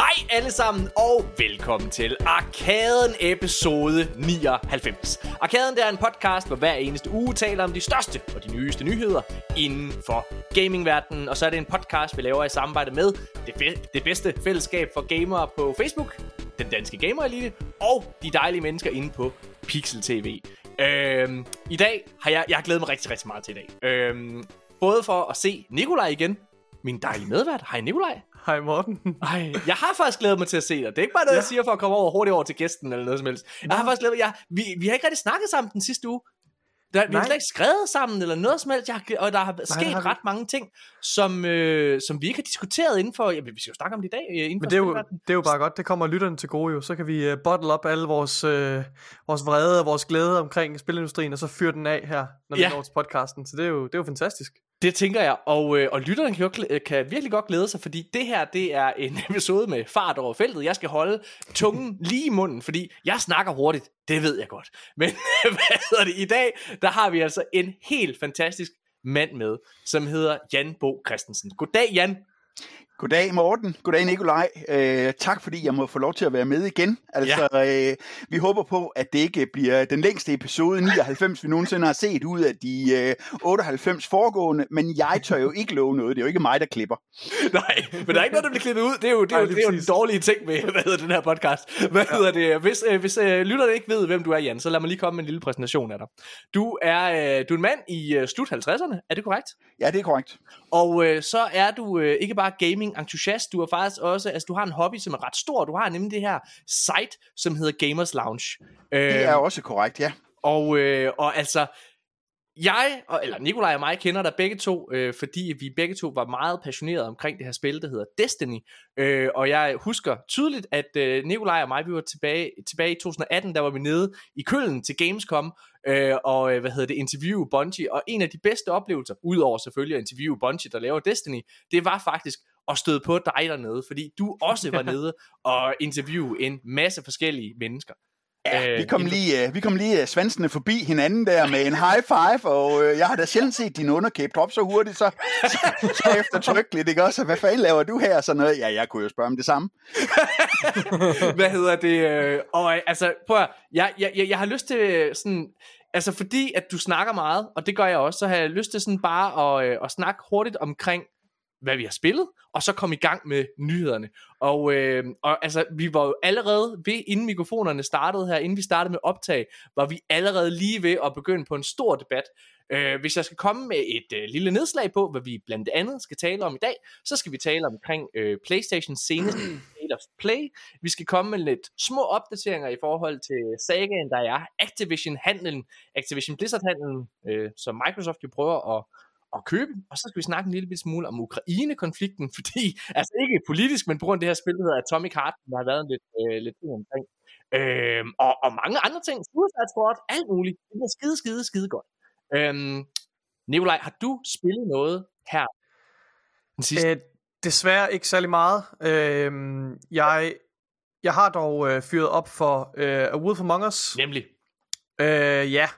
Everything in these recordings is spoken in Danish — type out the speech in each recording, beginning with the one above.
Hej alle sammen, og velkommen til Arkaden episode 99. Arkaden er en podcast, hvor hver eneste uge taler om de største og de nyeste nyheder inden for gamingverdenen. Og så er det en podcast, vi laver i samarbejde med det, det bedste fællesskab for gamere på Facebook, den danske gamer elite, og de dejlige mennesker inde på Pixel TV. Øhm, I dag har jeg, jeg har glædet mig rigtig, rigtig meget til i dag. Øhm, både for at se Nikolaj igen, min dejlige medvært. Hej Nikolaj. Hej Morten. Ej, jeg har faktisk glædet mig til at se dig. Det er ikke bare noget, ja. jeg siger for at komme over hurtigt over til gæsten eller noget som helst. Jeg har faktisk glædet mig. Jeg, vi, vi har ikke rigtig snakket sammen den sidste uge. Der, vi har slet ikke skrevet sammen eller noget som helst, jeg har, og der har Nej, sket har vi... ret mange ting, som, øh, som vi ikke har diskuteret inden for, ja, vi skal jo snakke om det i dag. Øh, Men det er, jo, det er jo bare godt, det kommer lytterne til gode jo, så kan vi uh, bottle op alle vores, uh, vores vrede og vores glæde omkring spilindustrien, og så fyre den af her, når vi når til podcasten, så det er jo, det er jo fantastisk. Det tænker jeg, og, øh, og lytteren kan, jo, øh, kan virkelig godt glæde sig, fordi det her, det er en episode med fart over feltet. Jeg skal holde tungen lige i munden, fordi jeg snakker hurtigt, det ved jeg godt. Men hvad hedder det, i dag, der har vi altså en helt fantastisk mand med, som hedder Jan Bo Christensen. Goddag Jan. Goddag Morten, goddag Nikolaj. Øh, tak fordi jeg må få lov til at være med igen. Altså, ja. øh, vi håber på, at det ikke bliver den længste episode 99, vi nogensinde har set ud af de øh, 98 foregående, men jeg tør jo ikke love noget. Det er jo ikke mig, der klipper. Nej, men der er ikke noget, der bliver klippet ud. Det er jo, det er jo, det er jo en dårlige ting med hvad hedder den her podcast. Hvad ja. hedder det? Hvis, øh, hvis øh, lytterne ikke ved, hvem du er, Jan, så lad mig lige komme med en lille præsentation af dig. Du er, øh, du er en mand i øh, slut 50'erne, er det korrekt? Ja, det er korrekt. Og øh, så er du øh, ikke bare gaming gaming-entusiast. Du har faktisk også, altså du har en hobby, som er ret stor. Du har nemlig det her site, som hedder Gamers Lounge. Det er øh, også korrekt, ja. Og, øh, og altså, jeg, eller Nikolaj og mig kender der begge to, øh, fordi vi begge to var meget passionerede omkring det her spil, der hedder Destiny. Øh, og jeg husker tydeligt, at øh, Nikolaj og mig, vi var tilbage, tilbage i 2018, der var vi nede i Køln til Gamescom, øh, og øh, hvad hedder det, interview Bungie. Og en af de bedste oplevelser, udover selvfølgelig at interviewe Bungie, der laver Destiny, det var faktisk at støde på dig dernede, fordi du også var nede og interviewe en masse forskellige mennesker. Ja, vi kom lige, uh, vi kom lige uh, svansene forbi hinanden der med en high five, og uh, jeg har da sjældent set din underkæbe op så hurtigt, så, så, så eftertrykkeligt, ikke også? Hvad fanden laver du her? Sådan noget. Ja, jeg kunne jo spørge om det samme. Hvad hedder det? Uh, og altså, prøv at, jeg, jeg, jeg, jeg har lyst til sådan, altså fordi at du snakker meget, og det gør jeg også, så har jeg lyst til sådan bare at, at snakke hurtigt omkring, hvad vi har spillet, og så komme i gang med nyhederne. Og, øh, og altså, vi var jo allerede ved, inden mikrofonerne startede her, inden vi startede med optag, var vi allerede lige ved at begynde på en stor debat. Øh, hvis jeg skal komme med et øh, lille nedslag på, hvad vi blandt andet skal tale om i dag, så skal vi tale omkring øh, PlayStation seneste State of Play. Vi skal komme med lidt små opdateringer i forhold til sagaen, der er Activision-handlen, Activision Blizzard-handlen, øh, som Microsoft jo prøver at at købe. Og så skal vi snakke en lille smule om Ukraine-konflikten, fordi, altså ikke politisk, men på grund af det her spil, der hedder Atomic Heart, der har været lidt, øh, lidt omkring. Øhm, og, og mange andre ting, Suicide Squad, alt muligt. Det er skide, skide, skide godt. Øhm, Nikolaj, har du spillet noget her? Den sidste? Øh, desværre ikke særlig meget. Øh, jeg, jeg har dog øh, fyret op for øh, A Wolf Among Us. Nemlig. Øh, ja,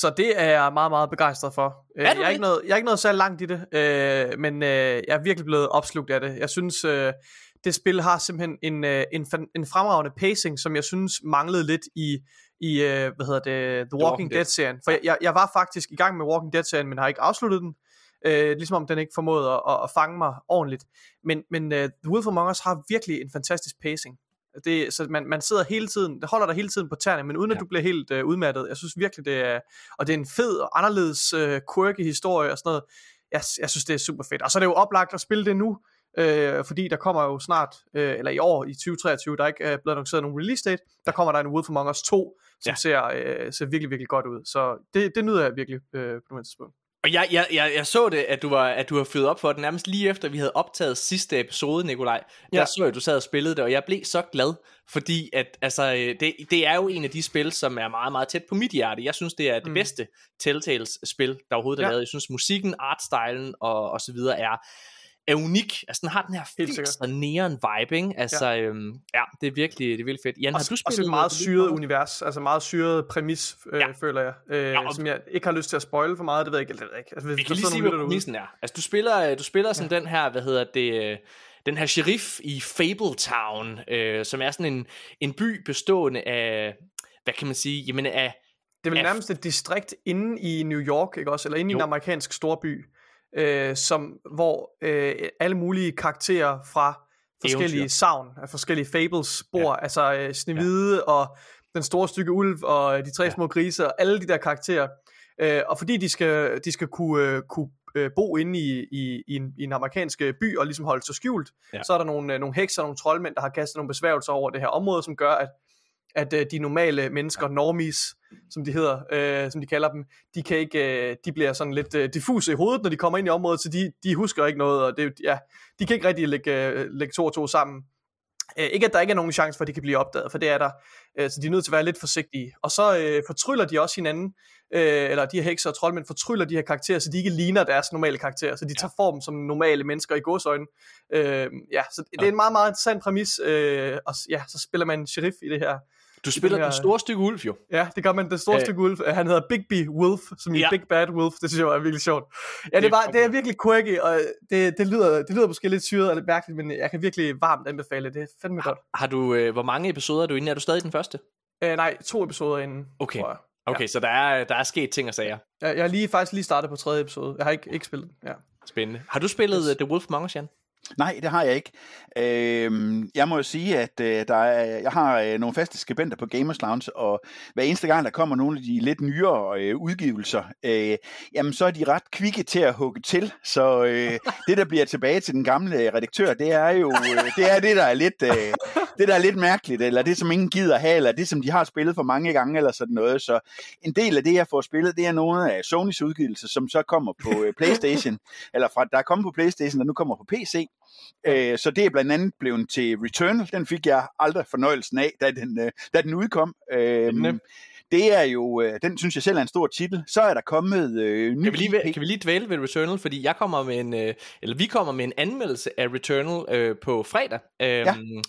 så det er jeg meget, meget begejstret for. Øh, er jeg, er ikke noget, jeg er ikke noget så langt i det, øh, men øh, jeg er virkelig blevet opslugt af det. Jeg synes, øh, det spil har simpelthen en, øh, en, en fremragende pacing, som jeg synes manglede lidt i, i øh, hvad hedder det, The Walking, The Walking Dead-serien. For jeg, jeg var faktisk i gang med Walking Dead-serien, men har ikke afsluttet den. Øh, ligesom om den ikke formåede at, at, at fange mig ordentligt. Men, men uh, The Wolf Among Us har virkelig en fantastisk pacing. Det, så man, man sidder hele tiden, det holder dig hele tiden på tæerne, men uden ja. at du bliver helt uh, udmattet. Jeg synes virkelig, det er, og det er en fed og anderledes uh, quirky historie og sådan noget. Jeg, jeg synes, det er super fedt. Og så er det jo oplagt at spille det nu, øh, fordi der kommer jo snart, øh, eller i år i 2023, der er ikke øh, blevet annonceret nogen release date, der kommer der en Wolf Among Us 2, som ja. ser, øh, ser virkelig, virkelig godt ud. Så det, det nyder jeg virkelig øh, på det tidspunkt. Og jeg, jeg, jeg, jeg så det, at du, var, at du har fyret op for det nærmest lige efter, vi havde optaget sidste episode, Nikolaj. Der ja. så jeg, at du sad og spillede det, og jeg blev så glad, fordi at, altså, det, det er jo en af de spil, som er meget, meget tæt på mit hjerte. Jeg synes, det er det mm. bedste Telltales-spil, der overhovedet er ja. lavet. Jeg synes, musikken, artstylen og, og så videre er er unik. Altså, den har den her filtre neon vibe, ikke? Altså, ja. Øhm, ja, det er virkelig, det er virkelig fedt. Jan, har du spillet også et meget syret univers, altså meget syret præmis, øh, ja. føler jeg, øh, ja, og... som jeg ikke har lyst til at spoile for meget, det ved jeg ikke. Det ved jeg ikke. Altså, vi kan lige sige, hvad præmissen er. Altså, du spiller, øh, du spiller som ja. den her, hvad hedder det, øh, den her sheriff i Fabletown, øh, som er sådan en, en by bestående af, hvad kan man sige, jamen af... Det er vel nærmest et distrikt inde i New York, ikke også? Eller inde i Jo. en amerikansk storby, øh, som, hvor øh, alle mulige karakterer fra forskellige Eventyr. savn, af forskellige fables, bor. Ja. Altså øh, Snevide ja. og den store stykke ulv og de tre Ja. små grise og alle de der karakterer. Øh, og fordi de skal, de skal kunne, øh, kunne øh, bo inde i, i, i, en, i en amerikansk øh, by og ligesom holde sig skjult, ja. så er der nogle, øh, nogle hekser og nogle troldmænd, der har kastet nogle besværgelser over det her område, som gør, at at øh, de normale mennesker, normies, som de hedder, øh, som de kalder dem, de kan ikke, øh, de bliver sådan lidt øh, diffuse i hovedet, når de kommer ind i området, så de, de husker ikke noget, og det, ja, de kan ikke rigtig lægge, øh, lægge to og to sammen. Øh, ikke at der ikke er nogen chance for, at de kan blive opdaget, for det er der, øh, så de er nødt til at være lidt forsigtige. Og så øh, fortryller de også hinanden, øh, eller de her hekser og troldmænd fortryller de her karakterer, så de ikke ligner deres normale karakterer, så de tager form som normale mennesker i godsøjne. Øh, ja, så det er en meget, meget interessant præmis, øh, og ja, så spiller man sheriff i det her. Du spiller her- den store stykke ulv jo. Ja, det gør man. Den store Øh. stykke wolf. Han hedder Big B Wolf, som i Ja. Big Bad Wolf. Det synes jeg var virkelig sjovt. Ja, Det det, var, det er virkelig quirky, og det, det, lyder, det lyder måske lidt syret og lidt mærkeligt, men jeg kan virkelig varmt anbefale det. Det er fandme godt. Har du, øh, hvor mange episoder er du inde? Er du stadig den første? Uh, nej, to episoder inden. Okay. tror jeg. Okay, ja. så der er, der er sket ting og sager. Jeg, jeg har lige, faktisk lige startet på tredje episode. Jeg har ikke, ikke spillet den. Ja. Spændende. Har du spillet Yes. yes. The Wolf Among Us, Jan? Nej, det har jeg ikke. Øhm, jeg må jo sige, at øh, der er, jeg har øh, nogle faste skribenter på Gamers Lounge, og hver eneste gang, der kommer nogle af de lidt nyere øh, udgivelser, øh, jamen så er de ret kvikke til at hugge til. Så øh, det, der bliver tilbage til den gamle redaktør, det er jo øh, det, er det, der er lidt, øh, det, der er lidt mærkeligt, eller det, som ingen gider have, eller det, som de har spillet for mange gange, eller sådan noget. Så en del af det, jeg får spillet, det er nogle af Sonys udgivelser, som så kommer på øh, Playstation, eller fra, der er kommet på Playstation, og nu kommer på PC. Øh, så det er blandt andet blevet til Returnal. Den fik jeg aldrig fornøjelsen af, da den, øh, da den udkom. Øh, Spændende. det er jo, øh, den synes jeg selv er en stor titel. Så er der kommet øh, ny Kan vi, lige, IP. kan vi lige dvæle ved Returnal, fordi jeg kommer med en, øh, eller vi kommer med en anmeldelse af Returnal øh, på fredag. Øhm,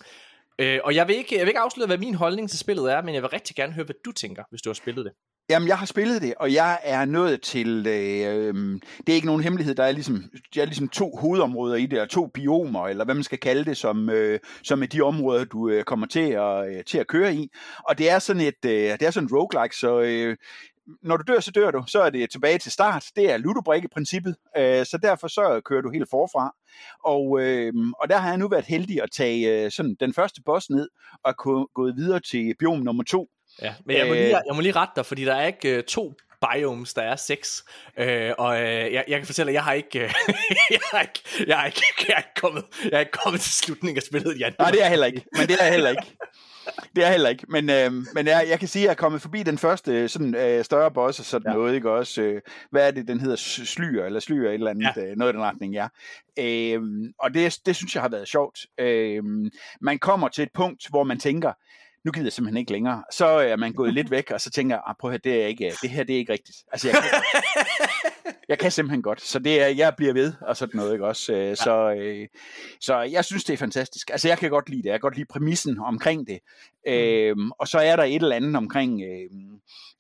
øh, og jeg vil, ikke, jeg vil ikke afsløre, hvad min holdning til spillet er, men jeg vil rigtig gerne høre, hvad du tænker, hvis du har spillet det. Jamen, jeg har spillet det, og jeg er nået til... Øh, det er ikke nogen hemmelighed, der er ligesom, der er ligesom to hovedområder i det, eller to biomer, eller hvad man skal kalde det, som, øh, som er de områder, du øh, kommer til at, øh, til at køre i. Og det er sådan et, øh, det er sådan roguelike, så... Øh, når du dør, så dør du. Så er det tilbage til start. Det er ludobrikke-princippet, øh, så derfor så kører du helt forfra. Og, øh, og der har jeg nu været heldig at tage øh, sådan den første boss ned, og gå- gået videre til biom nummer to, Ja, men jeg må, Øh. lige, jeg må lige rette dig, fordi der er ikke øh, to biomes, der er seks. Øh, og øh, jeg, jeg kan fortælle, at jeg har ikke, øh, jeg har ikke, jeg har ikke, jeg er ikke kommet, jeg er ikke kommet til slutningen af spillet, Jan. Nej, det er jeg heller ikke. Men det er jeg heller ikke. Det er jeg heller ikke. Men, øh, men jeg, jeg kan sige, at jeg er kommet forbi den første øh, sådan, øh, større boss og sådan Ja. noget. Ikke? Også, øh, hvad er det, den hedder? Slyer, eller slyer et eller andet. Ja. Øh, noget i den retning, ja. Øh, og det, det synes jeg har været sjovt. Øh, man kommer til et punkt, hvor man tænker, nu gider jeg simpelthen ikke længere. Så er man gået lidt væk, og så tænker jeg, ah, prøv at høre, det, er ikke, det her det er ikke rigtigt. Altså, jeg kan, jeg kan simpelthen godt. Så det er, jeg bliver ved, og sådan noget, ikke også? Øh, så, øh, så jeg synes, det er fantastisk. Altså, jeg kan godt lide det. Jeg kan godt lide præmissen omkring det. Øhm, og så er der et eller andet omkring... Øh,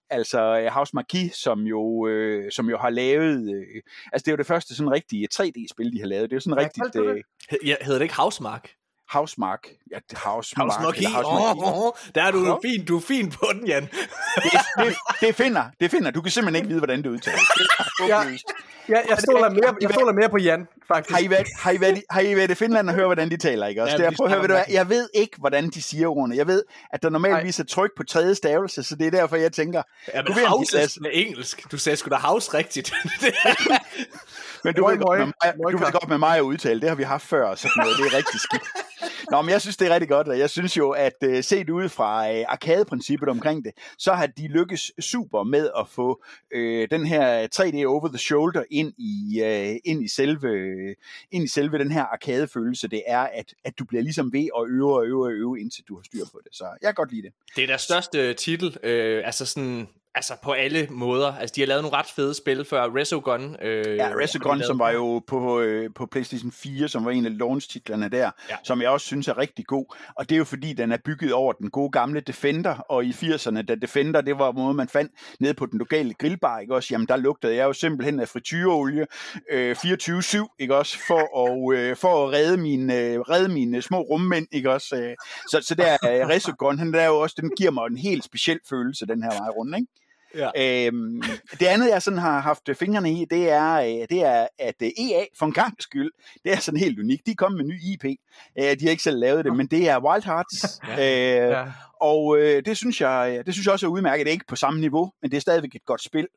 Altså øh, House Marquis, som jo, øh, som jo har lavet... Øh, altså det er jo det første sådan rigtige 3D-spil, de har lavet. Det er jo sådan Hvad rigtigt... Øh, Ja, hedder det ikke Housemark? Housemark. Ja, det- Housemark. Housemark. Housemarque. oh, oh, der er du Nå. fin, du er fin på den, Jan. Det, det, det finder, det finder. Du kan simpelthen ikke vide, hvordan det udtales. Det Ja. håbløst. Jeg, jeg, stoler mere, jeg stoler mere på Jan, faktisk. Har I, været, har, I været, i- har I været i Finland og høre, hvordan de taler, ikke også? Ja, Ja, der, prøv at høre, ved du hvad, jeg ved ikke, hvordan de siger ordene. Jeg ved, at der normalvis er tryk på tredje stavelse, så det er derfor, jeg tænker, Ja, men house er engelsk. Du sagde sgu da house rigtigt. men du, Møj, ved, godt møj. med mig, du ved godt med mig at udtale, det har vi haft før, og sådan noget, det er rigtig skidt. Nå, men jeg synes, det er rigtig godt, og jeg synes jo, at uh, set ud fra uh, arcade-princippet omkring det, så har de lykkes super med at få uh, den her 3D over the shoulder ind i, uh, ind i selve, ind i selve den her arcade-følelse, det er, at, at du bliver ligesom ved at øve og øve og øve, indtil du har styr på det. Så jeg kan godt lide det. det er deres største titel. Øh, altså sådan... altså på alle måder. Altså de har lavet nogle ret fede spil før. Resogun. Øh, ja, Resogun, som var jo på, øh, på PlayStation 4, som var en af launch-titlerne der, ja. som jeg også synes er rigtig god. Og det er jo fordi, den er bygget over den gode gamle Defender, og i 80'erne, da Defender, det var måde, man fandt nede på den lokale grillbar, ikke også? Jamen, der lugtede jeg jo simpelthen af frityreolie øh, 24-7, ikke også? For at, øh, for at redde mine, øh, redde mine små rummænd, ikke også? Øh, så, så der er Resogun, han der jo også, den giver mig en helt speciel følelse, den her vej rundt, ikke? Ja. Øhm, det andet, jeg sådan har haft fingrene i, det er, øh, det er at øh, EA for en gang skyld, det er sådan helt unikt. De kommet med en ny IP. Øh, de har ikke selv lavet det, men det er Wild Hearts. ja. Øh, ja. Og øh, det synes jeg, det synes jeg også er udmærket. Det er ikke på samme niveau, men det er stadigvæk et godt spil.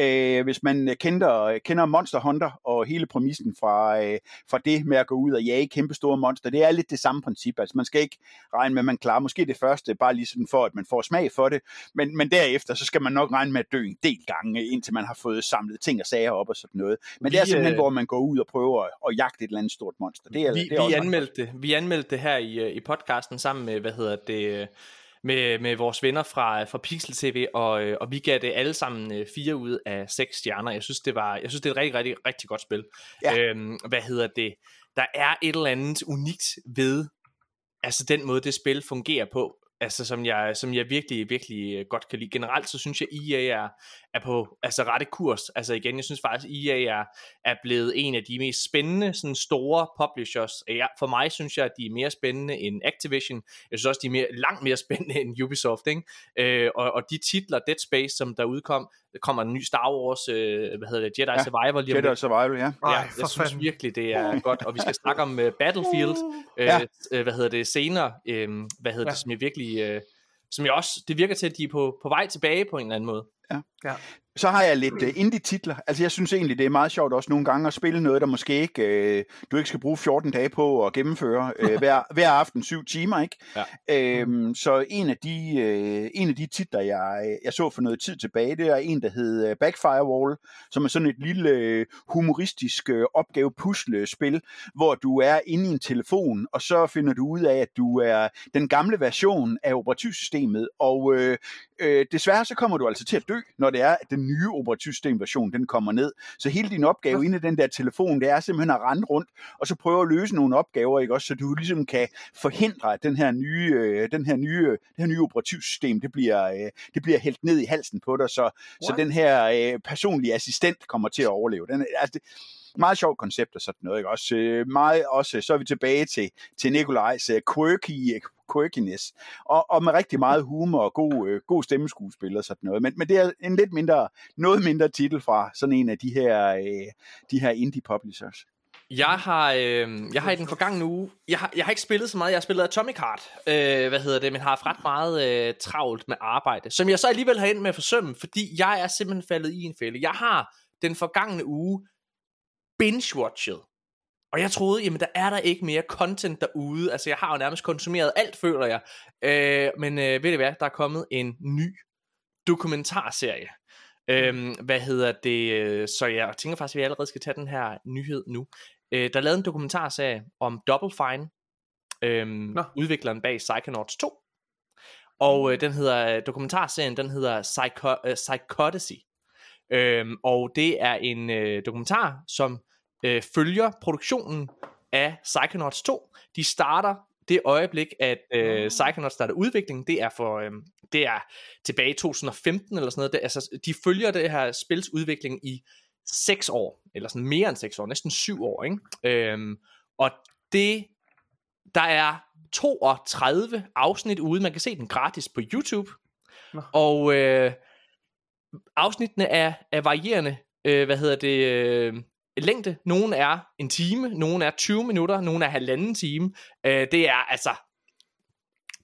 Øh, hvis man kender, kender Monster Hunter og hele præmissen fra, øh, fra det med at gå ud og jage kæmpe store monster, det er lidt det samme princip. Altså man skal ikke regne med, at man klarer måske det første, bare lige sådan for, at man får smag for det, men, men derefter, så skal man nok regne med at dø en del gange, indtil man har fået samlet ting og sager op og sådan noget. Men vi, det er simpelthen, øh, hvor man går ud og prøver at, at jagte et eller andet stort monster. Det er, vi, det er vi, anmeldte vi anmeldte det her i, øh, i podcasten sammen med, hvad hedder det med, med vores venner fra, fra Pixel TV, og, øh, og vi gav det alle sammen øh, fire ud af seks stjerner. Jeg synes, det var, jeg synes, det er et rigtig, rigtig, rigtig godt spil. Ja. Øhm, hvad hedder det? Der er et eller andet unikt ved, altså den måde, det spil fungerer på altså som jeg, som jeg virkelig, virkelig øh, godt kan lide. Generelt så synes jeg, EA er, er på altså rette kurs. Altså igen, jeg synes faktisk, EA er, er blevet en af de mest spændende sådan store publishers. Ja, for mig synes jeg, at de er mere spændende end Activision. Jeg synes også, de er mere, langt mere spændende end Ubisoft. Ikke? Øh, og, og de titler, Dead Space, som der udkom, der kommer en ny Star Wars, øh, hvad hedder det, Jedi ja, Survivor lige om Jedi Survivor, ja. ja Ej, jeg synes fanden. virkelig, det er godt, og vi skal snakke om uh, Battlefield, øh, ja. øh, hvad hedder det, senere, øh, hvad hedder ja. det, som jeg virkelig, øh, som jeg også, det virker til, at de er på, på vej tilbage på en eller anden måde. Ja. ja. Så har jeg lidt uh, indie-titler. Altså jeg synes egentlig, det er meget sjovt også nogle gange at spille noget, der måske ikke, uh, du ikke skal bruge 14 dage på at gennemføre uh, hver, hver aften syv timer. ikke. Ja. Uh, så en af de, uh, en af de titler, jeg, jeg så for noget tid tilbage, det er en, der hed Backfirewall, som er sådan et lille humoristisk uh, opgave-pusle-spil, hvor du er inde i en telefon, og så finder du ud af, at du er den gamle version af operativsystemet, og uh, uh, desværre så kommer du altså til at dø, når det er, at den nye operativsystemversion, den kommer ned. Så hele din opgave inde i den der telefon, det er simpelthen at rende rundt, og så prøve at løse nogle opgaver, ikke også, så du ligesom kan forhindre, at den her nye, øh, den her nye, det her nye operativsystem, det bliver, øh, det bliver hældt ned i halsen på dig, så, så den her øh, personlige assistent kommer til at overleve. Den, altså, det, meget sjovt koncept og sådan noget, ikke? Også, øh, meget, også, så er vi tilbage til, til Nikolajs øh, quirky, quirkiness, og, og med rigtig meget humor og god, øh, god stemmeskuespil og sådan noget. Men, men det er en lidt mindre, noget mindre titel fra sådan en af de her, øh, de her indie publishers. Jeg har, øh, jeg har i den forgangne uge, jeg har, jeg har ikke spillet så meget, jeg har spillet Atomic Heart, øh, hvad hedder det, men har haft ret meget øh, travlt med arbejde, som jeg så alligevel har endt med at forsømme, fordi jeg er simpelthen faldet i en fælde. Jeg har den forgangne uge binge-watchet. Og jeg troede, jamen der er der ikke mere content derude. Altså jeg har jo nærmest konsumeret alt, føler jeg. Øh, men øh, ved det hvad, der er kommet en ny dokumentarserie. Øh, hvad hedder det? Så jeg tænker faktisk, at vi allerede skal tage den her nyhed nu. Øh, der er lavet en dokumentarserie om Double Fine. Øh, udvikleren bag Psychonauts 2. Og øh, den hedder, dokumentarserien, den hedder Psycho, uh, Psychodacy. Øhm, og det er en øh, dokumentar, som øh, følger produktionen af Psychonauts 2. De starter det øjeblik, at øh, Psychonauts starter udviklingen, det er for øh, det er tilbage i 2015 eller sådan noget. Det, altså, de følger det her spils udvikling i 6 år, eller sådan mere end 6 år, næsten 7 år, ikke? Øhm, og det, der er 32 afsnit ude, man kan se den gratis på YouTube, Nå. og øh, afsnittene er, er varierende, øh, hvad hedder det, øh, længde. Nogle er en time, nogle er 20 minutter, nogle er halvanden time. Øh, det er altså,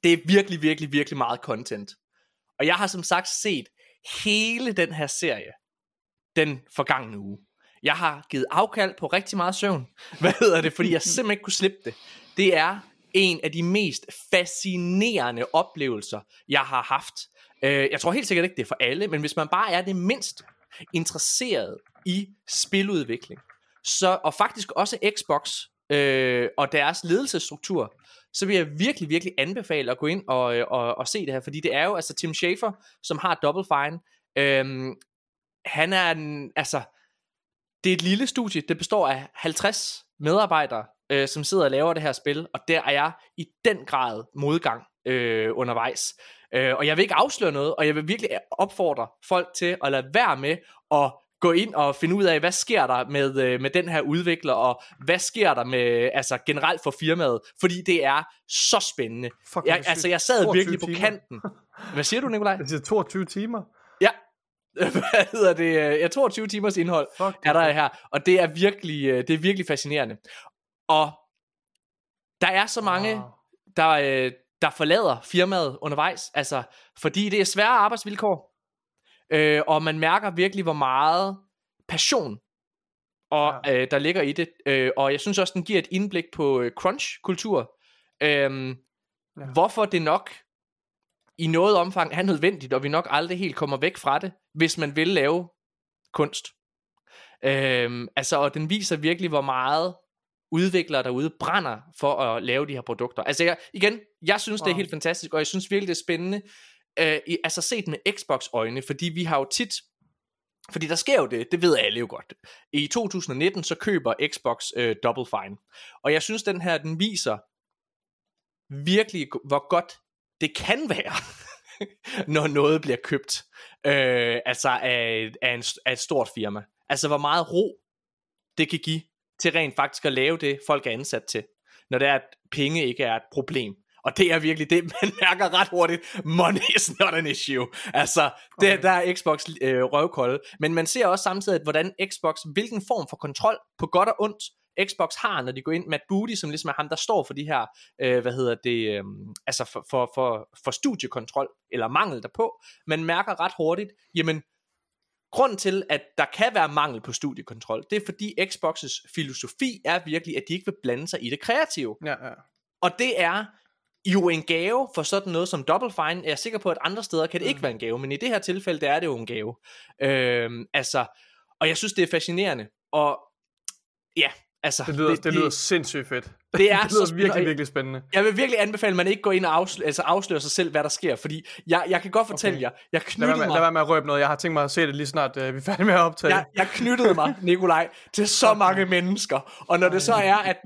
det er virkelig, virkelig, virkelig meget content. Og jeg har som sagt set hele den her serie den forgangne uge. Jeg har givet afkald på rigtig meget søvn. Hvad hedder det? Fordi jeg simpelthen ikke kunne slippe det. Det er en af de mest fascinerende oplevelser, jeg har haft. Øh, jeg tror helt sikkert ikke, det er for alle, men hvis man bare er det mindst interesseret i spiludvikling, så, og faktisk også Xbox øh, og deres ledelsesstruktur, så vil jeg virkelig, virkelig anbefale at gå ind og, øh, og, og se det her, fordi det er jo altså Tim Schafer, som har Double Fine, øh, han er en, altså, det er et lille studie, det består af 50 medarbejdere, øh, som sidder og laver det her spil, og der er jeg i den grad modgang øh, undervejs. Øh, og jeg vil ikke afsløre noget, og jeg vil virkelig opfordre folk til at lade være med at gå ind og finde ud af, hvad sker der med, øh, med den her udvikler, og hvad sker der med, altså generelt for firmaet, fordi det er så spændende. Fuck, Jeg, altså, jeg sad virkelig på timer. kanten. Hvad siger du, Nikolaj? Det siger 22 timer. Ja. Hvad hedder det? Ja, 22 timers indhold Fuck, er der her, og det er virkelig, øh, det er virkelig fascinerende. Og der er så mange, Wow. der, øh, der forlader firmaet undervejs, altså fordi det er svære arbejdsvilkår, øh, og man mærker virkelig, hvor meget passion og ja. øh, der ligger i det, øh, og jeg synes også, den giver et indblik på øh, crunch-kultur, øh, Ja. hvorfor det nok i noget omfang er nødvendigt, og vi nok aldrig helt kommer væk fra det, hvis man vil lave kunst. Øhm, altså, og den viser virkelig, hvor meget udviklere derude brænder for at lave de her produkter. Altså, jeg, igen, jeg synes, wow. det er helt fantastisk, og jeg synes virkelig, det er spændende, øh, i, altså set med Xbox-øjne, fordi vi har jo tit, fordi der sker jo det, det ved alle jo godt. I 2019, så køber Xbox øh, Double Fine, og jeg synes, den her, den viser virkelig, hvor godt det kan være, når noget bliver købt, øh, altså af, af, en, af et stort firma. Altså, hvor meget ro det kan give til rent faktisk at lave det, folk er ansat til, når det er, at penge ikke er et problem. Og det er virkelig det, man mærker ret hurtigt. Money is not an issue. Altså, det, Okay. der er Xbox øh, røvkolde. Men man ser også samtidig, hvordan Xbox, hvilken form for kontrol, på godt og ondt, Xbox har, når de går ind. Matt Booty, som ligesom er ham, der står for de her, øh, hvad hedder det, øh, altså for, for, for, for studiekontrol, eller mangel derpå. Man mærker ret hurtigt, jamen, Grunden til, at der kan være mangel på studiekontrol, det er fordi Xbox's filosofi er virkelig, at de ikke vil blande sig i det kreative. Ja, ja. Og det er jo en gave for sådan noget som Double Fine. Jeg er sikker på, at andre steder kan det Mm. ikke være en gave, men i det her tilfælde, der er det jo en gave. Øhm, altså, og jeg synes, det er fascinerende. Og ja, altså... Det lyder, det, det lyder sindssygt fedt. Det er det lyder så virkelig, virkelig spændende. Jeg vil virkelig anbefale, at man ikke går ind og afslører, altså afslører sig selv, hvad der sker. Fordi jeg, jeg kan godt fortælle Okay. jer, jeg Lad knyttede være, med, mig... lad være med at røbe noget. Jeg har tænkt mig at se det lige snart, øh, vi er færdige med at optage. jeg, jeg knyttede mig, Nikolaj, til så mange mennesker. Og når det så er, at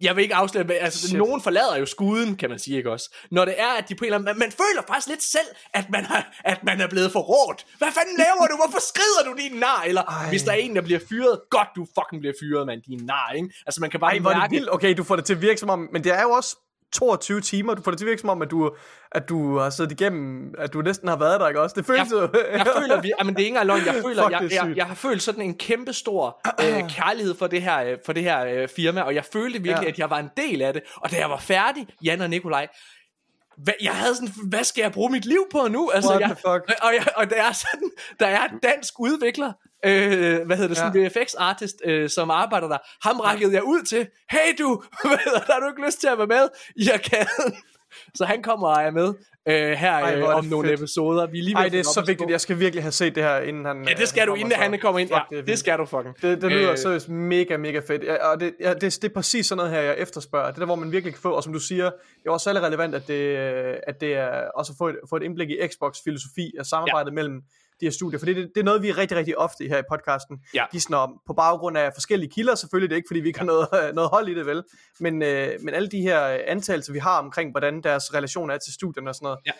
jeg vil ikke afsløre, men altså, Shit. nogen forlader jo skuden, kan man sige, ikke også? Når det er, at de på en eller anden man, man føler faktisk lidt selv, at man, har, at man er blevet forrådt. Hvad fanden laver du? Hvorfor skrider du din nar? Eller Ej. Hvis der er en, der bliver fyret, godt du fucking bliver fyret, mand, din nar, ikke? Altså man kan bare Ej, hvor er det vildt. Okay, du får det til at virke som om, men det er jo også 22 timer. Du får det til at virke som om, at du, at du har siddet igennem, at du næsten har været der, ikke også? Det føles jo. jeg føler, vi, jamen det er ikke engang løgn, jeg føler, Fuck, jeg, jeg, jeg, har følt sådan en kæmpe stor øh, kærlighed for det her, øh, for det her øh, firma, og jeg følte virkelig, ja. at jeg var en del af det, og da jeg var færdig, Jan og Nikolaj, hvad, jeg havde sådan, hvad skal jeg bruge mit liv på nu? Altså, What jeg, fuck? Og, jeg, og der er sådan, der er en dansk udvikler, øh, hvad hedder det, sådan en VFX artist, øh, som arbejder der. Ham rækkede jeg ud til. Hey du, hvad har du ikke lyst til at være med i arkaden? Så han kommer og er med øh, her Ej, øh, om nogle fedt. episoder. Vi er lige Ej, det er så vigtigt. Jeg skal virkelig have set det her, inden han Ja, det skal øh, du, inden så- han kommer ind. Fuck, Ja, det, det, skal du fucking. Det, det lyder Øh, seriøst mega, mega fedt. Ja, og det, ja, det, det er præcis sådan noget her, jeg efterspørger. Det der, hvor man virkelig kan få, og som du siger, det er også særlig relevant, at det, øh, at det er også at få et, få et indblik i Xbox filosofi af samarbejdet ja. mellem de her studier. For det, det, det er noget, vi er rigtig, rigtig ofte her i podcasten. Ja. Gisner om, på baggrund af forskellige kilder selvfølgelig. Det er ikke, fordi vi ikke har noget, noget hold i det, vel? Men, øh, men alle de her antagelser, vi har omkring, hvordan deres relation er til studierne og sådan noget, Ja.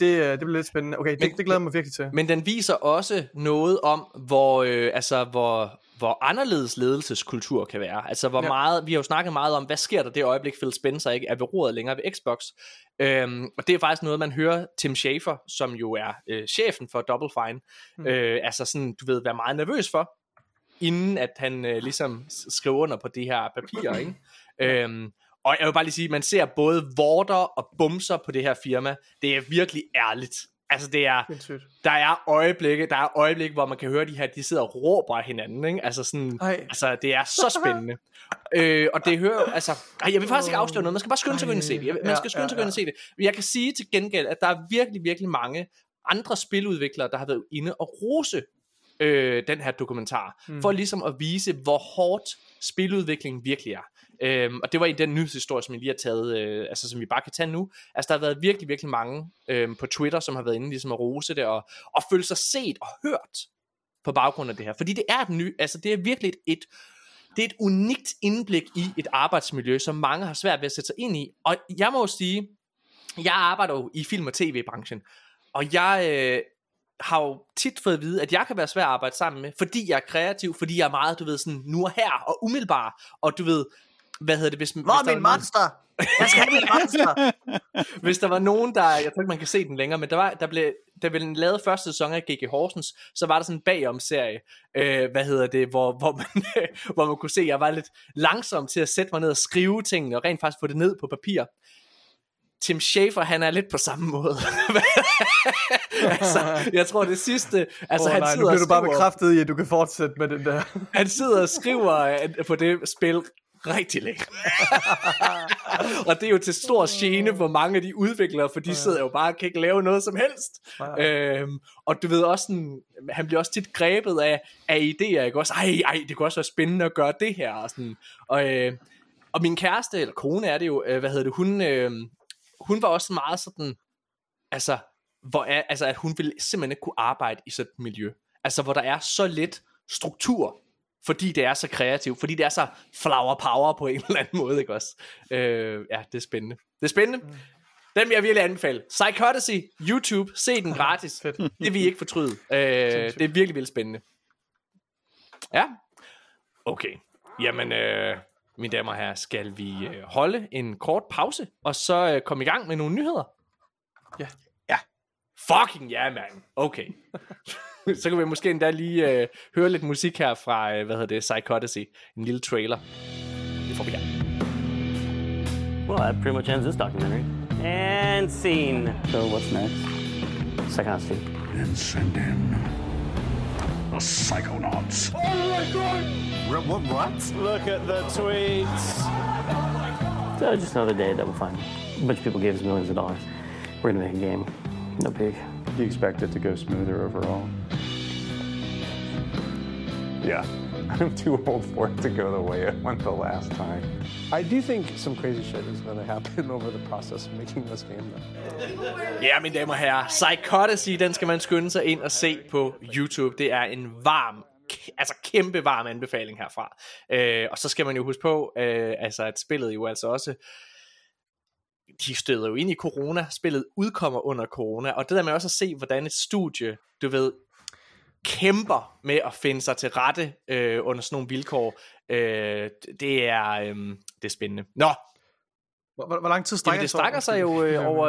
det, øh, det bliver lidt spændende. Okay, det, Men- det glæder jeg mig virkelig til. Men den viser også noget om, hvor, øh, altså, hvor, hvor anderledes ledelseskultur kan være. Altså, hvor Ja. meget, vi har jo snakket meget om, hvad sker der det øjeblik, Phil Spencer ikke er ved roret længere ved Xbox. Øhm, og det er faktisk noget, man hører Tim Schafer, som jo er øh, chefen for Double Fine, Mm. øh, altså sådan, du ved, være meget nervøs for, inden at han øh, ligesom skriver under på de her papirer, ikke? Øhm, og jeg vil bare lige sige, man ser både vorter og bumser på det her firma. Det er virkelig ærligt. Altså det er, Sindssygt. der er øjeblikke, der er øjeblikke, hvor man kan høre de her, de sidder og råber af hinanden, ikke? Altså sådan, Ej. altså det er så spændende. øh, og det hører altså, ej, jeg vil faktisk ikke afsløre noget, man skal bare skynde sig at gå ind og se det. Jeg, man Ja, skal skynde ja, sig at gå ind og se det. Men jeg kan sige til gengæld, at der er virkelig, virkelig mange andre spiludviklere, der har været inde og rose øh, den her dokumentar, Mm. mm. for ligesom at vise, hvor hårdt spiludviklingen virkelig er. Øhm, og det var i den nyhedshistorie, som vi lige har taget, øh, altså som vi bare kan tage nu. Altså der har været virkelig, virkelig mange øh, på Twitter, som har været inde ligesom at rose det, og, og føle sig set og hørt på baggrund af det her. Fordi det er et ny, altså det er virkelig et, et det er et unikt indblik i et arbejdsmiljø, som mange har svært ved at sætte sig ind i. Og jeg må jo sige, jeg arbejder jo i film- og tv-branchen, og jeg øh, har jo tit fået at vide, at jeg kan være svær at arbejde sammen med, fordi jeg er kreativ, fordi jeg er meget, du ved, sådan nu og her, og umiddelbar, og du ved, hvad hedder det, hvis... Hvor er min monster? Jeg skal have min monster! hvis der var nogen, der, jeg tror ikke, man kan se den længere, men der, var, der blev, der blev lavet første sæson af G.G. Horsens, så var der sådan en bagom-serie, øh, hvad hedder det, hvor, hvor, man, hvor man kunne se, at jeg var lidt langsom til at sætte mig ned og skrive tingene, og rent faktisk få det ned på papir. Tim Schafer, han er lidt på samme måde. altså, jeg tror det sidste, altså oh, han nej, sidder nu bliver du bare bekræftet i, at du kan fortsætte med den der. han sidder og skriver øh, på det spil rigtig længe. og det er jo til stor gene for mange af de udviklere, for de sidder jo bare og kan ikke lave noget som helst. Nej. Øhm, og du ved også sådan, han bliver også tit grebet af, af idéer, ikke også? Ej, ej, det kunne også være spændende at gøre det her. Og, sådan. og, øh, og min kæreste, eller kone er det jo, øh, hvad hedder det, hun, øh, hun var også meget sådan, altså, hvor er, altså, at hun ville simpelthen ikke kunne arbejde i sådan et miljø. Altså, hvor der er så lidt struktur, fordi det er så kreativt, fordi det er så flower power på en eller anden måde, ikke også? Øh, ja, det er spændende. Det er spændende. Mm. Den vil jeg virkelig anbefale. Psychodacy, YouTube, se den gratis. Det vil I ikke fortryde. Øh, det er virkelig, vildt spændende. Ja. Okay. Jamen, øh, mine damer og herrer, skal vi øh, holde en kort pause, og så øh, komme i gang med nogle nyheder? Ja. Ja. Fucking ja, man. Okay. så kan vi måske endda lige øh, høre lidt musik her fra, øh, hvad hedder det, Psychodacy. En lille trailer. Det får vi gerne. Well, that pretty much ends this documentary. And scene. So what's next? Second half scene. and send in the psychonauts. Oh my What? What? Look at the tweets. So just another day at Double Fine. A bunch of people gave us millions of dollars. We're gonna make a game. No big. You expect it to go smoother overall? Yeah. I'm too old for it to go the way it went the last time. I do think some crazy shit is going to happen over the process of making this game. Though. Ja, mine damer og herrer. Psychodacy, den skal man skynde sig ind og se på YouTube. Det er en varm, altså kæmpe varm anbefaling herfra. Øh, og så skal man jo huske på, øh, altså at spillet jo altså også de støder jo ind i corona. Spillet udkommer under corona. Og det der med også at se, hvordan et studie, du ved, kæmper med at finde sig til rette øh, under sådan nogle vilkår. Øh, det er øh, det er spændende. Nå, Hvor, hvor, hvor lang tid strækker Jamen, det strækker sig jo øh, over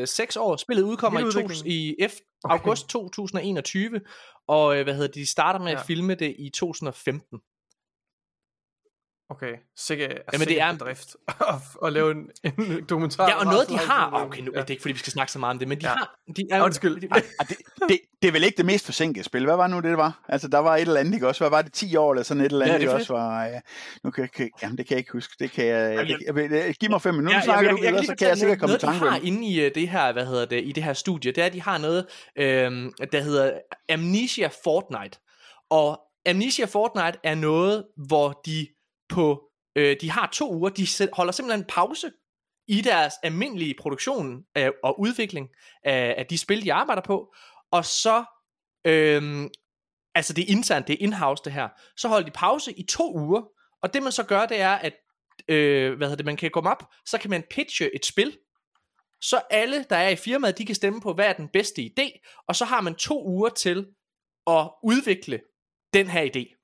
øh, 6 år. Spillet udkommer i, to, i F, Okay. august 2021, og øh, hvad hedder det, de starter med. Ja. at filme det i 2015. Okay, sikke, altså, Jamen, det er- drift at, at lave en, en dokumentar. Ja, og noget de har, tid. okay, nu, Ja. det er ikke fordi, vi skal snakke så meget om det, men de Ja. har, de er Undskyld. De, det, det, det er vel ikke det mest forsinkede spil. Hvad var nu det, det var? Altså, der var et eller andet, ikke også? Hvad var det? 10 år eller sådan et eller andet, Ja, det ikke også? Var, ja. Nu kan, kan, jamen, det kan jeg ikke huske. Det kan jeg... Jamen, jeg, jeg, jeg giv mig fem minutter, Ja, ja, snakker jeg, du, jeg, jeg, så kan jeg sikkert komme i noget, tanke de om har inde i øh, det her, hvad hedder det, i det her studie, det er, at de har noget, øh, der hedder Amnesia Fortnite. Og Amnesia Fortnite er noget, hvor de på, øh, de har to uger, de holder simpelthen en pause i deres almindelige produktion øh, og udvikling af, af de spil, de arbejder på, og så, øh, altså det er internt, det er in-house det her, så holder de pause i to uger, og det man så gør, det er, at øh, hvad hedder det, man kan komme op, så kan man pitche et spil, så alle, der er i firmaet, de kan stemme på, hvad er den bedste idé, og så har man to uger til at udvikle den her idé.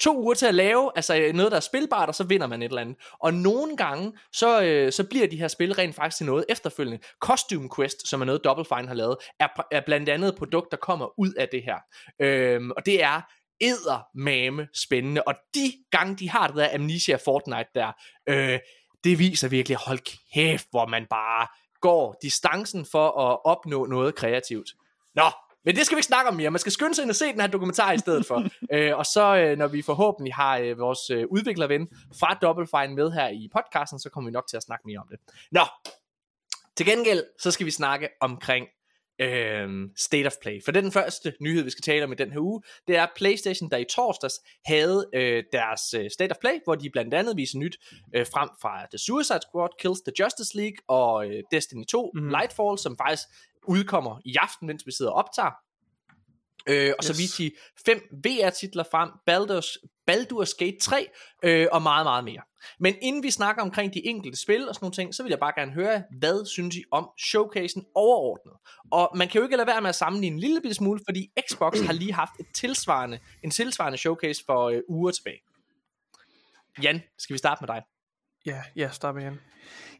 To uger til at lave altså øh, noget, der er spilbart, og så vinder man et eller andet. Og nogle gange, så, øh, så bliver de her spil rent faktisk til noget efterfølgende. Costume Quest, som er noget Double Fine har lavet, er, er blandt andet et produkt, der kommer ud af det her. Øhm, og det er eddermame spændende. Og de gange, de har det der Amnesia Fortnite der, øh, det viser virkelig, hold kæft, hvor man bare går distancen for at opnå noget kreativt. Nå, men det skal vi ikke snakke om mere. Man skal skynde sig ind og se den her dokumentar i stedet for. øh, og så, øh, når vi forhåbentlig har øh, vores øh, udviklerven fra Double Fine med her i podcasten, så kommer vi nok til at snakke mere om det. Nå, til gengæld, så skal vi snakke omkring øh, State of Play. For det er den første nyhed, vi skal tale om i den her uge. Det er PlayStation, der i torsdags havde øh, deres øh, State of Play, hvor de blandt andet viser nyt øh, frem fra The Suicide Squad, Kills the Justice League og øh, Destiny 2 Mhm. mm. Lightfall, som faktisk udkommer i aften, mens vi sidder og optager. Øh, og så Yes. viste de fem VR-titler frem, Baldur's, Baldur's Gate 3 øh, og meget, meget mere. Men inden vi snakker omkring de enkelte spil og sådan nogle ting, så vil jeg bare gerne høre, hvad synes I om showcasen overordnet? Og man kan jo ikke lade være med at sammenligne en lille smule, fordi Xbox har lige haft et tilsvarende, en tilsvarende showcase for øh, uger tilbage. Jan, skal vi starte med dig? Ja, ja, start med igen.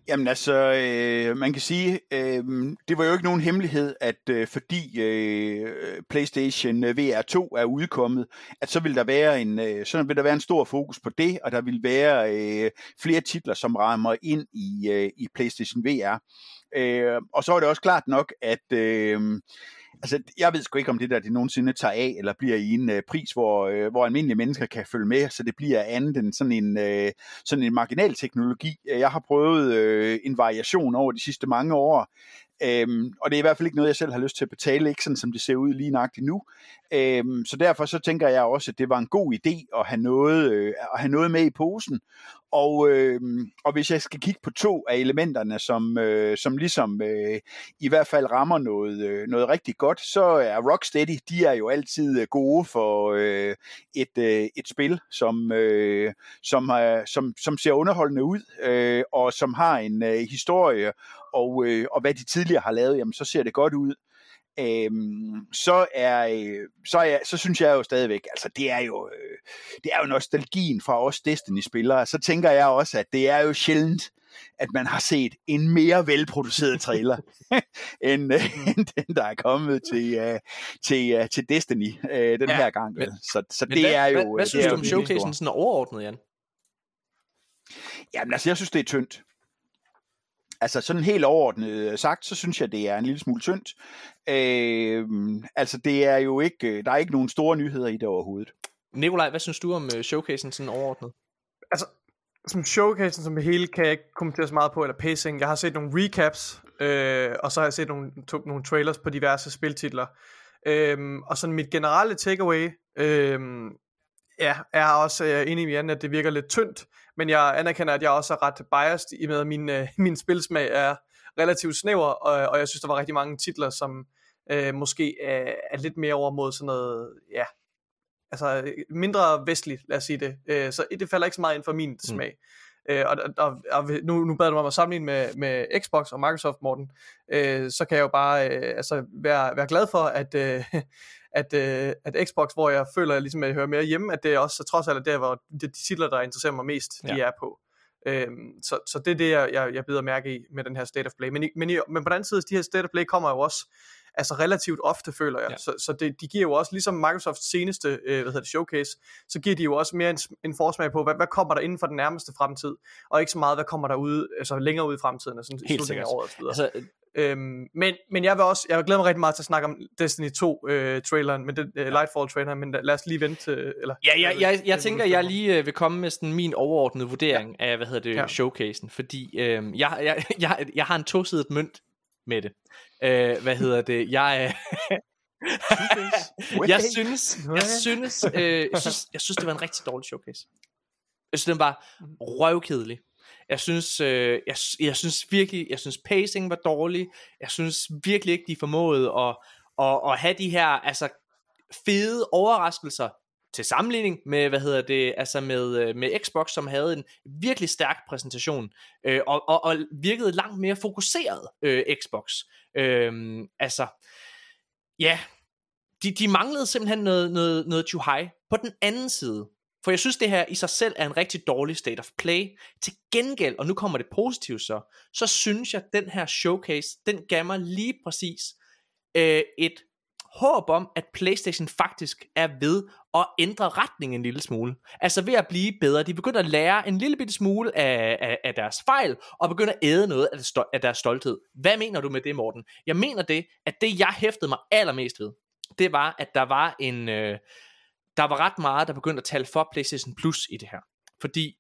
Jamen altså, øh, man kan sige, øh, det var jo ikke nogen hemmelighed, at øh, fordi øh, PlayStation øh, VR2 er udkommet, at så vil der være en, øh, så vil der være en stor fokus på det, og der vil være øh, flere titler, som rammer ind i, øh, i PlayStation VR. Øh, og så er det også klart nok, at øh, altså, jeg ved sgu ikke, om det der det nogensinde tager af, eller bliver i en øh, pris, hvor, øh, hvor almindelige mennesker kan følge med, så det bliver andet end sådan en, øh, sådan en marginal teknologi. Jeg har prøvet øh, en variation over de sidste mange år, Øhm, og det er i hvert fald ikke noget, jeg selv har lyst til at betale, ikke sådan som det ser ud lige nøjagtigt nu. Øhm, så derfor så tænker jeg også, at det var en god idé at have noget, øh, at have noget med i posen. Og, øh, og hvis jeg skal kigge på to af elementerne, som, øh, som ligesom øh, i hvert fald rammer noget, øh, noget rigtig godt, så er Rocksteady, de er jo altid øh, gode for øh, et, øh, et spil, som, øh, som, øh, som, som ser underholdende ud, øh, og som har en øh, historie, og, øh, og hvad de tidligere har lavet, jamen så ser det godt ud. Øhm, så er øh, så er så synes jeg jo stadigvæk altså det er jo øh, det er jo nostalgien fra os Destiny spillere så tænker jeg også at det er jo sjældent at man har set en mere velproduceret trailer end, øh, end den der er kommet til øh, til øh, til Destiny øh, den Ja, her gang men- så så Men det hvad, er jo hvad, øh, hvad det synes du om showcasen sådan overordnet, Jan? Jamen altså, jeg synes, det er tyndt. Altså sådan helt overordnet sagt, så synes jeg, det er en lille smule tyndt. Øh, altså det er jo ikke, der er ikke nogen store nyheder i det overhovedet. Nikolaj, hvad synes du om øh, showcasen sådan overordnet? Altså, som showcasen som det hele, kan jeg ikke kommentere så meget på, eller pacing. Jeg har set nogle recaps, øh, og så har jeg set nogle, to, nogle trailers på diverse spiltitler. Øhm, og sådan mit generelle takeaway, øhm, ja, er også øh, enig med Jan, at det virker lidt tyndt, men jeg anerkender, at jeg også er ret biased i med, at min, øh, min spilsmag er relativt snæver, og, og jeg synes, der var rigtig mange titler, som øh, måske er, er lidt mere over mod sådan noget, ja, altså øh, mindre vestligt, lad os sige det. Øh, så det falder ikke så meget ind for min smag. Øh, og, og, og nu, nu bad du mig om at sammenligne med, med Xbox og Microsoft, Morten, øh, så kan jeg jo bare øh, altså være, være glad for, at, øh, at, øh, at Xbox, hvor jeg føler, at, ligesom, at jeg hører mere hjemme, at det er også trods alt er der, hvor de, de titler, der interesserer mig mest, ja. de er på. Øhm, så, så det er det, jeg, jeg, jeg bider mærke i med den her State of Play. Men, i, men, i, men på den anden side, de her State of Play kommer jo også altså relativt ofte, føler jeg. Ja. Så, så det, de giver jo også, ligesom Microsofts seneste øh, hvad hedder det, showcase, så giver de jo også mere en, en forsmag på, hvad, hvad kommer der inden for den nærmeste fremtid, og ikke så meget, hvad kommer der ud, altså længere ud i fremtiden, altså i Helt slutningen af året og så videre. Altså, Øhm, men, men jeg vil også, jeg glæder mig rigtig meget til at snakke om Destiny 2 øh, traileren, men den, øh, Lightfall traileren, men lad os lige vente til, eller Ja, jeg, jeg, jeg øh, tænker, jeg lige øh, vil komme med sådan min overordnede vurdering ja. af, hvad hedder det. Ja. showcasen, fordi øh, jeg, jeg, jeg, jeg har en tosidet mønt med det. Øh, hvad hedder det? Jeg, jeg synes, jeg synes, øh, jeg synes, jeg synes, det var en rigtig dårlig showcase. Jeg synes, den var røvkedelig. Jeg synes, øh, jeg, jeg synes virkelig, jeg synes pacing var dårlig. Jeg synes virkelig ikke, de formåede at, at, at have de her altså, fede overraskelser til sammenligning med, hvad hedder det, altså med, øh, med Xbox, som havde en virkelig stærk præsentation, øh, og, og, og virkede langt mere fokuseret øh, Xbox. Øh, altså, ja, de, de manglede simpelthen noget, noget, noget too high. På den anden side, for jeg synes, det her i sig selv er en rigtig dårlig state of play. Til gengæld, og nu kommer det positivt så, så synes jeg, at den her showcase, den gav mig lige præcis øh, et håb om, at PlayStation faktisk er ved at ændre retningen en lille smule. Altså ved at blive bedre. De begynder at lære en lille bitte smule af, af, af deres fejl, og begynder at æde noget af, stol- af deres stolthed. Hvad mener du med det, Morten? Jeg mener det, at det jeg hæftede mig allermest ved, det var, at der var en... Øh, der var ret meget, der begyndte at tale for PlayStation Plus i det her. Fordi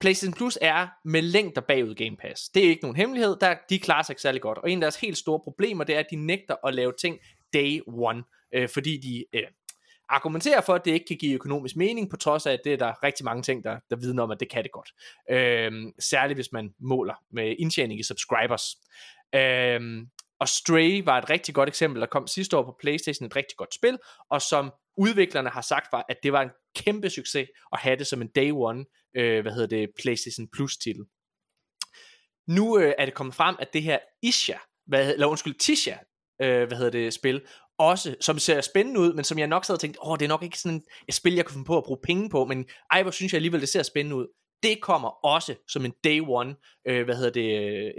PlayStation Plus er med længder bagud Game Pass. Det er ikke nogen hemmelighed, der, de klarer sig ikke særlig godt. Og en af deres helt store problemer, det er, at de nægter at lave ting day one, øh, fordi de øh, argumenterer for, at det ikke kan give økonomisk mening, på trods af, at det er der rigtig mange ting, der, der vidner om, at det kan det godt. Øh, særligt hvis man måler med indtjening i subscribers. Øh, og Stray var et rigtig godt eksempel, der kom sidste år på Playstation, et rigtig godt spil, og som udviklerne har sagt var, at det var en kæmpe succes at have det som en day one, øh, hvad hedder det, Playstation Plus titel. Nu øh, er det kommet frem, at det her Isha, hvad, eller undskyld, Tisha, øh, hvad hedder det, spil, også, som ser spændende ud, men som jeg nok sad og tænkte, åh, det er nok ikke sådan et spil, jeg kunne finde på at bruge penge på, men ej, hvor synes jeg alligevel, det ser spændende ud. Det kommer også som en day one, øh, hvad hedder det,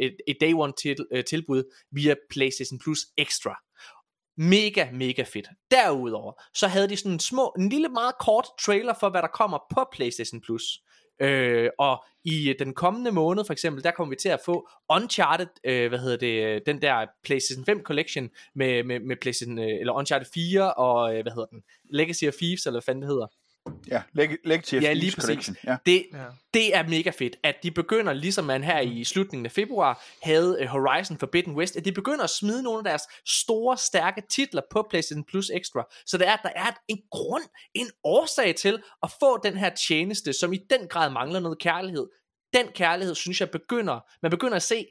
et, et day one til, øh, tilbud via PlayStation Plus Extra. Mega, mega fedt. Derudover, så havde de sådan en små, en lille meget kort trailer for, hvad der kommer på PlayStation Plus. Øh, og i øh, den kommende måned for eksempel, der kommer vi til at få Uncharted, øh, hvad hedder det, øh, den der PlayStation 5 collection med, med, med PlayStation, øh, eller Uncharted 4 og, øh, hvad hedder den, Legacy of Thieves, eller hvad fanden det hedder. Ja, Leg- Legacy of Ja, lige præcis. Ja. Det, Ja. det er mega fedt, at de begynder, ligesom man her i slutningen af februar havde øh, Horizon Forbidden West, at de begynder at smide nogle af deres store, stærke titler på PlayStation Plus Extra. Så det er, at der er en grund, en årsag til at få den her tjeneste, som i den grad mangler noget kærlighed. Den kærlighed, synes jeg, begynder, man begynder at se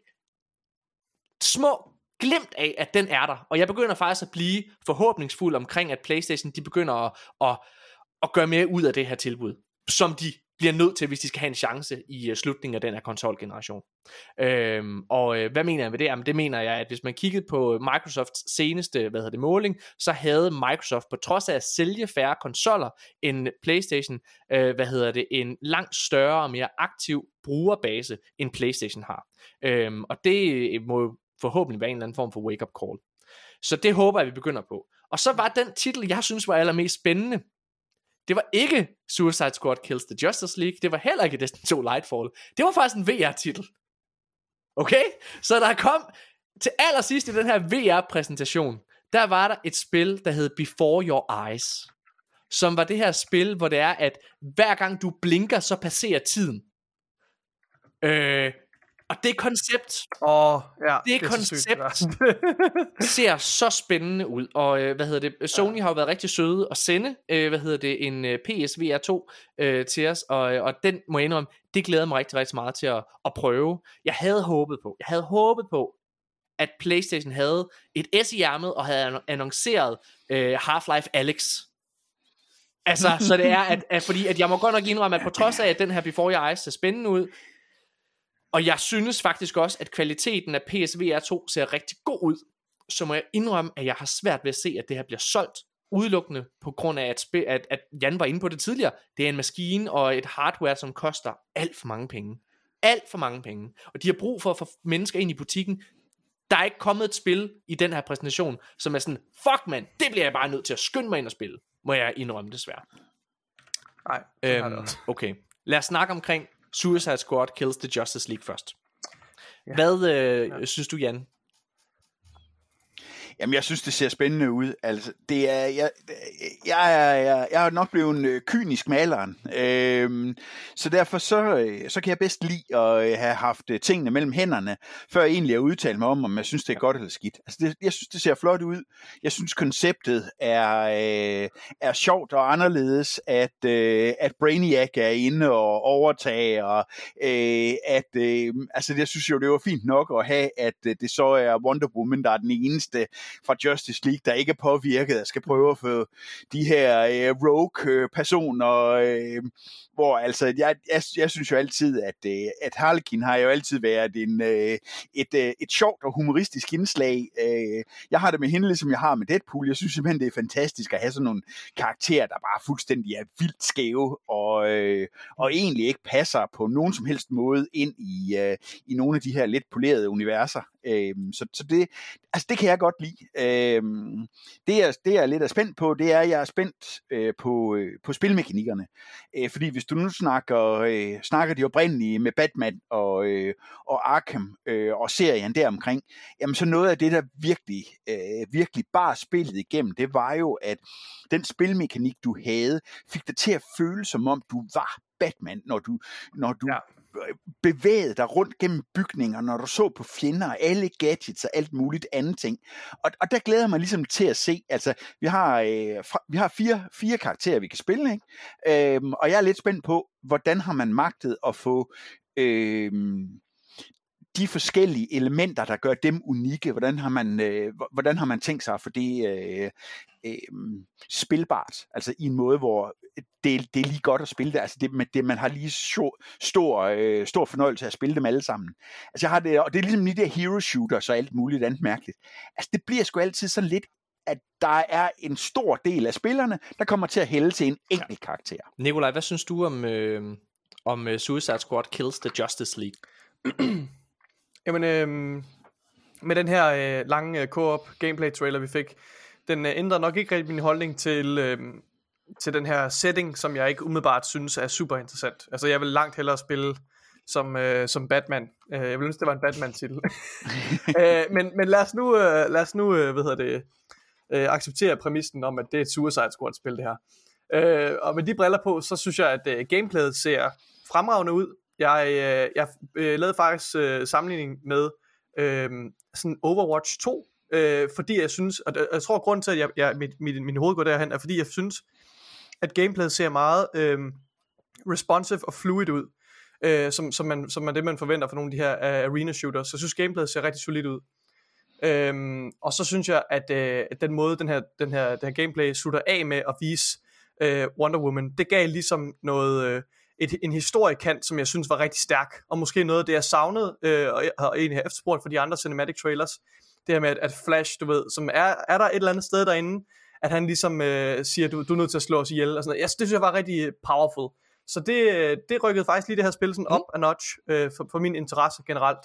små glimt af, at den er der. Og jeg begynder faktisk at blive forhåbningsfuld omkring, at PlayStation, de begynder at, at, at gøre mere ud af det her tilbud, som de bliver nødt til, hvis de skal have en chance i øh, slutningen af den her konsolgeneration. Øhm, og øh, hvad mener jeg med det? Jamen, det mener jeg, at hvis man kiggede på øh, Microsofts seneste hvad hedder det, måling, så havde Microsoft på trods af at sælge færre konsoller end PlayStation, øh, hvad hedder det, en langt større og mere aktiv brugerbase, end PlayStation har. Øhm, og det øh, må forhåbentlig være en eller anden form for wake-up call. Så det håber jeg, vi begynder på. Og så var den titel, jeg synes var allermest spændende, det var ikke Suicide Squad Kills the Justice League, det var heller ikke Destiny 2 Lightfall, det var faktisk en VR-titel. Okay? Så der kom til allersidst i den her VR-præsentation, der var der et spil, der hed Before Your Eyes, som var det her spil, hvor det er, at hver gang du blinker, så passerer tiden. Øh, og det koncept Åh, ja. Det så sygt, koncept. det der. ser så spændende ud, og øh, hvad hedder det, Sony har jo været rigtig søde at sende, øh, hvad hedder det, en øh, PSVR 2 øh, til os, og, og den må jeg indrømme, det glæder mig rigtig, rigtig meget til at, at prøve. Jeg havde håbet på, jeg havde håbet på, at Playstation havde et S i ærmet, og havde anno- annonceret øh, Half-Life Alex. Altså, så det er, at, at, fordi at jeg må godt nok indrømme, at på trods af, at den her Before Your Eyes ser spændende ud, og jeg synes faktisk også, at kvaliteten af PSVR 2 ser rigtig god ud, så må jeg indrømme, at jeg har svært ved at se, at det her bliver solgt udelukkende på grund af, at, at, at Jan var inde på det tidligere. Det er en maskine og et hardware, som koster alt for mange penge. Alt for mange penge. Og de har brug for at få mennesker ind i butikken. Der er ikke kommet et spil i den her præsentation, som er sådan, fuck man, det bliver jeg bare nødt til at skynde mig ind og spille. Må jeg indrømme desværre. Nej, Øhm, okay, lad os snakke omkring Suicide Squad Kills the Justice League først. Ja. Hvad øh, ja. synes du, Jan? Jamen, jeg synes, det ser spændende ud. Altså, det er, jeg, jeg, jeg, jeg er nok blevet en øh, kynisk maleren. Øhm, så derfor så, øh, så kan jeg bedst lide at øh, have haft tingene mellem hænderne, før jeg egentlig har udtalt mig om, om jeg synes, det er godt eller skidt. Altså, det, jeg synes, det ser flot ud. Jeg synes, konceptet er, øh, er sjovt og anderledes, at, øh, at Brainiac er inde og overtager, og øh, at, øh, altså, jeg synes jo, det var fint nok at have, at det så er Wonder Woman, der er den eneste fra Justice League, der ikke er påvirket, og skal prøve at få de her øh, rogue-personer, øh, øh, hvor altså, jeg, jeg, jeg synes jo altid, at, øh, at Harlequin har jo altid været en, øh, et, øh, et sjovt og humoristisk indslag. Øh, jeg har det med hende, ligesom jeg har med Deadpool. Jeg synes simpelthen, det er fantastisk at have sådan nogle karakterer, der bare fuldstændig er vildt skæve, og, øh, og egentlig ikke passer på nogen som helst måde ind i, øh, i nogle af de her lidt polerede universer. Øh, så, så det, altså det kan jeg godt lide. Øhm, det, jeg, det jeg er lidt er spændt på, det er, at jeg er spændt øh, på, øh, på spilmekanikkerne. Øh, fordi hvis du nu snakker, øh, snakker de oprindelige med Batman og, øh, og Arkham øh, og serien deromkring, jamen så noget af det, der virkelig, øh, virkelig bare spillet igennem, det var jo, at den spilmekanik, du havde, fik dig til at føle, som om du var Batman, når du, når du Ja bevægede dig rundt gennem bygninger, når du så på fjender og alle gadgets og alt muligt andet ting. Og, og der glæder jeg mig ligesom til at se, altså vi har, øh, fra, vi har fire, fire karakterer, vi kan spille, ikke? Øhm, og jeg er lidt spændt på, hvordan har man magtet at få øh, de forskellige elementer, der gør dem unikke, hvordan har man, øh, hvordan har man tænkt sig at få det øh, øh, spilbart, altså i en måde, hvor det, det er lige godt at spille det, altså det, det man har lige stor, stor, øh, stor fornøjelse af at spille dem alle sammen. Altså jeg har det, og det er ligesom de der hero shooters og alt muligt andet mærkeligt. Altså det bliver sgu altid sådan lidt at der er en stor del af spillerne, der kommer til at hælde til en enkelt karakter. Nikolaj, hvad synes du om, øh, om uh, Suicide Squad Kills the Justice League? Jamen, øh, med den her øh, lange øh, co-op gameplay trailer, vi fik, den øh, ændrer nok ikke rigtig min holdning til, øh, til den her setting, som jeg ikke umiddelbart synes er super interessant. Altså, jeg vil langt hellere spille som, øh, som Batman. Øh, jeg vil ønske, det var en Batman-titel. øh, men, men lad os nu, øh, lad os nu øh, hvad hedder det, øh, acceptere præmissen om, at det er et Suicide Squad-spil, det her. Øh, og med de briller på, så synes jeg, at øh, gameplayet ser fremragende ud. Jeg, øh, jeg øh, lavede faktisk øh, sammenligning med øh, sådan Overwatch 2, øh, fordi jeg synes, og jeg tror, grund til, at jeg, jeg, mit, mit, min hoved går derhen, er fordi jeg synes, at gameplayet ser meget øh, responsive og fluid ud, øh, som, som, man, som man det, man forventer for nogle af de her uh, arena shooters. Så jeg synes, gameplayet ser rigtig solidt ud. Øhm, og så synes jeg, at, øh, den måde, den her, den her, den her gameplay slutter af med at vise øh, Wonder Woman, det gav ligesom noget, øh, et, en historiekant, som jeg synes var rigtig stærk, og måske noget af det, jeg savnede, øh, og jeg har egentlig har efterspurgt for de andre cinematic trailers, det her med, at, at Flash, du ved, som er, er der et eller andet sted derinde, at han ligesom øh, siger, du, du er nødt til at slå os ihjel, og sådan noget. Jeg, det synes jeg var rigtig powerful. Så det, det rykkede faktisk lige det her spil sådan op mm. a notch øh, for, for min interesse generelt.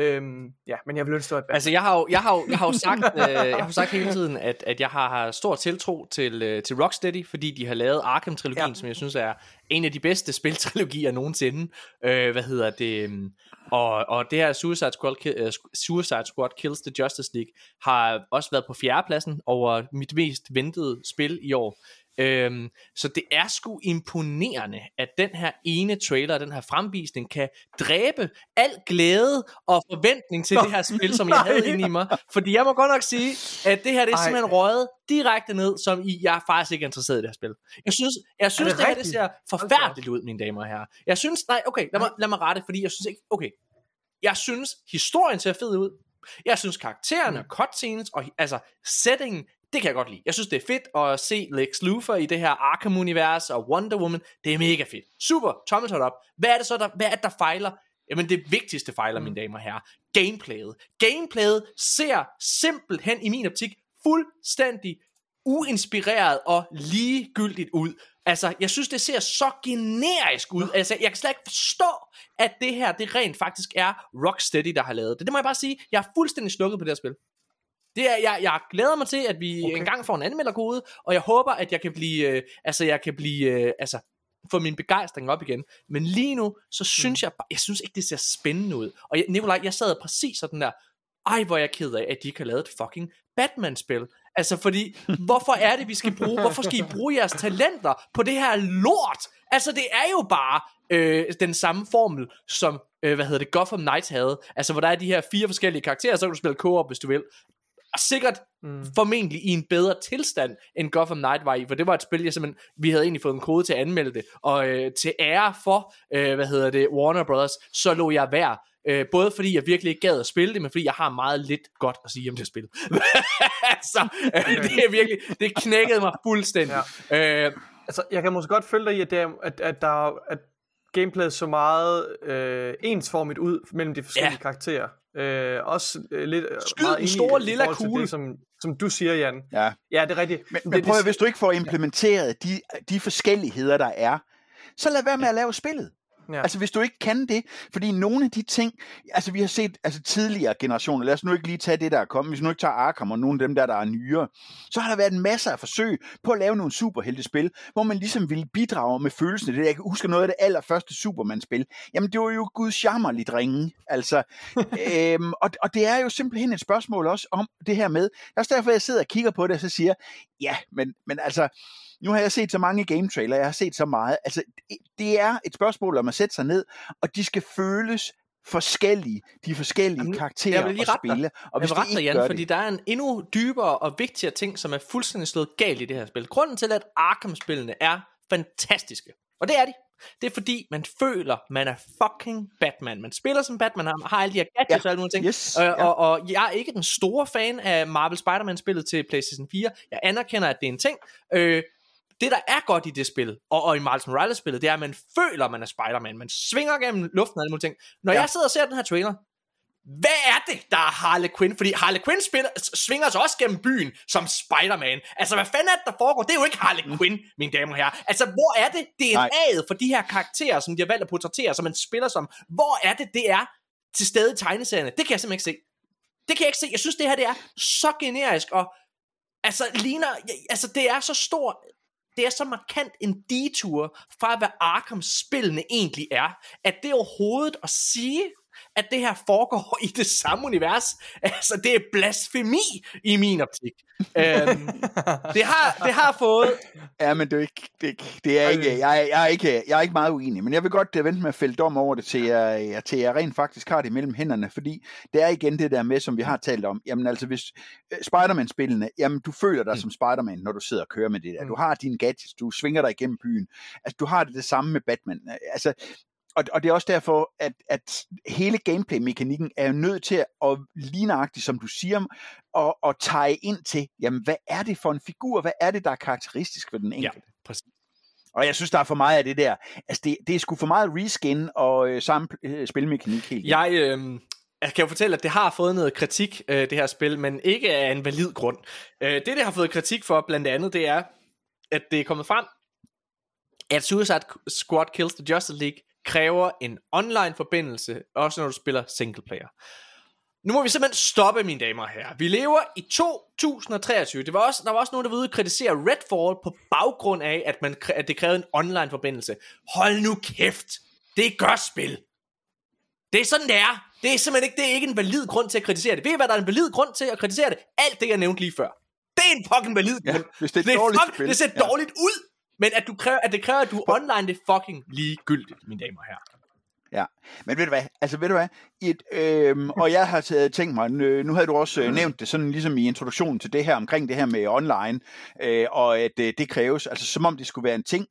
Øhm, ja, men jeg vil ønske, at Altså, jeg har jo, jeg har jo, jeg har jo sagt, øh, jeg har jo sagt hele tiden, at, at jeg har, har stor tiltro til, øh, til Rocksteady, fordi de har lavet Arkham-trilogien, ja. som jeg synes er en af de bedste spiltrilogier nogensinde. Øh, hvad hedder det? øhm, Og, og det her Suicide Squad, uh, Suicide Squad Kills the Justice League har også været på fjerdepladsen over mit mest ventede spil i år. Øhm, så det er sgu imponerende, at den her ene trailer, den her fremvisning, kan dræbe al glæde og forventning til Nå, det her spil, som jeg havde inde i mig. Fordi jeg må godt nok sige, at det her det er Ej. simpelthen røget direkte ned, som i, jeg er faktisk ikke interesseret i det her spil. Jeg synes, jeg synes det, det her det ser forfærdeligt ud, mine damer og herrer. Jeg synes, nej, okay, lad mig, lad mig rette, fordi jeg synes ikke, okay, jeg synes, historien ser fed ud. Jeg synes karaktererne, mm. cutscenes og altså settingen det kan jeg godt lide. Jeg synes, det er fedt at se Lex Luthor i det her Arkham-univers og Wonder Woman. Det er mega fedt. Super, tommel op. Hvad er det så, der, hvad er det, der fejler? Jamen det vigtigste fejler, mm. mine damer og herrer. Gameplayet. Gameplayet ser simpelthen i min optik fuldstændig uinspireret og ligegyldigt ud. Altså, jeg synes, det ser så generisk ud. Altså, jeg kan slet ikke forstå, at det her, det rent faktisk er Rocksteady, der har lavet det. Det må jeg bare sige. Jeg er fuldstændig slukket på det her spil. Det er, jeg, jeg glæder mig til, at vi okay. engang får en anmelderkode, og jeg håber, at jeg kan blive, øh, altså jeg kan blive, øh, altså få min begejstring op igen. Men lige nu, så synes mm. jeg, jeg synes ikke, det ser spændende ud. Og jeg, Nikolaj, jeg sad præcis sådan der, ej, hvor er jeg ked af, at de ikke har lavet et fucking Batman-spil. Altså, fordi, hvorfor er det, vi skal bruge, hvorfor skal I bruge jeres talenter på det her lort? Altså, det er jo bare øh, den samme formel, som, øh, hvad hedder det, Gotham Knights havde. Altså, hvor der er de her fire forskellige karakterer, så kan du spille co-op, hvis du vil sikkert mm. formentlig i en bedre tilstand, end Gotham Knight var i, for det var et spil, jeg simpelthen, vi havde egentlig fået en kode til at anmelde det, og øh, til ære for, øh, hvad hedder det, Warner Brothers, så lå jeg værd, øh, både fordi jeg virkelig ikke gad at spille det, men fordi jeg har meget lidt godt at sige om det spil. så øh, det er virkelig, det knækkede mig fuldstændig. Ja. Øh, altså, jeg kan måske godt følge dig i, at, det er, at, at der at gameplayet så meget øh, ensformigt ud mellem de forskellige ja. karakterer. Øh, også øh, lidt øh, Skyd meget en stor lilla kugle. Det, som, som du siger, Jan. Ja, ja det er rigtigt. Men, men prøv at, hvis du ikke får implementeret de, de forskelligheder, der er, så lad være med at lave spillet. Ja. Altså hvis du ikke kan det, fordi nogle af de ting, altså vi har set altså tidligere generationer, lad os nu ikke lige tage det, der er kommet, hvis nu ikke tager Arkham og nogle af dem der, der er nyere, så har der været en masse af forsøg på at lave nogle superheltespil, hvor man ligesom ville bidrage med følelsen af det. Jeg kan huske noget af det allerførste Superman-spil. Jamen det var jo guds jammerligt ringe, altså. øhm, og, og det er jo simpelthen et spørgsmål også om det her med, det er også derfor, jeg sidder og kigger på det, og så siger, ja, men, men altså, nu har jeg set så mange game trailer, jeg har set så meget. Altså, det er et spørgsmål om at sætte sig ned, og de skal føles forskellige, de forskellige Jamen, karakterer jeg vil lige at rette spille. Og Jeg hvis vil det rette dig, Jan, fordi det, der er en endnu dybere og vigtigere ting, som er fuldstændig slået galt i det her spil. Grunden til, at Arkham-spillene er fantastiske, og det er de, det er fordi, man føler, man er fucking Batman. Man spiller som Batman, har, har alle de her gadgets Ja. og alle mulige ting. Yes, og, ja. og, og jeg er ikke den store fan af Marvel Spider-Man-spillet til PlayStation 4. Jeg anerkender, at det er en ting. Øh, det, der er godt i det spil, og, og i Miles Morales-spillet, det er, at man føler, at man er Spider-Man. Man svinger gennem luften og alle mulige ting. Når Ja. jeg sidder og ser den her trailer, hvad er det, der er Harley Quinn? Fordi Harley Quinn spiller, svinger sig også gennem byen som Spider-Man. Altså, hvad fanden er det, der foregår? Det er jo ikke Harley Quinn, mine damer og herrer. Altså, hvor er det DNA'et for de her karakterer, som de har valgt at portrættere, som man spiller som? Hvor er det, det er til stede i tegneserierne? Det kan jeg simpelthen ikke se. Det kan jeg ikke se. Jeg synes, det her det er så generisk, og altså, ligner, altså, det er så stor, det er så markant en detur fra, hvad Arkham-spillene egentlig er, at det overhovedet at sige, at det her foregår i det samme univers, altså det er blasfemi i min optik. øhm, det, har, det har fået... Ja, men det er ikke, det, er ikke- det er ikke, jeg, jeg, er ikke, jeg er ikke meget uenig, men jeg vil godt uh, vente med at fælde dom over det, til jeg, til jeg rent faktisk har det mellem hænderne, fordi det er igen det der med, som vi har talt om, jamen altså hvis uh, Spider-Man-spillene, jamen du føler dig mm. som Spider-Man, når du sidder og kører med det der, du har dine gadgets, du svinger dig igennem byen, altså du har det det samme med Batman, altså og, og det er også derfor, at, at hele gameplay-mekanikken er nødt til at ligneragtigt, som du siger, og, og tage ind til, jamen hvad er det for en figur, hvad er det, der er karakteristisk for den enkelte? Ja, præcis. Og jeg synes, der er for meget af det der. Altså, det, det er sgu for meget reskin og øh, samme øh, spilmekanik helt. Jeg, øh, jeg kan jo fortælle, at det har fået noget kritik, øh, det her spil, men ikke af en valid grund. Øh, det, det har fået kritik for, blandt andet, det er, at det er kommet frem, at Suicide Squad Kills the Justice League kræver en online forbindelse, også når du spiller single player. Nu må vi simpelthen stoppe, mine damer og herrer. Vi lever i 2023. Det var også, der var også nogen, der var ude og kritisere Redfall på baggrund af, at, man, at det krævede en online forbindelse. Hold nu kæft. Det gør spil. Det er sådan, det er. Det er simpelthen ikke, det er ikke en valid grund til at kritisere det. Ved I, hvad der er en valid grund til at kritisere det? Alt det, jeg nævnte lige før. Det er en fucking valid Ja, grund. hvis det er et det, dårligt fuck, spil. det ser Ja. dårligt ud. Men at, du kræver, at det kræver, at du er online, det er fucking ligegyldigt, mine damer og herrer. Ja, men ved du hvad, altså ved du hvad, et, øhm, og jeg har taget- tænkt mig, nu havde du også øh, nævnt det sådan ligesom i introduktionen til det her, omkring det her med online, øh, og at øh, det kræves, altså som om det skulle være en ting.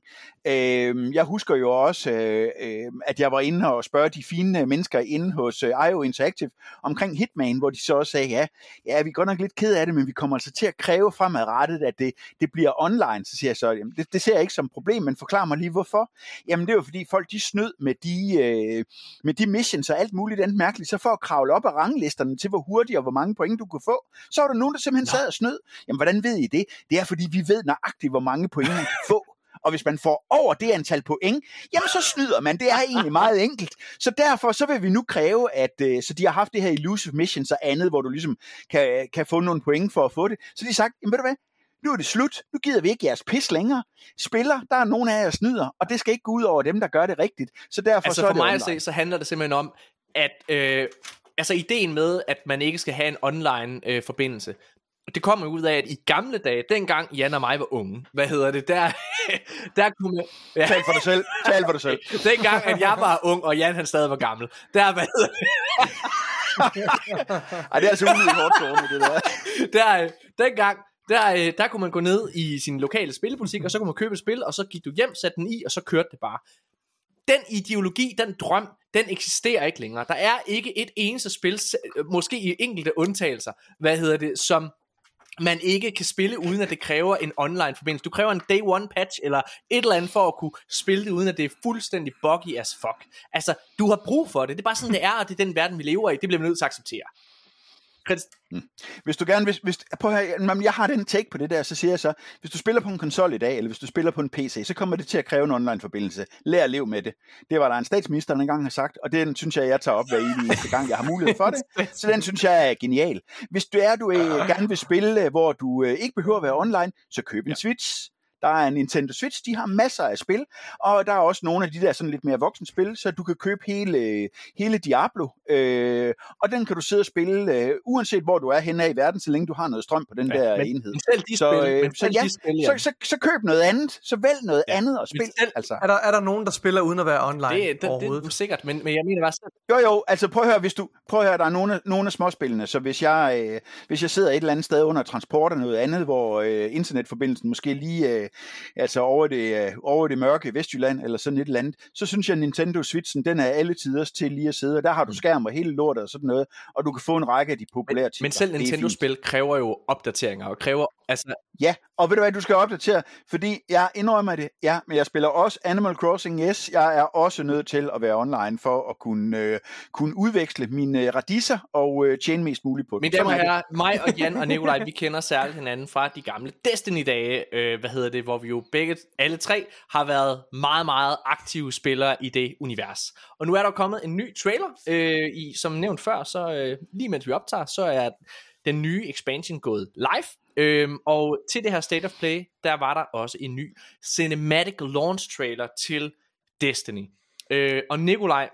Øh, jeg husker jo også, øh, øh, at jeg var inde og spørge de fine øh, mennesker inde hos øh, IO Interactive omkring Hitman, hvor de så også sagde, ja, ja, vi er godt nok lidt ked af det, men vi kommer altså til at kræve fremadrettet, at det, det bliver online. Så siger jeg så, jamen, det, det ser jeg ikke som et problem, men forklar mig lige, hvorfor. Jamen det er jo fordi folk de snød med de, øh, med de missions og alt muligt andet mærkeligt, så for at kravle op ad ranglisterne til, hvor hurtigt og hvor mange point du kunne få, så var der nogen, der simpelthen sad og snød. Jamen hvordan ved I det? Det er fordi, vi ved nøjagtigt, hvor mange point man kan få. Og hvis man får over det antal point, jamen så snyder man. Det er egentlig meget enkelt. Så derfor så vil vi nu kræve, at øh, så de har haft det her elusive missions og andet, hvor du ligesom kan, kan få nogle point for at få det. Så de har sagt, jamen ved du hvad, nu er det slut. Nu gider vi ikke jeres pis længere. Spiller, der er nogen af jer snyder, og det skal ikke gå ud over dem, der gør det rigtigt. Så derfor Altså så er for mig at se, så handler det simpelthen om, at øh, altså ideen med, at man ikke skal have en online øh, forbindelse, det kommer ud af, at i gamle dage, dengang Jan og mig var unge, hvad hedder det, der, der kunne man... Ja, Tal for dig selv. Tal for dig selv. dengang, at jeg var ung, og Jan han stadig var gammel, der, hvad hedder det, Ej, det er altså hårdt det der. der, dengang, der, øh, der kunne man gå ned i sin lokale spillebutik, og så kunne man købe et spil, og så gik du hjem, satte den i, og så kørte det bare. Den ideologi, den drøm, den eksisterer ikke længere. Der er ikke et eneste spil, øh, måske i enkelte undtagelser, hvad hedder det, som man ikke kan spille, uden at det kræver en online forbindelse. Du kræver en day one patch, eller et eller andet for at kunne spille det, uden at det er fuldstændig buggy as fuck. Altså, du har brug for det. Det er bare sådan, det er, og det er den verden, vi lever i. Det bliver vi nødt til at acceptere. Chris- Hvis du gerne hvis, hvis, prøv at høre, jeg har den take på det der, så siger jeg så, hvis du spiller på en konsol i dag, eller hvis du spiller på en PC, så kommer det til at kræve en online-forbindelse. Lær at leve med det. Det var der en statsminister, der engang har sagt, og den synes jeg, jeg tager op hver eneste gang, jeg har mulighed for det. Så den synes jeg er genial. Hvis du er, du øh, gerne vil spille, øh, hvor du øh, ikke behøver at være online, så køb en Switch. Der er Nintendo Switch, de har masser af spil, og der er også nogle af de der sådan lidt mere voksne spil, så du kan købe hele, hele Diablo, øh, og den kan du sidde og spille, øh, uanset hvor du er henne i verden, så længe du har noget strøm på den ja, der men, enhed. Selv de Så, spil, øh, men så selv ja, de spil, Så, så, så køb noget andet, så vælg noget Ja, andet og spil. selv- Altså. Er der, er der nogen, der spiller uden at være online det, det, det, overhovedet? det er sikkert, men, men jeg mener bare selv, Jo, jo, altså prøv at høre, hvis du, prøv at høre, der er nogle, af- nogle af småspillene, så hvis jeg, øh, hvis jeg sidder et eller andet sted under transport eller noget andet, hvor øh, internetforbindelsen måske lige, øh, altså over det, øh, over det mørke Vestjylland eller sådan et eller andet, så synes jeg, at Nintendo Switchen, den er alle tiders til lige at sidde, og der har du skærm og hele lortet og sådan noget, og du kan få en række af de populære titler. men selv. Nintendo-spil kræver jo opdateringer, og kræver, altså, Ja, og ved du hvad, du skal opdatere, fordi jeg indrømmer det, ja, men jeg spiller også Animal Crossing, yes, jeg er også nødt til at være online for at kunne, øh, kunne udveksle mine øh, radisser og øh, tjene mest muligt på dem. Mine damer og er herrer, mig og Jan og Nikolaj, vi kender særligt hinanden fra de gamle Destiny-dage, øh, hvad hedder det, hvor vi jo begge, alle tre, har været meget, meget aktive spillere i det univers. Og nu er der kommet en ny trailer, øh, i, som nævnt før, så øh, lige mens vi optager, så er den nye expansion gået live. Øhm, og til det her State of Play, der var der også en ny cinematic launch trailer til Destiny. Øh, og Nikolaj,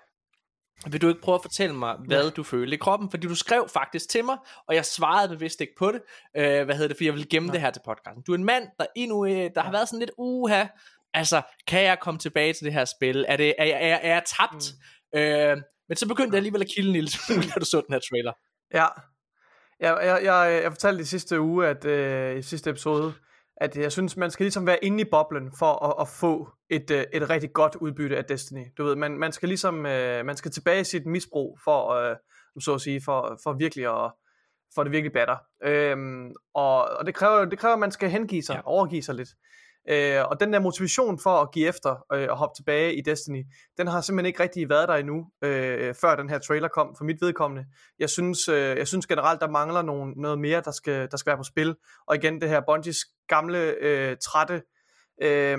vil du ikke prøve at fortælle mig, hvad du følte i kroppen? Fordi du skrev faktisk til mig, og jeg svarede bevidst ikke på det. Øh, hvad hedder det? For jeg vil gemme det her til podcasten. Du er en mand, der endnu øh, der har været sådan lidt uha. Altså, kan jeg komme tilbage til det her spil? Er, det, er, jeg, er, jeg- er jeg tabt? Mm. Øh, men så begyndte jeg alligevel at kilde en lille smule, da du så den her trailer. Ja. Jeg, jeg, jeg, jeg fortalte i sidste uge, at øh, i sidste episode, at jeg synes, man skal ligesom være inde i boblen for at, at få et, øh, et rigtig godt udbytte af Destiny. Du ved, man, man skal ligesom, øh, man skal tilbage i sit misbrug for, øh, så at sige, for, for virkelig at, for det virkelig batter. Øhm, og, og det kræver, det kræver, at man skal hengive sig, ja. overgive sig lidt. Øh, og den der motivation for at give efter øh, og hoppe tilbage i Destiny, den har simpelthen ikke rigtig været der endnu, øh, før den her trailer kom, for mit vedkommende. Jeg synes, øh, jeg synes generelt, der mangler nogen, noget mere, der skal, der skal være på spil. Og igen, det her Bungies gamle, øh, trætte øh,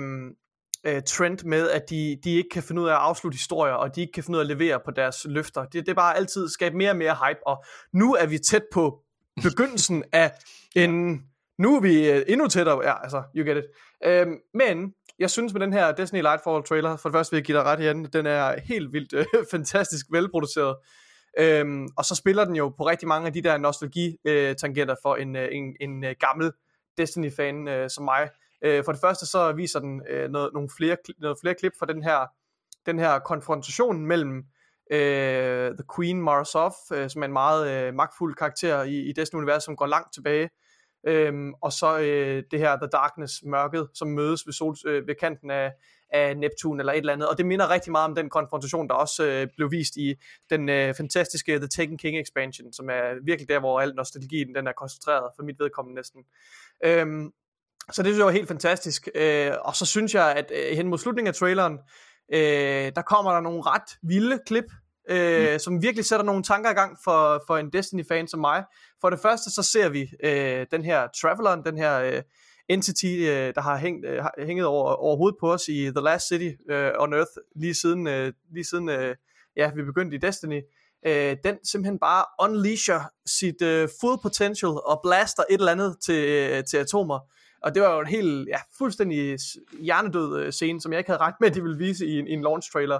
øh, trend med, at de, de ikke kan finde ud af at afslutte historier, og de ikke kan finde ud af at levere på deres løfter. Det, det er bare altid skabe mere og mere hype, og nu er vi tæt på begyndelsen af en... Nu er vi øh, endnu tættere, ja, altså, you get it. Øhm, men jeg synes med den her Destiny Lightfall trailer, for det første vil jeg give dig ret igen, den er helt vildt øh, fantastisk velproduceret. Øhm, og så spiller den jo på rigtig mange af de der nostalgi-tangenter for en, øh, en, en øh, gammel Destiny-fan øh, som mig. Øh, for det første så viser den øh, noget, nogle flere, noget flere klip fra den her, den her konfrontation mellem øh, The Queen Mara øh, som er en meget øh, magtfuld karakter i, i Destiny-universet, som går langt tilbage, øhm, og så øh, det her The Darkness, mørket, som mødes ved, sol, øh, ved kanten af, af Neptun eller et eller andet, og det minder rigtig meget om den konfrontation, der også øh, blev vist i den øh, fantastiske The Taken King expansion, som er virkelig der, hvor al nostalgien den er koncentreret, for mit vedkommende næsten. Øhm, så det synes jeg var helt fantastisk, øh, og så synes jeg, at øh, hen mod slutningen af traileren, øh, der kommer der nogle ret vilde klip, Mm. øh, mm. som virkelig sætter nogle tanker i gang for, for en Destiny-fan som mig. For det første, så ser vi øh, den her Traveleren, den her øh, entity, øh, der har, hængt, øh, hænget over, over hovedet på os i The Last City øh, on Earth, lige siden, øh, lige siden øh, ja, vi begyndte i Destiny. Øh, den simpelthen bare unleasher sit øh, full potential og blaster et eller andet til, øh, til atomer. Og det var jo en helt, ja, fuldstændig hjernedød øh, scene, som jeg ikke havde regnet med, at de ville vise i en, i en launch trailer.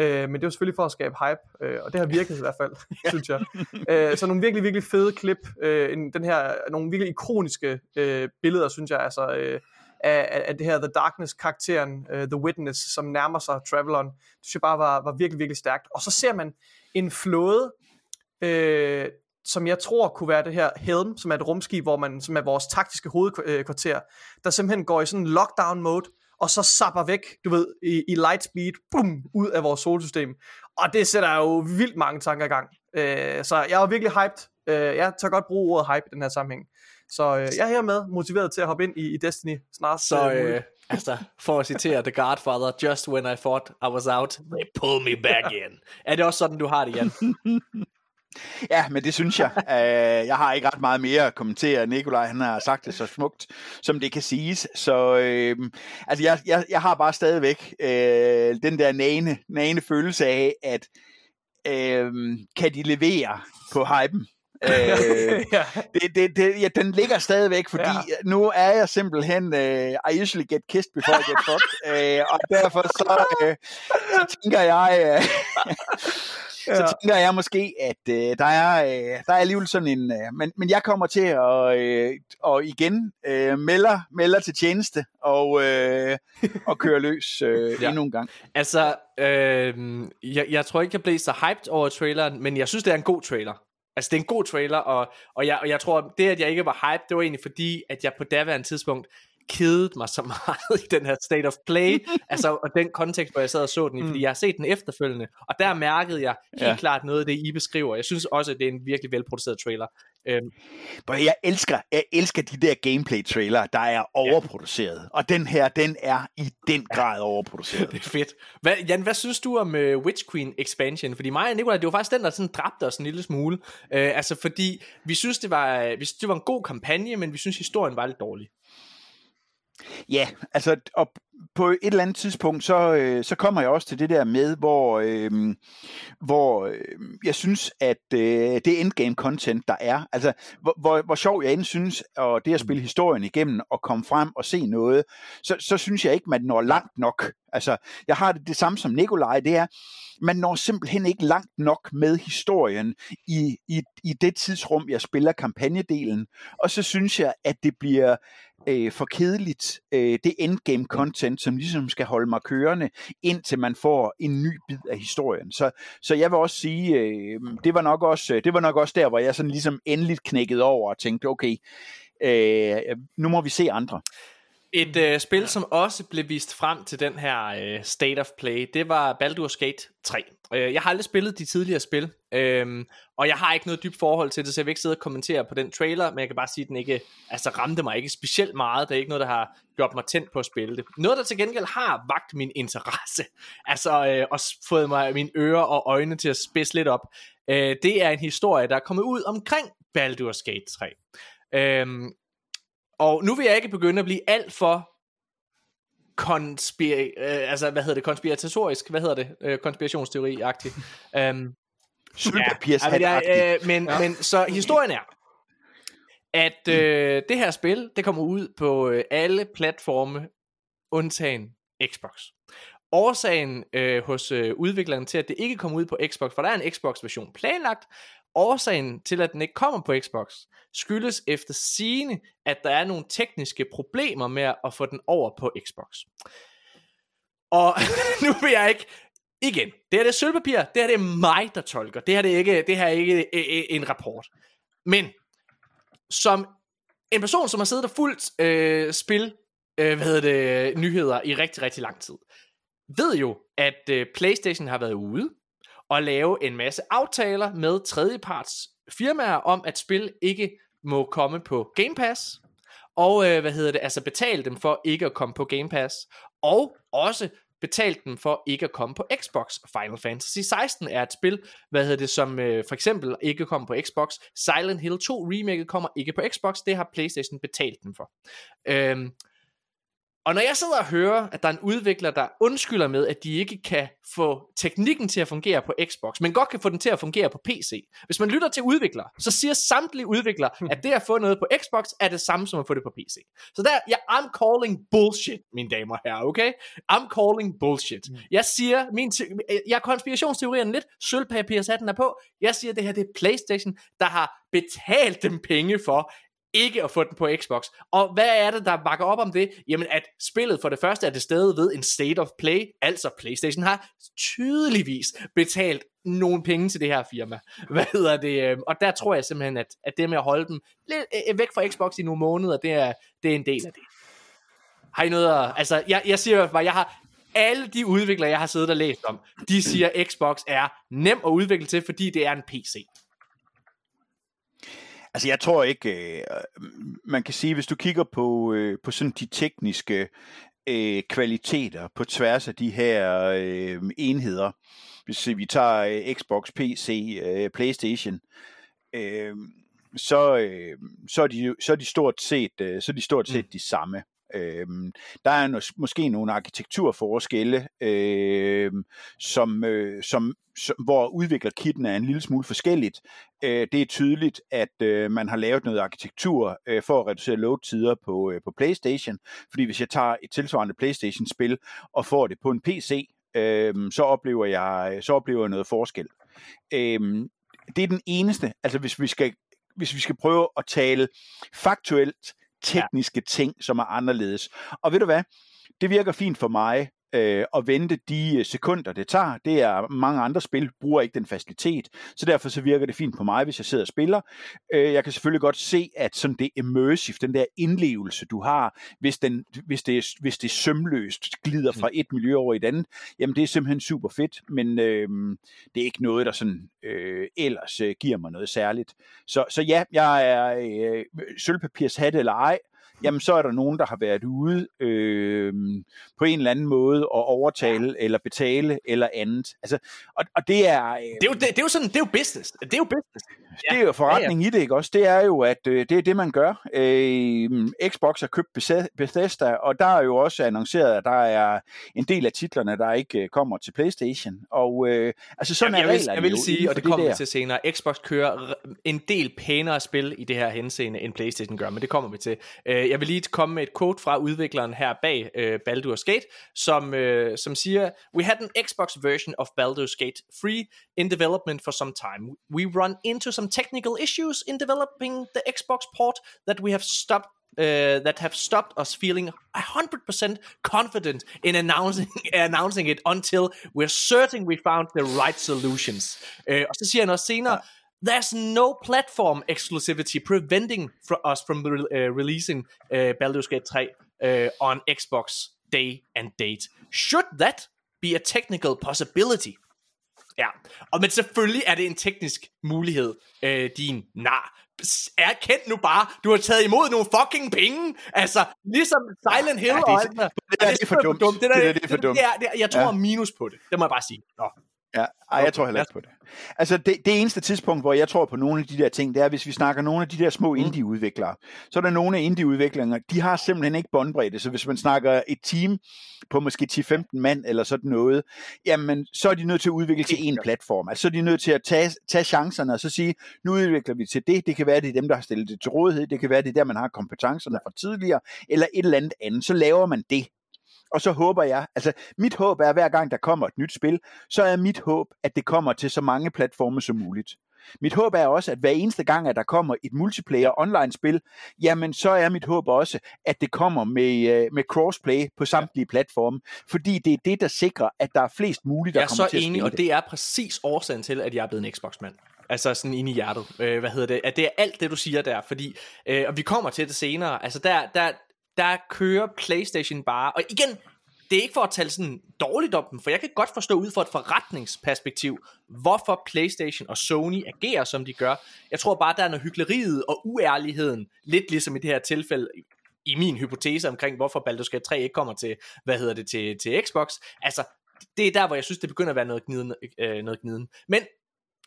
Øh, men det var selvfølgelig for at skabe hype, øh, og det har virket i hvert fald, synes jeg. Øh, så nogle virkelig, virkelig fede klip, øh, en, den her, nogle virkelig ikoniske øh, billeder, synes jeg, altså, øh, af, af- det her The Darkness-karakteren, øh, The Witness, som nærmer sig Travelon. Det synes jeg bare var, var virkelig, virkelig stærkt. Og så ser man en flåde, øh, som jeg tror kunne være det her Helm, som er et rumskib, hvor man, som er vores taktiske hovedkvarter, der simpelthen går i sådan en lockdown mode, og så sapper væk, du ved, i, i light speed, boom, ud af vores solsystem. Og det sætter jo vildt mange tanker i gang. Øh, så jeg er virkelig hyped. Øh, jeg tør godt bruge ordet hype i den her sammenhæng. Så øh, jeg er hermed motiveret til at hoppe ind i, i Destiny snart. Så øh, øh, altså, for at citere The Godfather, just when I thought I was out, they pull me back in. Er det også sådan, du har det, Jan? Ja, men det synes jeg. Uh, jeg har ikke ret meget mere at kommentere. Nikolaj, han har sagt det så smukt, som det kan siges. Så uh, altså, jeg, jeg, jeg har bare stadigvæk uh, den der nane, nane følelse af, at uh, kan de levere på hypen? Øh, ja. det, det, det, ja, den ligger stadigvæk, fordi ja. Nu er jeg simpelthen, uh, I usually get kissed before I get fucked, uh, og derfor så, så tænker jeg, uh, så Ja. tænker jeg måske, at uh, der, er, uh, der er alligevel sådan en, uh, men, men jeg kommer til at uh, og igen uh, melder, melder til tjeneste og, uh, og kører løs Ja. ja. endnu en gang. Altså, øh, jeg, jeg tror ikke, jeg blev så hyped over traileren, men jeg synes, det er en god trailer. Altså, det er en god trailer, og, og, jeg, og jeg tror, det, at jeg ikke var hyped, det var egentlig fordi, at jeg på daværende tidspunkt kedede mig så meget i den her state of play, altså, og den kontekst, hvor jeg sad og så den i, fordi jeg har set den efterfølgende, og der mærkede jeg helt Ja. ja. klart noget af det, I beskriver. Jeg synes også, at det er en virkelig velproduceret trailer. Øhm, jeg elsker, jeg elsker de der gameplay-trailer, der er overproduceret. Og den her, den er i den grad overproduceret. Det er fedt. Hvad, Jan, hvad synes du om uh, Witch Queen Expansion? Fordi mig og Nicolaj, det var faktisk den, der sådan dræbte os en lille smule. Uh, altså fordi, vi synes, det var, vi synes, det var en god kampagne, men vi synes, historien var lidt dårlig. Ja, altså og på et eller andet tidspunkt, så, øh, så kommer jeg også til det der med, hvor, øh, hvor øh, jeg synes, at øh, det endgame content, der er, altså hvor, hvor, hvor sjov jeg end synes, og det at spille historien igennem og komme frem og se noget, så, så synes jeg ikke, man når langt nok. Altså, jeg har det, det samme som Nikolaj, det er, man når simpelthen ikke langt nok med historien i, i, i det tidsrum, jeg spiller kampagnedelen. Og så synes jeg, at det bliver øh, for kedeligt, øh, det endgame content, som ligesom skal holde mig kørende, indtil man får en ny bid af historien. Så, så jeg vil også sige, øh, det, var nok også, det var nok også der, hvor jeg sådan ligesom endeligt knækkede over og tænkte, okay, øh, nu må vi se andre. Et øh, spil, som også blev vist frem til den her øh, State of Play, det var Baldur's Gate 3. Øh, jeg har aldrig spillet de tidligere spil, øh, og jeg har ikke noget dybt forhold til det, så jeg vil ikke sidde og kommentere på den trailer, men jeg kan bare sige, at den ikke altså, ramte mig ikke specielt meget. Det er ikke noget, der har gjort mig tændt på at spille det. Noget, der til gengæld har vagt min interesse, altså øh, og fået mig mine ører og øjne til at spidse lidt op, øh, det er en historie, der er kommet ud omkring Baldur's Gate 3. Øhm, og nu vil jeg ikke begynde at blive alt for konspir... Øh, altså, hvad hedder det? Konspiratorisk? Hvad hedder det? Øh, konspirationsteori-agtigt. um, Sølvpapirshat ja, jeg, øh, men, ja. men så historien er, at øh, det her spil, det kommer ud på øh, alle platforme, undtagen Xbox. Årsagen øh, hos øh, udvikleren til, at det ikke kommer ud på Xbox, for der er en Xbox-version planlagt, årsagen til, at den ikke kommer på Xbox, skyldes efter sigende, at der er nogle tekniske problemer med at få den over på Xbox. Og nu vil jeg ikke igen, det her det er sølvpapir, det her det er mig, der tolker. Det her det er ikke, det her er ikke øh, øh, øh, en rapport. Men som en person, som har siddet og fulgt øh, spil, øh, hvad hedder det, nyheder i rigtig, rigtig lang tid, ved jo, at øh, PlayStation har været ude og lave en masse aftaler med tredjeparts firmaer om, at spil ikke må komme på Game Pass, og øh, hvad hedder det, altså betale dem for ikke at komme på Game Pass, og også betalt dem for ikke at komme på Xbox. Final Fantasy 16 er et spil, hvad hedder det, som øh, for eksempel ikke kommer på Xbox. Silent Hill 2 remake kommer ikke på Xbox, det har PlayStation betalt dem for. Øhm, og når jeg sidder og hører, at der er en udvikler, der undskylder med, at de ikke kan få teknikken til at fungere på Xbox, men godt kan få den til at fungere på PC. Hvis man lytter til udviklere, så siger samtlige udviklere, at det at få noget på Xbox er det samme som at få det på PC. Så der, ja, I'm calling bullshit, mine damer og herrer, okay? I'm calling bullshit. Jeg siger, min te- jeg konspirationsteorien lidt, sølvpapirshatten er på. Jeg siger, at det her det er PlayStation, der har betalt dem penge for, ikke at få den på Xbox. Og hvad er det, der bakker op om det? Jamen, at spillet for det første er det stadig ved en state of play, altså PlayStation har tydeligvis betalt nogle penge til det her firma. Hvad hedder det? Øhm, og der tror jeg simpelthen, at, at det med at holde dem lidt øh, øh, væk fra Xbox i nogle måneder, det er, det er en del af det. Har I noget at... Altså, jeg, jeg siger bare, jeg har alle de udviklere, jeg har siddet og læst om, de siger, at Xbox er nem at udvikle til, fordi det er en PC. Altså, jeg tror ikke, øh, man kan sige, hvis du kigger på, øh, på sådan de tekniske øh, kvaliteter på tværs af de her øh, enheder, hvis vi tager øh, Xbox, PC, øh, PlayStation, øh, så, øh, så, er de, så er de stort set, øh, så er de stort set de samme. Øh, der er no, måske nogle arkitekturforskelle, øh, som, øh, som, som, hvor udviklerkitten er en lille smule forskelligt. Øh, det er tydeligt, at øh, man har lavet noget arkitektur øh, for at reducere load-tider på, øh, på PlayStation, fordi hvis jeg tager et tilsvarende PlayStation-spil og får det på en PC, øh, så oplever jeg så oplever jeg noget forskel. Øh, det er den eneste, altså hvis vi skal hvis vi skal prøve at tale faktuelt tekniske ja. ting, som er anderledes. Og ved du hvad? Det virker fint for mig øh, at vente de øh, sekunder, det tager. Det er mange andre spil, bruger ikke den facilitet, så derfor så virker det fint på mig, hvis jeg sidder og spiller. Øh, jeg kan selvfølgelig godt se, at sådan det immersive, den der indlevelse, du har, hvis, den, hvis, det, hvis det sømløst glider fra et miljø over i et andet, jamen det er simpelthen super fedt, men øh, det er ikke noget, der sådan øh, ellers øh, giver mig noget særligt. Så, så ja, jeg er øh, sølvpapirshat eller ej, jamen så er der nogen, der har været ude øh, på en eller anden måde at overtale eller betale eller andet. Altså, og, og det er... Øh, det, er jo, det, det er jo sådan, det er jo business. Det er jo business. Ja. Det er jo forretning ja, ja. i det, ikke også? Det er jo, at øh, det er det, man gør. Øh, Xbox har købt Bethesda, og der er jo også annonceret, at der er en del af titlerne, der ikke øh, kommer til PlayStation. Og øh, altså sådan Jamen, er jeg vil, jeg vil sige, og det, det kommer vi til senere, Xbox kører en del pænere spil i det her henseende, end PlayStation gør, men det kommer vi til. Øh, jeg vil lige komme med et quote fra udvikleren her bag uh, Baldur's Gate, som, uh, som siger, We had an Xbox version of Baldur's Gate 3 in development for some time. We run into some technical issues in developing the Xbox port that we have stopped uh, that have stopped us feeling 100% confident in announcing, announcing it until we're certain we found the right solutions. Uh, og så siger han også senere, There's no platform exclusivity preventing for us from re- uh, releasing uh, Baldur's Gate 3 uh, on Xbox day and date. Should that be a technical possibility? Ja, og men selvfølgelig er det en teknisk mulighed, øh, din nar. Erkend nu bare, du har taget imod nogle fucking penge. Altså, ligesom Silent Hill Ja, det er- og alt der. det der, det er for dumt. Det, der, Det der, det er for dumt. Det er, det er, jeg tror ja. minus på det. Det må jeg bare sige. Nå. Ja, ej, jeg tror heller ikke på det. Altså, det, det eneste tidspunkt, hvor jeg tror på nogle af de der ting, det er, hvis vi snakker nogle af de der små indie-udviklere. Så er der nogle af indie-udviklere, de har simpelthen ikke båndbredde. Så hvis man snakker et team på måske 10-15 mand eller sådan noget, jamen, så er de nødt til at udvikle til en platform. Altså, så er de nødt til at tage, tage chancerne og så sige, nu udvikler vi til det. Det kan være, det er dem, der har stillet det til rådighed. Det kan være, det er der, man har kompetencerne fra tidligere. Eller et eller andet andet. Så laver man det. Og så håber jeg, altså mit håb er, at hver gang der kommer et nyt spil, så er mit håb, at det kommer til så mange platforme som muligt. Mit håb er også, at hver eneste gang, at der kommer et multiplayer online-spil, jamen så er mit håb også, at det kommer med, øh, med crossplay på samtlige platforme, fordi det er det, der sikrer, at der er flest muligt, der Jeg er kommer så til at enig, spille og det er præcis årsagen til, at jeg er blevet en Xbox-mand. Altså sådan inde i hjertet. Øh, hvad hedder det? At det er alt det, du siger der. Fordi, øh, og vi kommer til det senere. Altså der, der, der kører PlayStation bare. Og igen, det er ikke for at tale sådan dårligt om dem, for jeg kan godt forstå ud fra et forretningsperspektiv, hvorfor PlayStation og Sony agerer, som de gør. Jeg tror bare, der er noget hyggeleriet og uærligheden, lidt ligesom i det her tilfælde, i min hypotese omkring, hvorfor Baldur's Gate 3 ikke kommer til, hvad hedder det, til, til Xbox. Altså, det er der, hvor jeg synes, det begynder at være noget gniden. Øh, noget gniden. Men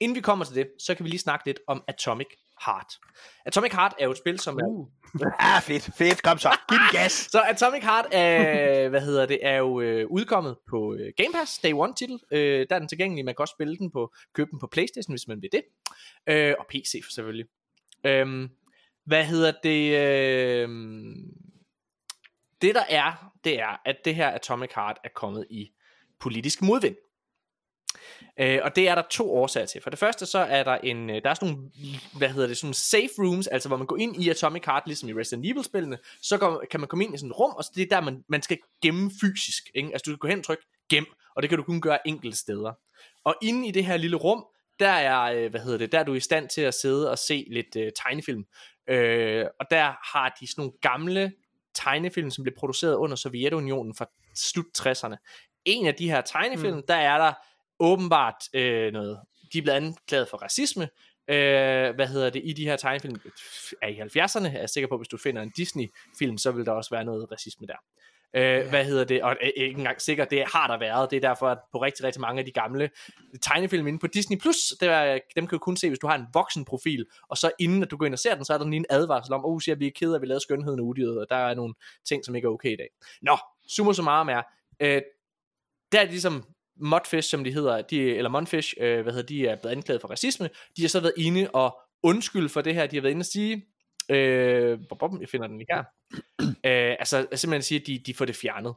inden vi kommer til det, så kan vi lige snakke lidt om Atomic Heart. Atomic Heart er jo et spil, som er... Uh. Ah, fedt, fedt, kom så, giv den gas. Så Atomic Heart er, hvad hedder det, er jo øh, udkommet på øh, Game Pass, Day One titel. Øh, der er den tilgængelig, man kan også spille den på, købe den på Playstation, hvis man vil det. Øh, og PC for selvfølgelig. Øh, hvad hedder det? Øh, det der er, det er, at det her Atomic Heart er kommet i politisk modvind. Øh, og det er der to årsager til. For det første så er der en, øh, der er sådan nogle, hvad hedder det, sådan safe rooms, altså hvor man går ind i Atomic Heart, ligesom i Resident Evil spillene, så går, kan man komme ind i sådan et rum, og så det er der, man, man skal gemme fysisk. Ikke? Altså du skal gå hen og trykke gem, og det kan du kun gøre enkelte steder. Og inde i det her lille rum, der er, øh, hvad hedder det, der er du i stand til at sidde og se lidt øh, tegnefilm. Øh, og der har de sådan nogle gamle tegnefilm, som blev produceret under Sovjetunionen fra slut 60'erne. En af de her tegnefilm, mm. der er der åbenbart øh, noget, de er blevet anklaget for racisme, øh, hvad hedder det, i de her tegnefilm, er i 70'erne, er jeg sikker på, hvis du finder en Disney-film, så vil der også være noget racisme der. Øh, hvad hedder det? Og øh, ikke engang sikkert, det har der været. Det er derfor, at på rigtig, rigtig mange af de gamle tegnefilm inde på Disney+, Plus, er, dem kan du kun se, hvis du har en voksen profil, og så inden at du går ind og ser den, så er der lige en advarsel om, oh, siger, at vi er ked af, at vi lavede skønheden og udyret, og der er nogle ting, som ikke er okay i dag. Nå, summa summarum er, øh, der er ligesom Mudfish, som de hedder, de, eller Mudfish, øh, hvad hedder, de er blevet anklaget for racisme. De har så været inde og undskylde for det her. De har været inde og sige, øh, bop, jeg finder den lige her. øh, altså simpelthen sige, at de, de får det fjernet.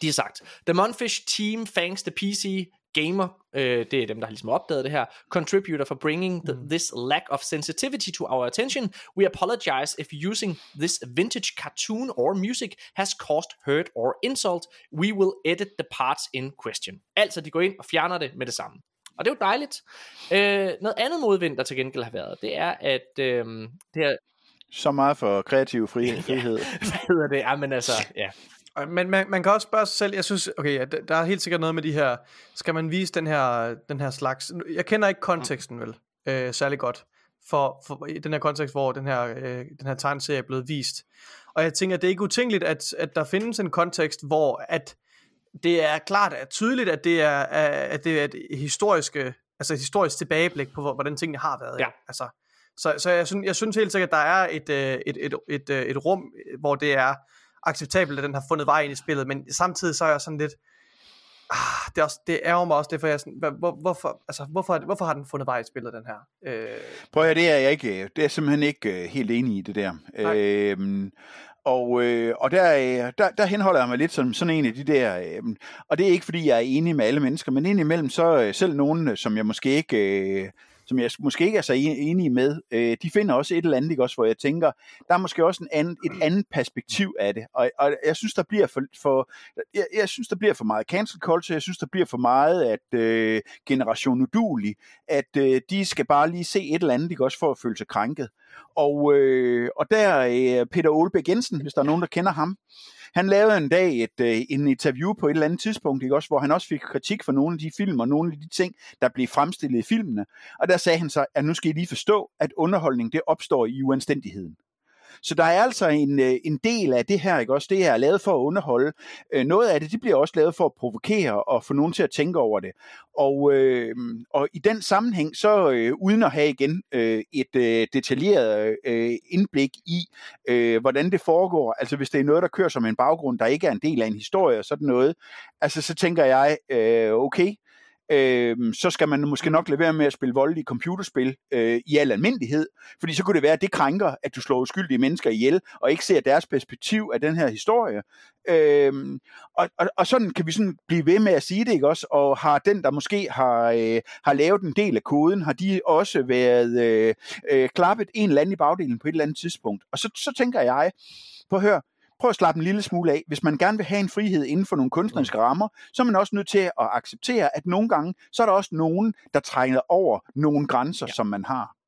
De har sagt, The Monfish team thanks the PC gamer, øh, det er dem, der har ligesom opdaget det her, contributor for bringing the, this lack of sensitivity to our attention. We apologize if using this vintage cartoon or music has caused hurt or insult. We will edit the parts in question. Altså, de går ind og fjerner det med det samme. Og det er jo dejligt. Øh, noget andet modvind, der til gengæld har været, det er, at øh, det er, Så meget for kreativ frihed. frihed. hvad hedder det? Ja, men altså, ja. Og- Men man, man kan også spørge sig selv, jeg synes, okay, der- er helt sikkert noget med de her, skal man vise den her, den her slags, jeg kender ikke konteksten vel, øh, særlig godt, for, for den her kontekst, hvor den her, øh, den her tegneserie er blevet vist. Og jeg tænker, det er ikke utænkeligt, at, at der findes en kontekst, hvor at det er klart at tydeligt, at det er, at det er et historiske, altså et historisk tilbageblik på, hvor- hvordan tingene har været. Ja. Altså, så, så jeg, synes, jeg synes helt sikkert, at der er et, øh, et, et, et, øh, et rum, hvor det er acceptabelt, at den har fundet vej ind i spillet, men samtidig så er jeg sådan lidt, ah, det, er også, det ærger mig også, det for jeg er sådan, hvor, hvor, hvorfor, altså, hvorfor, hvorfor har den fundet vej i spillet, den her? Øh, Prøv at høre, det er jeg ikke, det er jeg simpelthen ikke øh, helt enig i det der. Nej. Øhm, og, øh, og der, øh, der, der henholder jeg mig lidt som sådan en af de der, øh, og det er ikke fordi jeg er enig med alle mennesker, men indimellem så øh, selv nogen, øh, som jeg måske ikke, øh, som jeg måske ikke er så enig med, øh, de finder også et eller andet, ikke også, hvor jeg tænker, der er måske også en anden, et andet perspektiv af det, og, og jeg synes, der bliver for, for jeg, jeg synes, der bliver for meget cancel culture, jeg synes, der bliver for meget, at øh, generation udulig, at øh, de skal bare lige se et eller andet, ikke også, for at føle sig krænket. Og, øh, og der er øh, Peter Olbæk Jensen, hvis der er nogen, der kender ham, han lavede en dag et, øh, en interview på et eller andet tidspunkt, ikke også, hvor han også fik kritik for nogle af de film og nogle af de ting, der blev fremstillet i filmene. Og der sagde han så, at nu skal I lige forstå, at underholdning det opstår i uanstændigheden. Så der er altså en, øh, en del af det her, ikke også? Det er lavet for at underholde. Øh, noget af det, det bliver også lavet for at provokere og få nogen til at tænke over det. Og, øh, og i den sammenhæng, så øh, uden at have igen øh, et øh, detaljeret øh, indblik i, øh, hvordan det foregår, altså hvis det er noget, der kører som en baggrund, der ikke er en del af en historie og sådan noget, altså så tænker jeg, øh, okay, øh, så skal man måske nok lade være med at spille voldelige computerspil øh, i al almindelighed, fordi så kunne det være, at det krænker, at du slår uskyldige mennesker ihjel, og ikke ser deres perspektiv af den her historie. Øh, og, og, og sådan kan vi sådan blive ved med at sige det, ikke også? Og har den, der måske har, øh, har lavet en del af koden, har de også været øh, øh, klappet en eller anden i bagdelen på et eller andet tidspunkt. Og så, så tænker jeg, på hør, prøv at slappe en lille smule af. Hvis man gerne vil have en frihed inden for nogle kunstneriske rammer, så er man også nødt til at acceptere, at nogle gange, så er der også nogen, der trænger over nogle grænser, ja. som man har.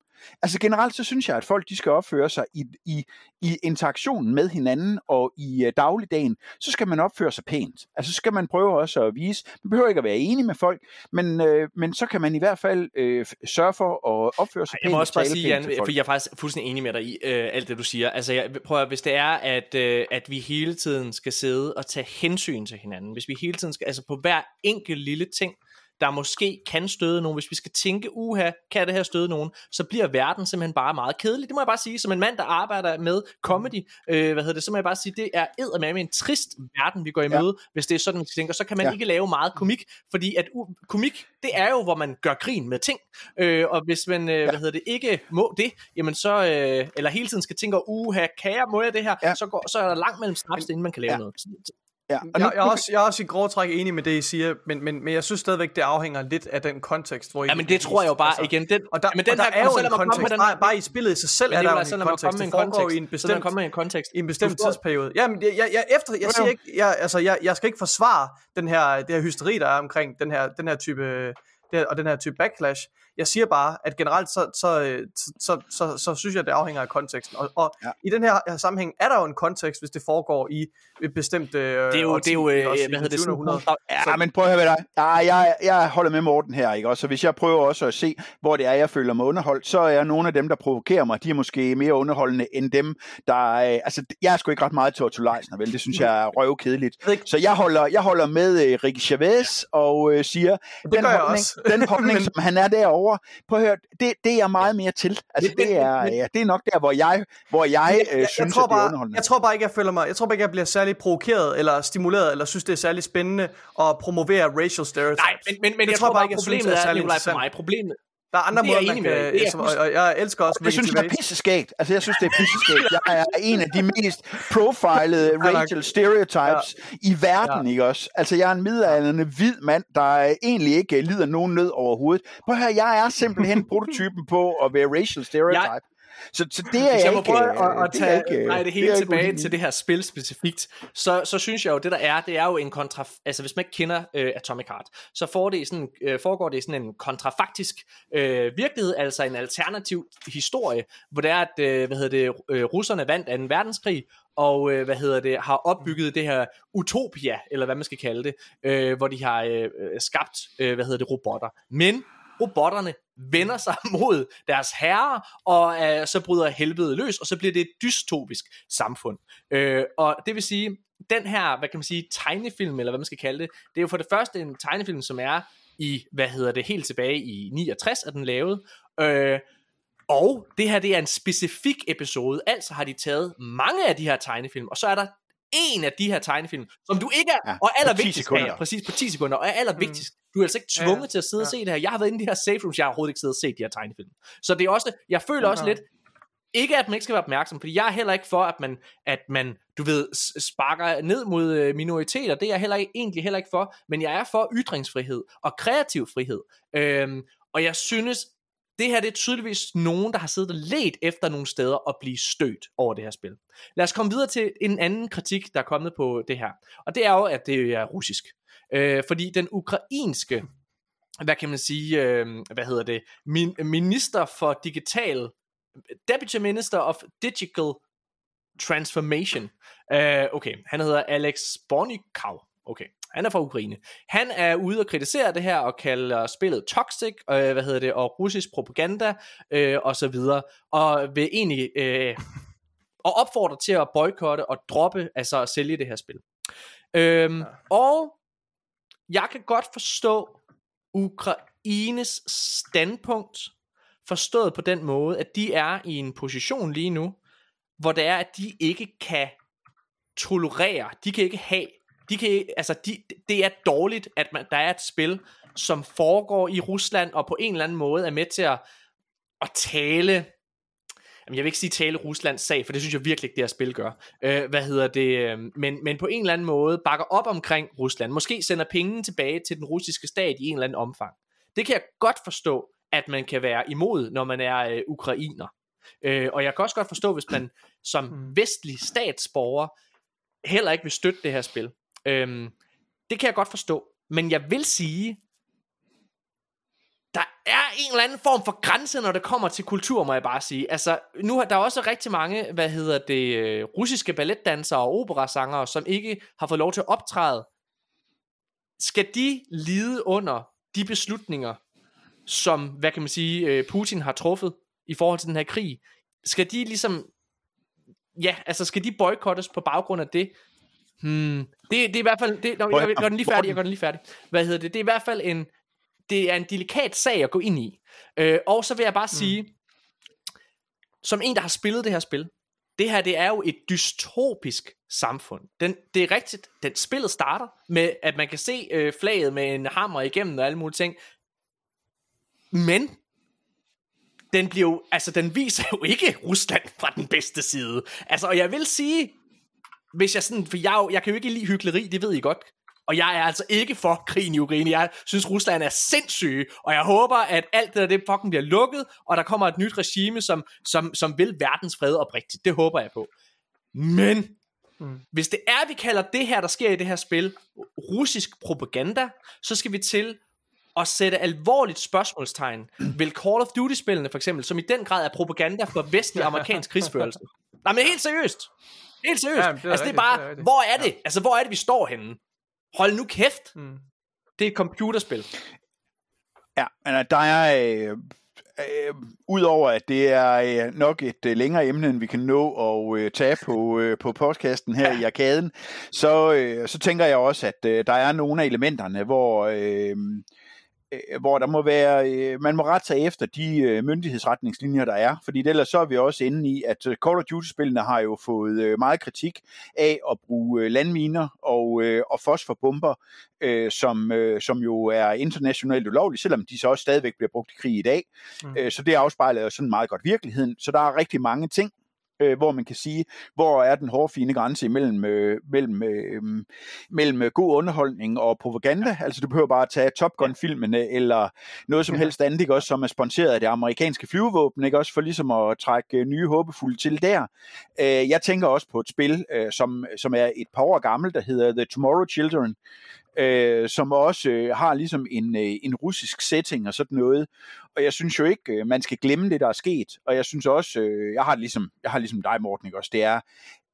Altså generelt så synes jeg, at folk de skal opføre sig i, i, i interaktionen med hinanden og i uh, dagligdagen, så skal man opføre sig pænt. Altså så skal man prøve også at vise, man behøver ikke at være enig med folk, men, øh, men så kan man i hvert fald øh, sørge for at opføre sig Jeg pænt. må og også bare sige, Jan, fordi jeg er faktisk fuldstændig enig med dig i øh, alt det, du siger. Altså, jeg, prøv at, hvis det er, at, øh, at vi hele tiden skal sidde og tage hensyn til hinanden, hvis vi hele tiden skal, altså på hver enkelt lille ting, der måske kan støde nogen, hvis vi skal tænke, uha, kan det her støde nogen, så bliver verden simpelthen bare meget kedelig. Det må jeg bare sige, som en mand, der arbejder med comedy, øh, hvad hedder det, så må jeg bare sige, det er eddermame en trist verden, vi går i Ja. møde, hvis det er sådan, vi tænker, så kan man Ja. ikke lave meget komik, fordi at u- komik, det er jo, hvor man gør grin med ting, øh, og hvis man, øh, hvad hedder det, ikke må det, jamen så, øh, eller hele tiden skal tænke, uha, kan jeg, må jeg det her, Ja. så, går, så er der langt mellem snaps, inden man kan lave Ja. noget. Ja. Og nu, jeg, jeg, er også, jeg er også i grove træk enig med det, I siger, men, men, men jeg synes stadigvæk, det afhænger lidt af den kontekst, hvor I Ja, men det tror jeg jo bare, igen, den, Og der, men den og der her, er jo en kontekst, med den bare, bare i spillet i sig selv Men er det der er jo altså, en kontekst, det en foregår kontekst. i en bestemt, komme med en kontekst. i en bestemt tidsperiode. Jamen, jeg, jeg, jeg, efter, jeg siger ikke, jeg, altså, jeg, jeg skal ikke forsvare den her, det her hysteri, der er omkring den her, den her type, det her, og den her type backlash. Jeg siger bare, at generelt så, så, øh, så, så, så, så synes jeg, det afhænger af konteksten. Og, og Ja. i den her, sammenhæng er der jo en kontekst, hvis det foregår i et bestemt øh, Det er jo, det er jo øh, hvad hedder det, sådan, århundrede. Ja, men prøv at høre hvad der er. Ja, jeg, jeg holder med Morten her, ikke? Og så hvis jeg prøver også at se, hvor det er, jeg føler mig underholdt, så er nogle af dem, der provokerer mig, de er måske mere underholdende end dem, der... Øh, altså, jeg er sgu ikke ret meget til Otto Leisner, vel? Det synes jeg er røvkedeligt. Så jeg holder, jeg holder med øh, Ricky Chavez og øh, siger, den holdning, også. den holdning som han er derovre, prøv at høre, det, det er jeg meget mere til. Altså, det er, ja, det er nok der, hvor jeg, hvor jeg, øh, jeg, synes, jeg, tror at det er bare, underholdende. jeg tror bare ikke, jeg føler mig, jeg tror bare ikke, jeg bliver særlig provokeret, eller stimuleret, eller synes, det er særlig spændende at promovere racial stereotypes. Nej, men, men, men Det jeg tror tror bare, ikke, jeg synes problemet er er, særlig for mig, problemet, Der er andre Det er jeg måder, man kan, Det er som, og, og jeg elsker også Jeg synes, det er pisseskægt. Altså, jeg synes, det er pisseskægt. Jeg er en af de mest profilede racial stereotypes i verden, ikke også? Altså, jeg er en midaldrende hvid mand, der egentlig ikke lider nogen nød overhovedet. Prøv høre, jeg er simpelthen prototypen på at være racial stereotype. Så, så det er Hvis jeg jeg må ikke... prøve at, at det er tage, ikke, nej, det hele ikke tilbage uenig i. til det her spil specifikt, så, så synes jeg jo, det der er, det er jo en kontra... Altså, hvis man ikke kender øh, Atomic Heart, så får det sådan, øh, foregår det i sådan en kontrafaktisk øh, virkelighed, altså en alternativ historie, hvor det er, at øh, hvad hedder det, øh, russerne vandt 2. verdenskrig, og øh, hvad hedder det, har opbygget det her utopia, eller hvad man skal kalde det, øh, hvor de har øh, øh, skabt, øh, hvad hedder det, robotter. Men robotterne vender sig mod deres herrer, og øh, så bryder helvede løs, og så bliver det et dystopisk samfund. Øh, og det vil sige, den her, hvad kan man sige, tegnefilm, eller hvad man skal kalde det, det er jo for det første en tegnefilm, som er i, hvad hedder det, helt tilbage i 69 er den lavet, øh, og det her, det er en specifik episode, altså har de taget mange af de her tegnefilm, og så er der en af de her tegnefilm, som du ikke er, Ja, ja, og 10 allervigtigst, ja, præcis på 10 sekunder, og er allervigtigst, du er altså ikke Ja, tvunget til at sidde ja. og se det her. Jeg har været inde i de her safe rooms, jeg har overhovedet ikke siddet og set de her tegnefilm. Så det er også, jeg føler også Ja. lidt, ikke at man ikke skal være opmærksom, fordi jeg er heller ikke for, at man, at man du ved, sparker ned mod øh, minoriteter, det er jeg heller ikke, egentlig heller ikke for, men jeg er for ytringsfrihed og kreativ frihed. Øhm, og jeg synes, det her det er tydeligvis nogen, der har siddet og let efter nogle steder og blive stødt over det her spil. Lad os komme videre til en anden kritik, der er kommet på det her. Og det er jo, at det er russisk. Øh, fordi den ukrainske, hvad kan man sige, øh, hvad hedder det, min, minister for digital, Deputy Minister of Digital Transformation. Øh, okay, han hedder Alex Bornikov. Okay, han er fra Ukraine. Han er ude og kritisere det her og kalder spillet toxic, øh, hvad hedder det, og russisk propaganda øh, og så videre, og vil egentlig øh, og opfordrer til at boykotte og droppe, altså at sælge det her spil. Øhm, ja. Og jeg kan godt forstå Ukraines standpunkt, forstået på den måde, at de er i en position lige nu, hvor det er, at de ikke kan tolerere, de kan ikke have, de kan altså de, det er dårligt, at man, der er et spil, som foregår i Rusland, og på en eller anden måde er med til at, at tale, jamen jeg vil ikke sige tale Ruslands sag, for det synes jeg virkelig ikke, det her spil gør. Øh, hvad hedder det? øh, Men, men på en eller anden måde bakker op omkring Rusland. Måske sender penge tilbage til den russiske stat i en eller anden omfang. Det kan jeg godt forstå, at man kan være imod, når man er øh, ukrainer. Øh, og jeg kan også godt forstå, hvis man som vestlig statsborger heller ikke vil støtte det her spil. Øhm, det kan jeg godt forstå. Men jeg vil sige, der er en eller anden form for grænse, når det kommer til kultur, må jeg bare sige. Altså, nu er der også rigtig mange, hvad hedder det, øh, russiske balletdansere og operasangere, som ikke har fået lov til at optræde. Skal de lide under de beslutninger, som, hvad kan man sige, øh, Putin har truffet i forhold til den her krig? Skal de ligesom, ja, altså skal de boykottes på baggrund af det? Hmm, det, det er i hvert fald, det, nå, jeg, jeg gør den lige færdig, jeg gør den lige færdig. Hvad hedder det? Det er i hvert fald en, det er en delikat sag at gå ind i. Øh, og så vil jeg bare sige, som en, der har spillet det her spil, det her, det er jo et dystopisk samfund. Den, det er rigtigt, den spillet starter med, at man kan se øh, flaget med en hammer igennem og alle mulige ting. Men den bliver jo, altså den viser jo ikke Rusland fra den bedste side. Altså, og jeg vil sige, hvis jeg sådan, for jeg, jeg kan jo ikke lide hyggeleri, det ved I godt. Og jeg er altså ikke for krigen i Ukraine. Jeg synes, Rusland er sindssyge, og jeg håber, at alt det der, det fucking bliver lukket, og der kommer et nyt regime, som, som, som vil verdens fred oprigtigt. Det håber jeg på. Men, mm. hvis det er, vi kalder det her, der sker i det her spil, russisk propaganda, så skal vi til at sætte alvorligt spørgsmålstegn ved Call of Duty-spillene for eksempel, som i den grad er propaganda for vestlig amerikansk krigsførelse. Nej, men helt seriøst. Helt seriøst. Ja, Ja, men det er altså, det er rigtigt, bare, det er rigtigt. hvor er det? Altså, hvor er det, vi står henne? Hold nu kæft. Mm. Det er et computerspil. Ja, men øh, der er... Øh, øh, Udover at det er øh, nok et øh, længere emne, end vi kan nå at øh, tage på, øh, på podcasten her ja. i arkaden, så, øh, så tænker jeg også, at øh, der er nogle af elementerne, hvor... Øh, hvor der må være, øh, man må rette sig efter de øh, myndighedsretningslinjer, der er, fordi ellers så er vi også inde i, at øh, Call of Duty-spillene har jo fået øh, meget kritik af at bruge øh, landminer og, øh, og fosforbomber, øh, som, øh, som jo er internationalt ulovligt, selvom de så også stadigvæk bliver brugt i krig i dag. Mm. Øh, så det afspejler jo sådan meget godt virkeligheden. Så der er rigtig mange ting, øh, hvor man kan sige, hvor er den hårde fine grænse imellem, øh, mellem, øh, mellem øh, god underholdning og propaganda. Ja. Altså du behøver bare at tage Top Gun-filmene eller noget som helst andet, ikke? også som er sponsoreret af det amerikanske flyvevåben, ikke også for ligesom at trække øh, nye håbefulde til der. Øh, jeg tænker også på et spil, øh, som, som er et par år gammelt, der hedder The Tomorrow Children, øh, som også øh, har ligesom en, øh, en russisk setting og sådan noget. Og jeg synes jo ikke, øh, man skal glemme det, der er sket. Og jeg synes også, øh, jeg har det ligesom, jeg har det ligesom dig, Morten, ikke også? Det er,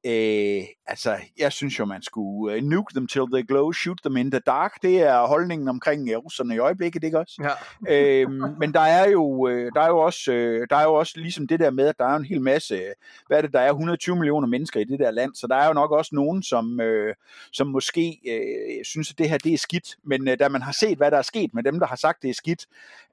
øh, altså, jeg synes jo, man skulle uh, nuke them till they glow, shoot them in the dark. Det er holdningen omkring uh, russerne i øjeblikket, ikke også? Ja. øhm, men der er jo øh, der er jo også øh, der er jo også ligesom det der med at der er en hel masse øh, hvad er det der er 120 millioner mennesker i det der land så der er jo nok også nogen som øh, som måske øh, synes at det her det er skidt men øh, da man har set hvad der er sket med dem der har sagt det er skidt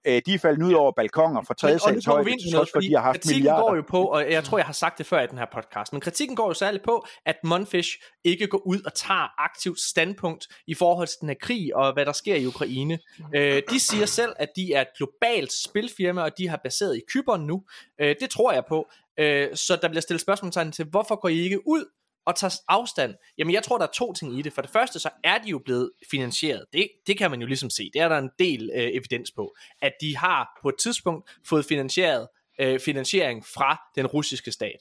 øh, de er faldet ud over balkonger fra tredje kommer højde vi ind til trods for de har haft kritikken milliarder går jo på, og jeg tror, jeg har sagt det før i den her podcast, men kritikken går jo særligt på, at Monfish ikke går ud og tager aktivt standpunkt i forhold til den her krig og hvad der sker i Ukraine. Øh, de siger selv, at de er et globalt spilfirma, og de har baseret i Kyberen nu. Øh, det tror jeg på. Øh, så der bliver stillet spørgsmålstegn til, hvorfor går I ikke ud og tager afstand? Jamen, jeg tror, der er to ting i det. For det første, så er de jo blevet finansieret. Det, det kan man jo ligesom se. Det er der en del øh, evidens på. At de har på et tidspunkt fået finansieret øh, finansiering fra den russiske stat.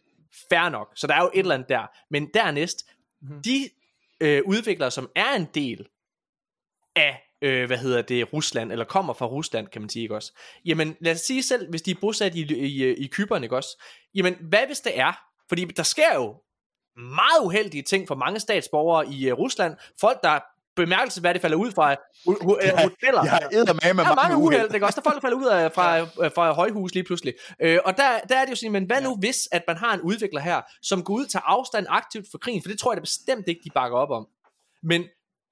Fair nok. Så der er jo et eller andet der. Men dernæst, de øh, udviklere, som er en del af, øh, hvad hedder det, Rusland, eller kommer fra Rusland, kan man sige, ikke også? Jamen, lad os sige selv, hvis de er bosat i, i, i Kyberen, ikke også? Jamen, hvad hvis det er? Fordi der sker jo meget uheldige ting for mange statsborgere i uh, Rusland. Folk, der bemærkelsesværdigt falder ud fra uh, uh, hoteller. jeg har eddermame med Der er mange uheld ikke også? Der er folk, der falder ud af, fra, fra højhus lige pludselig. Øh, og der, der er det jo sådan, men hvad nu hvis, at man har en udvikler her, som går ud og tager afstand aktivt for krigen? For det tror jeg da bestemt ikke, de bakker op om. Men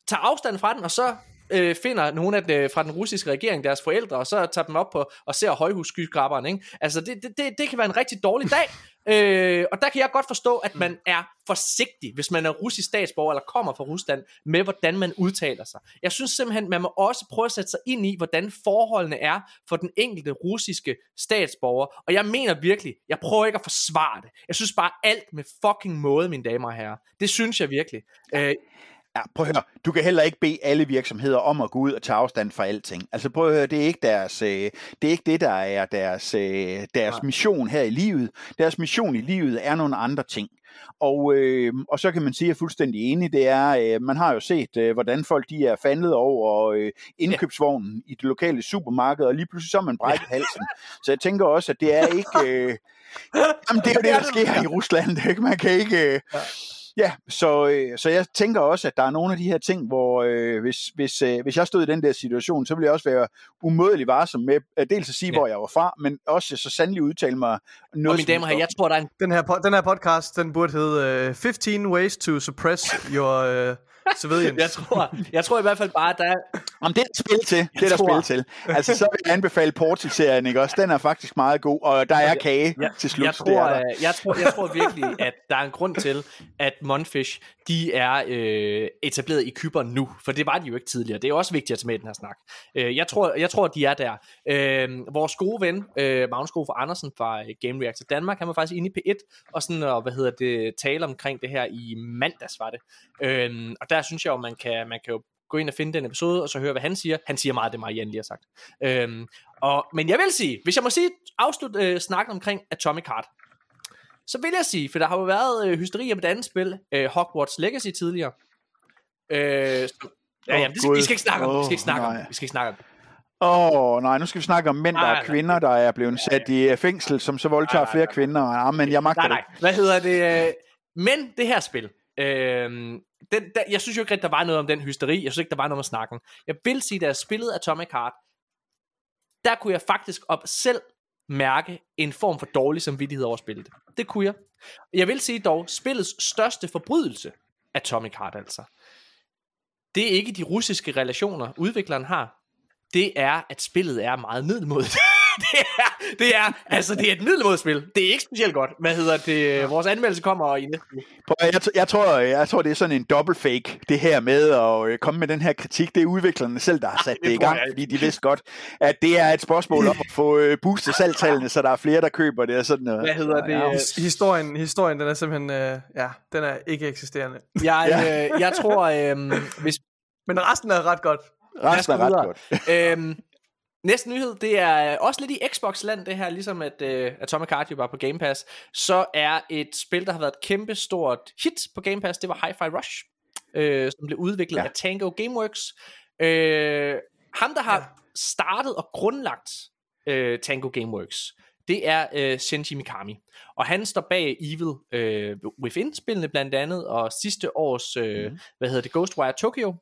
tager afstand fra den, og så øh, finder nogle af det, fra den russiske regering deres forældre, og så tager dem op på og ser højhusskyskraberen, ikke? Altså, det, det, det, det kan være en rigtig dårlig dag, øh, og der kan jeg godt forstå, at man er forsigtig, hvis man er russisk statsborger, eller kommer fra Rusland, med hvordan man udtaler sig. Jeg synes simpelthen, man må også prøve at sætte sig ind i, hvordan forholdene er for den enkelte russiske statsborger, og jeg mener virkelig, jeg prøver ikke at forsvare det. Jeg synes bare alt med fucking måde, mine damer og herrer. Det synes jeg virkelig. Øh, Ja, prøv at høre. Du kan heller ikke bede alle virksomheder om at gå ud og tage afstand fra alting. Altså prøv at høre, det er ikke deres, øh, det er ikke det, der er deres, øh, deres mission her i livet. Deres mission i livet er nogle andre ting. Og, øh, og så kan man sige, at jeg er fuldstændig enig, det er, øh, man har jo set, øh, hvordan folk de er fandet over øh, indkøbsvognen i det lokale supermarked, og lige pludselig så er man brækket halsen. Så jeg tænker også, at det er ikke... Øh, jamen, det er jo det, der sker i Rusland. Ikke? Man kan ikke... Øh, Ja, så, øh, så jeg tænker også, at der er nogle af de her ting, hvor øh, hvis, hvis, øh, hvis jeg stod i den der situation, så ville jeg også være umådelig varsom med øh, dels at sige, Ja. ja. hvor jeg var fra, men også så sandelig udtale mig noget og mine damer og herrer, jeg tror, der er en Den her, den her podcast, den burde hedde uh, 15 Ways to Suppress Your uh, Civilians. jeg tror, jeg tror i hvert fald bare, at der er, Jamen, det er der spil til. Det er der tror- spil til. Altså, så vil jeg anbefale Portal-serien, ikke også? Den er faktisk meget god, og der er kage jeg, til slut. jeg, tror, er der. øh, jeg, tror, jeg tror virkelig, at der er en grund til, at Monfish, de er øh, etableret i Kyberen nu, for det var de jo ikke tidligere. Det er også vigtigt at tage med i den her snak. Øh, jeg, tror, jeg tror, de er der. Øh, vores gode ven, øh, Magnus Grofer Andersen fra øh, Game Reactor Danmark, han var faktisk inde i P1 og sådan, og, hvad hedder det, tale omkring det her i mandags, var det. Øh, og der synes jeg jo, man kan, man kan jo gå ind og finde den episode, og så høre, hvad han siger. Han siger meget af det, Marianne lige har sagt. Øhm, og, men jeg vil sige, hvis jeg må sige, afslutte øh, snakken omkring Atomic Heart, så vil jeg sige, for der har jo været øh, hysteri om et andet spil, øh, Hogwarts Legacy tidligere. Øh, som- ja, jamen, det, vi skal ikke snakke om, det. vi skal ikke snakke om, nej. det. vi skal ikke snakke om. det. Åh, oh, nej, nu skal vi snakke om mænd, Nej, nej. kvinder, der er blevet sat i øh, fængsel, som så voldtager flere kvinder. Ja, men jeg magter Nej, det. nej. Hvad hedder det? øh, Men det her spil, øh, den, der, jeg synes jo ikke, at der var noget om den hysteri. Jeg synes ikke, der var noget om snakken. Jeg vil sige, da jeg spillede Atomic Heart, der kunne jeg faktisk op selv mærke en form for dårlig samvittighed over spillet. Det kunne jeg. Jeg vil sige dog, spillets største forbrydelse, Atomic Heart altså, det er ikke de russiske relationer, udvikleren har. Det er, at spillet er meget middelmodigt. det, er, det er, altså det er et middelmodigt spil. Det er ikke specielt godt. Hvad hedder det? Vores anmeldelse kommer i næste jeg, jeg, tror, jeg tror, det er sådan en dobbelt fake, det her med at øh, komme med den her kritik. Det er udviklerne selv, der har sat det det i gang, jeg fordi de vidste godt, at det er et spørgsmål om at få øh, boostet salgtallene, så der er flere, der køber det og sådan noget. Hvad hedder det? Ja, øh, His- Historien, historien, den er simpelthen, øh, ja, den er ikke eksisterende. Jeg, øh, jeg tror, øh, hvis Men resten er ret godt. Resten er ret videre. godt. øhm, næste nyhed, det er også lidt i Xbox-land, det her, ligesom at øh, Atomic Heart jo var på Game Pass, så er et spil, der har været et kæmpe stort hit på Game Pass, det var Hi-Fi Rush, øh, som blev udviklet ja. af Tango Gameworks. Øh, ham, der har ja. startet og grundlagt øh, Tango Gameworks, det er øh, Shinji Mikami. Og han står bag Evil øh, Within-spillene blandt andet, og sidste års, øh, mm. hvad hedder det, Ghostwire Tokyo.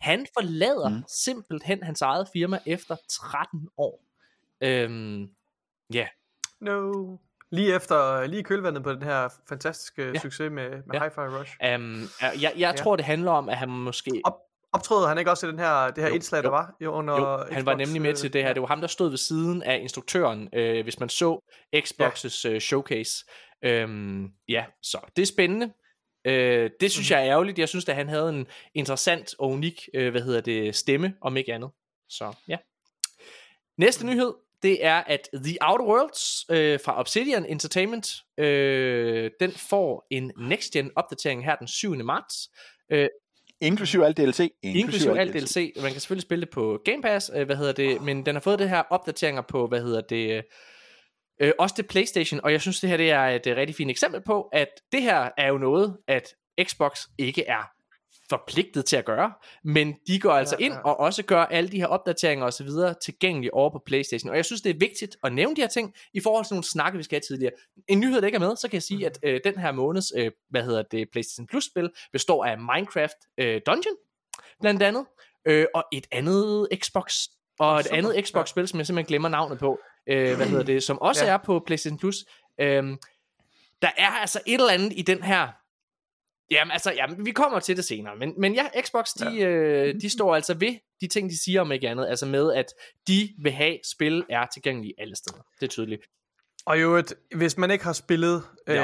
Han forlader mm. simpelthen hans eget firma efter 13 år. Øhm, ja, No. Lige efter, lige i kølvandet på den her fantastiske Ja. ja. succes med, med Ja. ja. Hi-Fi Rush. um, jeg, jeg ja. tror, det handler om, at han måske... Op, optrådede han ikke også i den her, det her Jo, indslag, jo. der var? Jo, under Jo, han var Xbox, nemlig med øh, til det her. Det var ham, der stod ved siden af instruktøren, øh, hvis man så Xbox's øh, showcase. Øhm, ja, så det er spændende. Øh, det synes jeg er ærgerligt. Jeg synes, at han havde en interessant og unik, øh, hvad hedder det, stemme, om ikke andet. Så ja. Næste nyhed, det er, at The Outer Worlds øh, fra Obsidian Entertainment, øh, den får en next-gen opdatering her den 7. marts. Inklusiv alt DLC. Inklusiv alt DLC. Man kan selvfølgelig spille det på Game Pass, øh, hvad hedder det, men den har fået det her opdateringer på, hvad hedder det, øh, også til PlayStation, og jeg synes, det her det er et øh, rigtig fint eksempel på, at det her er jo noget, at Xbox ikke er forpligtet til at gøre, men de går altså Ja, ind ja. og også gør alle de her opdateringer osv. tilgængelige over på PlayStation. Og jeg synes, det er vigtigt at nævne de her ting i forhold til nogle snakke, vi skal have tidligere. En nyhed, der ikke er med, så kan jeg sige, at øh, den her måneds, øh, hvad hedder det, PlayStation Plus spil, består af Minecraft øh, Dungeon, blandt andet, øh, og et andet Xbox, og et andet Xbox-spil, som jeg simpelthen glemmer navnet på, øh, hvad hedder det, som også Ja. er på PlayStation Plus. Øh, der er altså et eller andet i den her Jamen altså, jamen, vi kommer til det senere, men, men ja, Xbox, de, ja. Øh, de står altså ved de ting, de siger om ikke andet, altså med, at de vil have, spil er tilgængelige alle steder. Det er tydeligt. Og jo, et, hvis man ikke har spillet øh,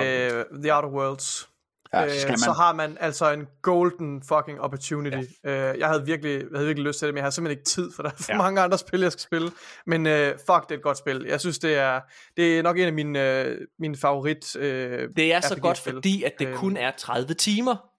The Outer Worlds, Ja, øh, så skal så man. har man altså en golden fucking opportunity. Ja. Øh, jeg havde virkelig, jeg havde virkelig lyst til det, men jeg har simpelthen ikke tid, for der er for Ja. mange andre spil, jeg skal spille. Men øh, fuck, det er et godt spil. Jeg synes, det er, det er nok en af mine, øh, mine favorit øh, Det er så godt, fordi at det Øhm. kun er 30 timer.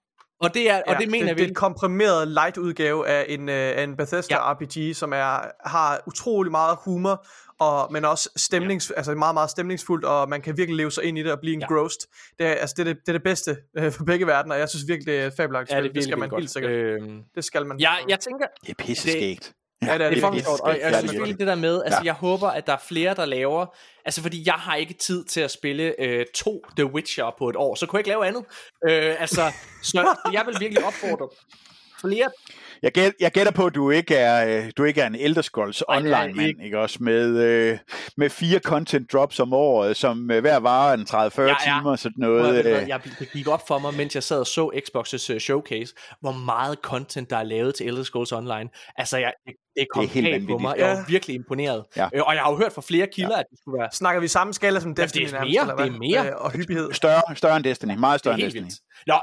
Og det, er, og det mener det, vi. det er en komprimeret light udgave af en, øh, af en Bethesda Ja. ja. RPG, som er, har utrolig meget humor, og, men også stemnings, ja. altså meget, meget stemningsfuldt, og man kan virkelig leve sig ind i det og blive Ja. engrossed. Det er, altså, det, er det, det er det bedste øh, for begge verdener, og jeg synes virkelig, det er et fabelagtigt Ja, det, er det skal man helt sikkert. Øhm, Det skal man. jeg, jeg tænker, Det er pisseskægt. Ja, det er det er fucking sjovt, og jeg synes virkelig det der med, altså Ja. jeg håber, at der er flere, der laver, altså fordi jeg har ikke tid til at spille øh, to The Witcher på et år, så kunne jeg ikke lave andet. Øh, altså, så jeg vil virkelig opfordre flere Jeg, gæt, jeg gætter på, at du ikke er, øh, du ikke er en Elder Scrolls Nej, det er jeg online mand, ikke også? Med, øh, med fire content drops om året, som øh, hver varer en 30-40 Ja, ja. timer, sådan noget. Øh, jeg, det gik op for mig, mens jeg sad og så Xbox's uh, showcase, hvor meget content, der er lavet til Elder Scrolls Online. Altså, jeg, det, kom Det er helt helt på mig. Jeg var Ja. virkelig imponeret. Ja. Øh, og jeg har jo hørt fra flere kilder, at det skulle være Snakker vi samme skala som det er Destiny mere, nærmest, eller hvad? det er mere. Øh, og hyppighed. større, større end Destiny, meget det større er end helt Destiny. vildt. Nå,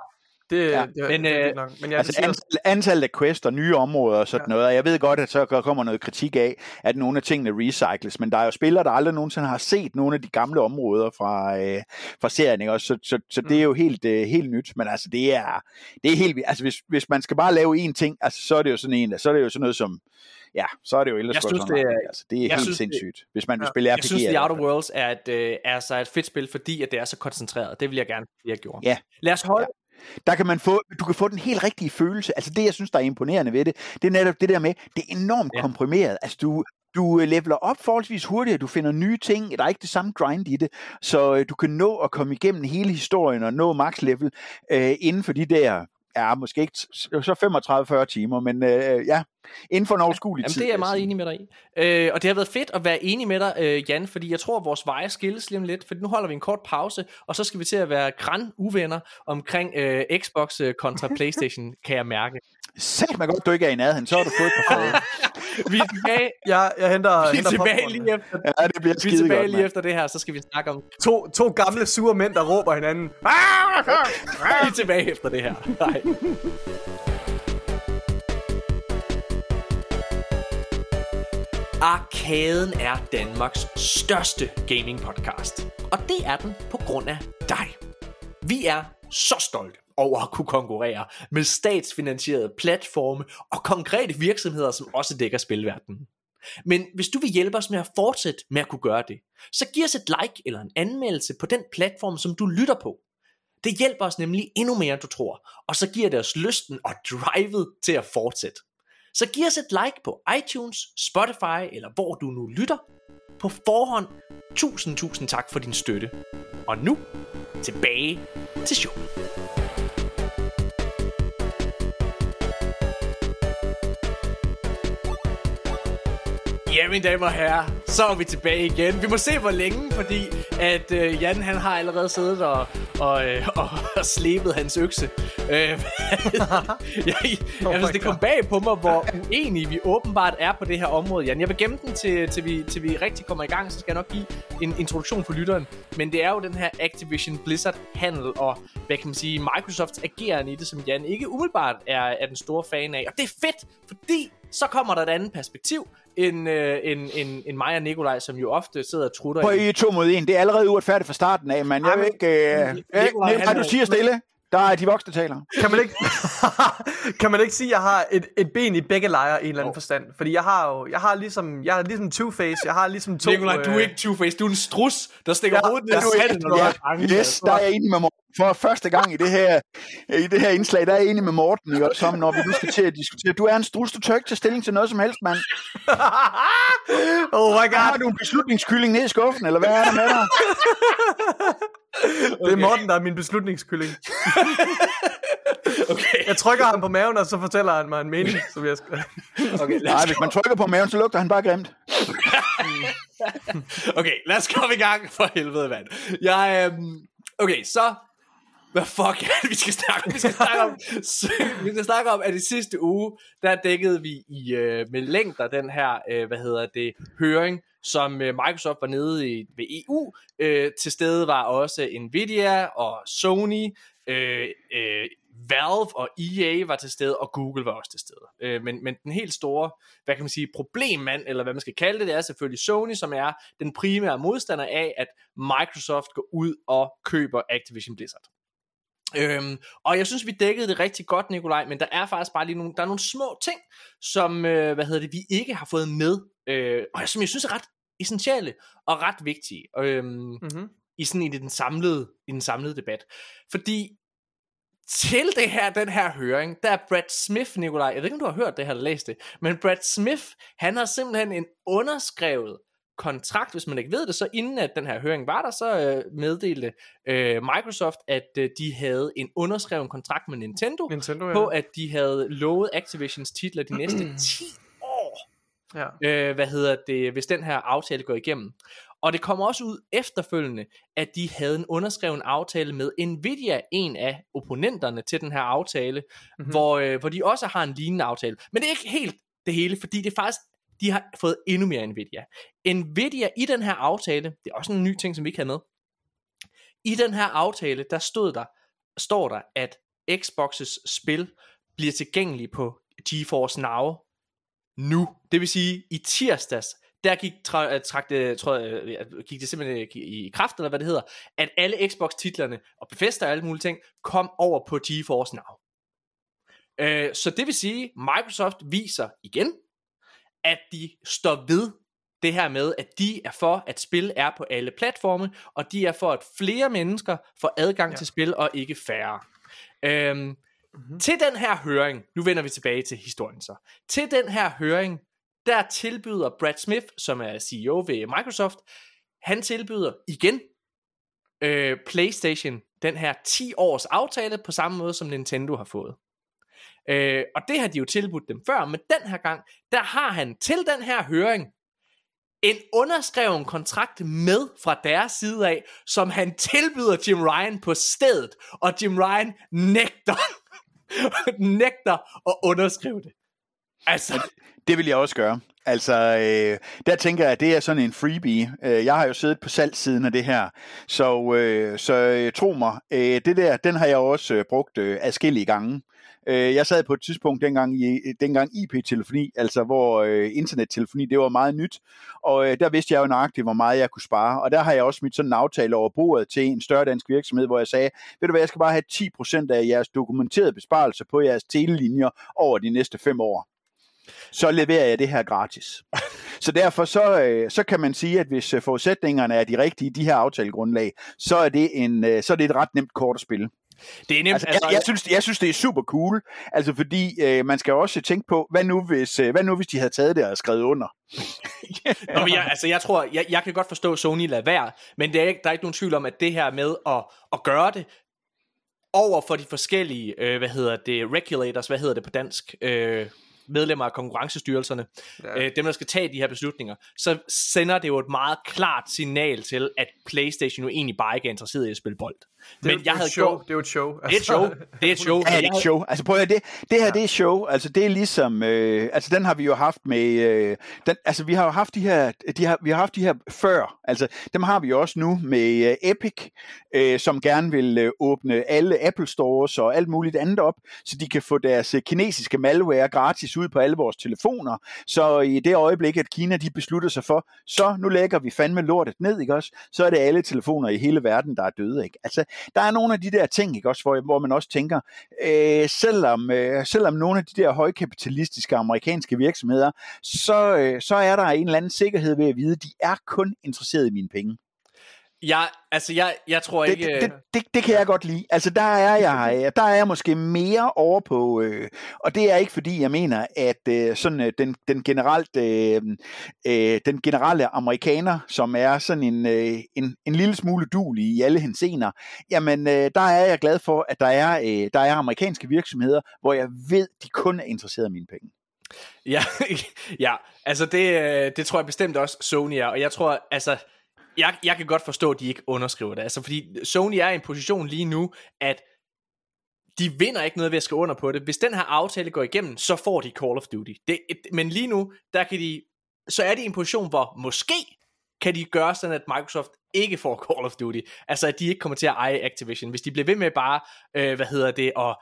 Det, Ja. ja. det, Men, det, det er øh, nok. Men jeg Altså siger, antal, antallet af quests og nye områder og sådan ja. noget, og jeg ved godt, at så kommer noget kritik af, at nogle af tingene recycles, men der er jo spillere, der aldrig nogensinde har set nogle af de gamle områder fra, øh, fra serien, ikke? Også, så, så, så det er jo helt, øh, helt nyt, men altså det er, det er helt vildt. Altså hvis, hvis man skal bare lave én ting, altså så er det jo sådan en, så er det jo sådan noget som, ja, så er det jo Elder Jeg synes, det er- altså det er jeg helt synes, det- sindssygt, hvis man vil Ja. spille RPG. jeg synes, The Outer. Worlds er et, øh, er altså et fedt spil, fordi at det er så koncentreret. Det vil jeg gerne, at jeg gjorde. Ja. Lad os holde der kan man få, du kan få den helt rigtige følelse. Altså det, jeg synes, der er imponerende ved det, det er netop det der med, det er enormt Ja. komprimeret. Altså du, du øh, leveler op forholdsvis hurtigt, du finder nye ting, der er ikke det samme grind i det, så øh, du kan nå at komme igennem hele historien og nå max level øh, inden for de der, ja, måske ikke så 35-40 timer, men øh, ja, inden for en overskuelig Jamen, tid. det er jeg meget enig med dig i. Øh, og det har været fedt at være enig med dig, øh, Jan, fordi jeg tror, at vores veje skilles lige om lidt, for nu holder vi en kort pause, og så skal vi til at være græn uvenner omkring øh, Xbox øh, kontra Playstation, kan jeg mærke. Sæt mig godt, du ikke er i nærheden, så har du fået fade. Vi er tilbage, Jeg, jeg henter, vi er henter tilbage popcorn. lige efter, Ja, det bliver vi er tilbage godt, lige efter det her, så skal vi snakke om, To, to gamle sure mænd, der råber hinanden. vi er tilbage efter det her. Nej. Arkaden er Danmarks største gaming podcast. Og det er den på grund af dig. Vi er så stolte over at kunne konkurrere med statsfinansierede platforme og konkrete virksomheder, som også dækker spilverdenen. Men hvis du vil hjælpe os med at fortsætte med at kunne gøre det, så giv os et like eller en anmeldelse på den platform, som du lytter på. Det hjælper os nemlig endnu mere, end du tror, og så giver det os lysten og drivet til at fortsætte. Så giv os et like på iTunes, Spotify eller hvor du nu lytter. På forhånd, tusind tusind tak for din støtte. Og nu, tilbage til showet. Ja, mine damer og herrer, så er vi tilbage igen. Vi må se, hvor længe, fordi at øh, Jan han har allerede siddet og, og, øh, og, og slebet hans økse. Øh, jeg, jeg, jeg, det kom bag på mig, hvor uenige vi åbenbart er på det her område, Jan. Jeg vil gemme den, til, til, vi, til vi rigtig kommer i gang, så skal jeg nok give en introduktion for lytteren. Men det er jo den her Activision Blizzard-handel og, hvad kan man sige, Microsofts ageren i det, som Jan ikke umiddelbart er, er den store fan af. Og det er fedt, fordi så kommer der et andet perspektiv, end, øh, end, end, end mig og Nikolaj, som jo ofte sidder og trutter Prøv i. To mod en. Det er allerede uretfærdigt fra starten af, men jeg vil ikke... Øh, Nikolaj, Nikolaj, han du er- siger stille. Der er de voksne taler. Kan man ikke, kan man ikke sige, at jeg har et, et ben i begge lejre i en eller anden forstand? Fordi jeg har jo, jeg har ligesom, jeg har ligesom Two-Face, jeg har ligesom to... Nikolaj, du er øh, ikke Two-Face, du er en strus, der stikker Ja, hovedet ned i du er sandet, når du Ja, er bange. yes, der er jeg enig med Morten. For første gang i det her, i det her indslag, der er jeg enig med Morten, ikke? Også om, når vi nu skal til at diskutere. Du er en strus, du tør ikke tage stilling til noget som helst, mand. oh my Har god, du en beslutningskylling ned i skuffen, eller hvad er der med dig? det er Morten, der er min beslutningskylling. Okay, Jeg trykker ham på maven, og så fortæller han mig en mening, som jeg skal... okay, Nej, hvis man trykker på maven, så lugter han bare grimt. okay, lad os komme i gang for helvede, mand. Jeg, øhm, okay, så... Hvad fuck er det, vi skal snakke om? Vi skal snakke om, vi skal snakke om, at i sidste uge, der dækkede vi i øh, med længder den her, øh, hvad hedder det, høring, som øh, Microsoft var nede i, ved EU. Øh, til stede var også Nvidia og Sony, øh, øh, Valve og EA var til stede, og Google var også til stede. Øh, men, men den helt store, hvad kan man sige, problemmand, eller hvad man skal kalde det, det er selvfølgelig Sony, som er den primære modstander af, at Microsoft går ud og køber Activision Blizzard. Øhm, og jeg synes, vi dækkede det rigtig godt, Nikolaj, men der er faktisk bare lige nogle, der er nogle små ting, som, øh, hvad hedder det, vi ikke har fået med, øh, og som jeg synes er ret essentielle og ret vigtige. Øhm, Mm-hmm. i sådan i den samlede i den samlede debat. Fordi til det her, den her høring, der er Brad Smith, Nikolaj, jeg ved ikke, om du har hørt det her eller læst det, men Brad Smith, han har simpelthen en underskrevet kontrakt, hvis man ikke ved det, så inden at den her høring var der, så øh, meddelte øh, Microsoft, at øh, de havde en underskreven kontrakt med Nintendo, Nintendo, ja. på at de havde lovet Activisions titler de næste 10 år ja. øh, hvad hedder det, hvis den her aftale går igennem. Og det kommer også ud efterfølgende, at de havde en underskreven aftale med Nvidia, en af opponenterne til den her aftale, mm-hmm. hvor, øh, hvor de også har en lignende aftale. Men det er ikke helt det hele, fordi det er faktisk, de har fået endnu mere Nvidia. Nvidia i den her aftale, det er også en ny ting, som vi ikke har med. I den her aftale, der stod der, står der, at Xbox's spil bliver tilgængelige på GeForce Now nu. Det vil sige, i tirsdags, der gik, tra- øh, trak det, tror jeg, øh, gik det simpelthen i i kraft, eller hvad det hedder, at alle Xbox-titlerne, og Bethesda og alle mulige ting, kom over på GeForce Now. Øh, så det vil sige, Microsoft viser igen, at de står ved det her med, at de er for, at spil er på alle platforme, og de er for, at flere mennesker får adgang ja. til spil, og ikke færre. Øhm, mm-hmm. Til den her høring, nu vender vi tilbage til historien så, til den her høring, der tilbyder Brad Smith, som er CEO ved Microsoft, han tilbyder igen øh, PlayStation den her 10 års aftale på samme måde som Nintendo har fået. Øh, og det har de jo tilbudt dem før, men den her gang, der har han til den her høring en underskreven kontrakt med fra deres side af, som han tilbyder Jim Ryan på stedet, og Jim Ryan nægter, nægter at underskrive det. Altså, Det vil jeg også gøre. Altså, øh, der tænker jeg, at det er sådan en freebie. Øh, jeg har jo siddet på salgssiden af det her, så, øh, så øh, tro mig, øh, det der, den har jeg også øh, brugt øh, adskillige gange. Øh, jeg sad på et tidspunkt dengang, i, dengang IP-telefoni, altså hvor øh, internettelefoni, det var meget nyt, og øh, der vidste jeg jo nøjagtigt, hvor meget jeg kunne spare, og der har jeg også smidt sådan en aftale over bordet til en større dansk virksomhed, hvor jeg sagde, ved du hvad, jeg skal bare have 10% af jeres dokumenterede besparelser på jeres telelinjer over de næste fem år så leverer jeg det her gratis. Så derfor så, øh, så kan man sige, at hvis øh, forudsætningerne er de rigtige, de her aftalegrundlag, så er det, en, så er det et ret nemt kort at spille. Det er nemt. Altså, jeg, jeg, synes, jeg synes, det er super cool, altså fordi øh, man skal også tænke på, hvad nu, hvis, øh, hvad nu hvis de havde taget det og skrevet under? Nå, men jeg, altså, jeg tror, jeg, jeg kan godt forstå, at Sony lader være, men det er ikke, der er ikke nogen tvivl om, at det her med at, at gøre det over for de forskellige, øh, hvad hedder det, regulators, hvad hedder det på dansk, øh, medlemmer af konkurrencestyrelserne, ja. øh, dem der skal tage de her beslutninger, så sender det jo et meget klart signal til, at Playstation jo egentlig bare ikke er interesseret i at spille bold. Det er, Men jeg jo havde et show. gjort, Det er jo et show. det er et show, det er et show. Ja, det er et show. Altså prøv at det, det her, Ja. det er show. Altså det er ligesom, øh, altså den har vi jo haft med, øh, den, altså vi har jo haft de her, de har, vi har haft de her før. Altså dem har vi jo også nu med øh, Epic, øh, som gerne vil øh, åbne alle Apple Stores og alt muligt andet op, så de kan få deres øh, kinesiske malware gratis ud på alle vores telefoner. Så i det øjeblik, at Kina de beslutter sig for, så nu lægger vi fandme lortet ned, ikke også? Så er det alle telefoner i hele verden, der er døde, ikke? Altså, der er nogle af de der ting, ikke også, hvor, hvor man også tænker, øh, selvom, øh, selvom nogle af de der højkapitalistiske amerikanske virksomheder, så, øh, så er der en eller anden sikkerhed ved at vide, at de er kun interesseret i mine penge. Jeg, altså, jeg, jeg tror Det, ikke... det, det, det kan jeg godt lide. Altså der er jeg, øh, der er jeg måske mere over på, øh, og det er ikke fordi jeg mener, at øh, sådan øh, den, den generelt øh, øh, den generelle amerikaner, som er sådan en, øh, en, en lille smule dulig i alle hensener, jamen øh, der er jeg glad for, at der er, øh, der er amerikanske virksomheder, hvor jeg ved, de kun er interesseret i mine penge. Ja, ja altså det, øh, det tror jeg bestemt også Sony er, og jeg tror, altså, jeg, jeg kan godt forstå, at de ikke underskriver det, altså fordi Sony er i en position lige nu, at de vinder ikke noget ved at skrive under på det. Hvis den her aftale går igennem, så får de Call of Duty. Det, men lige nu, der kan de, så er de i en position, hvor måske kan de gøre sådan, at Microsoft ikke får Call of Duty. Altså, at de ikke kommer til at eje Activision. Hvis de bliver ved med bare, øh, hvad hedder det, og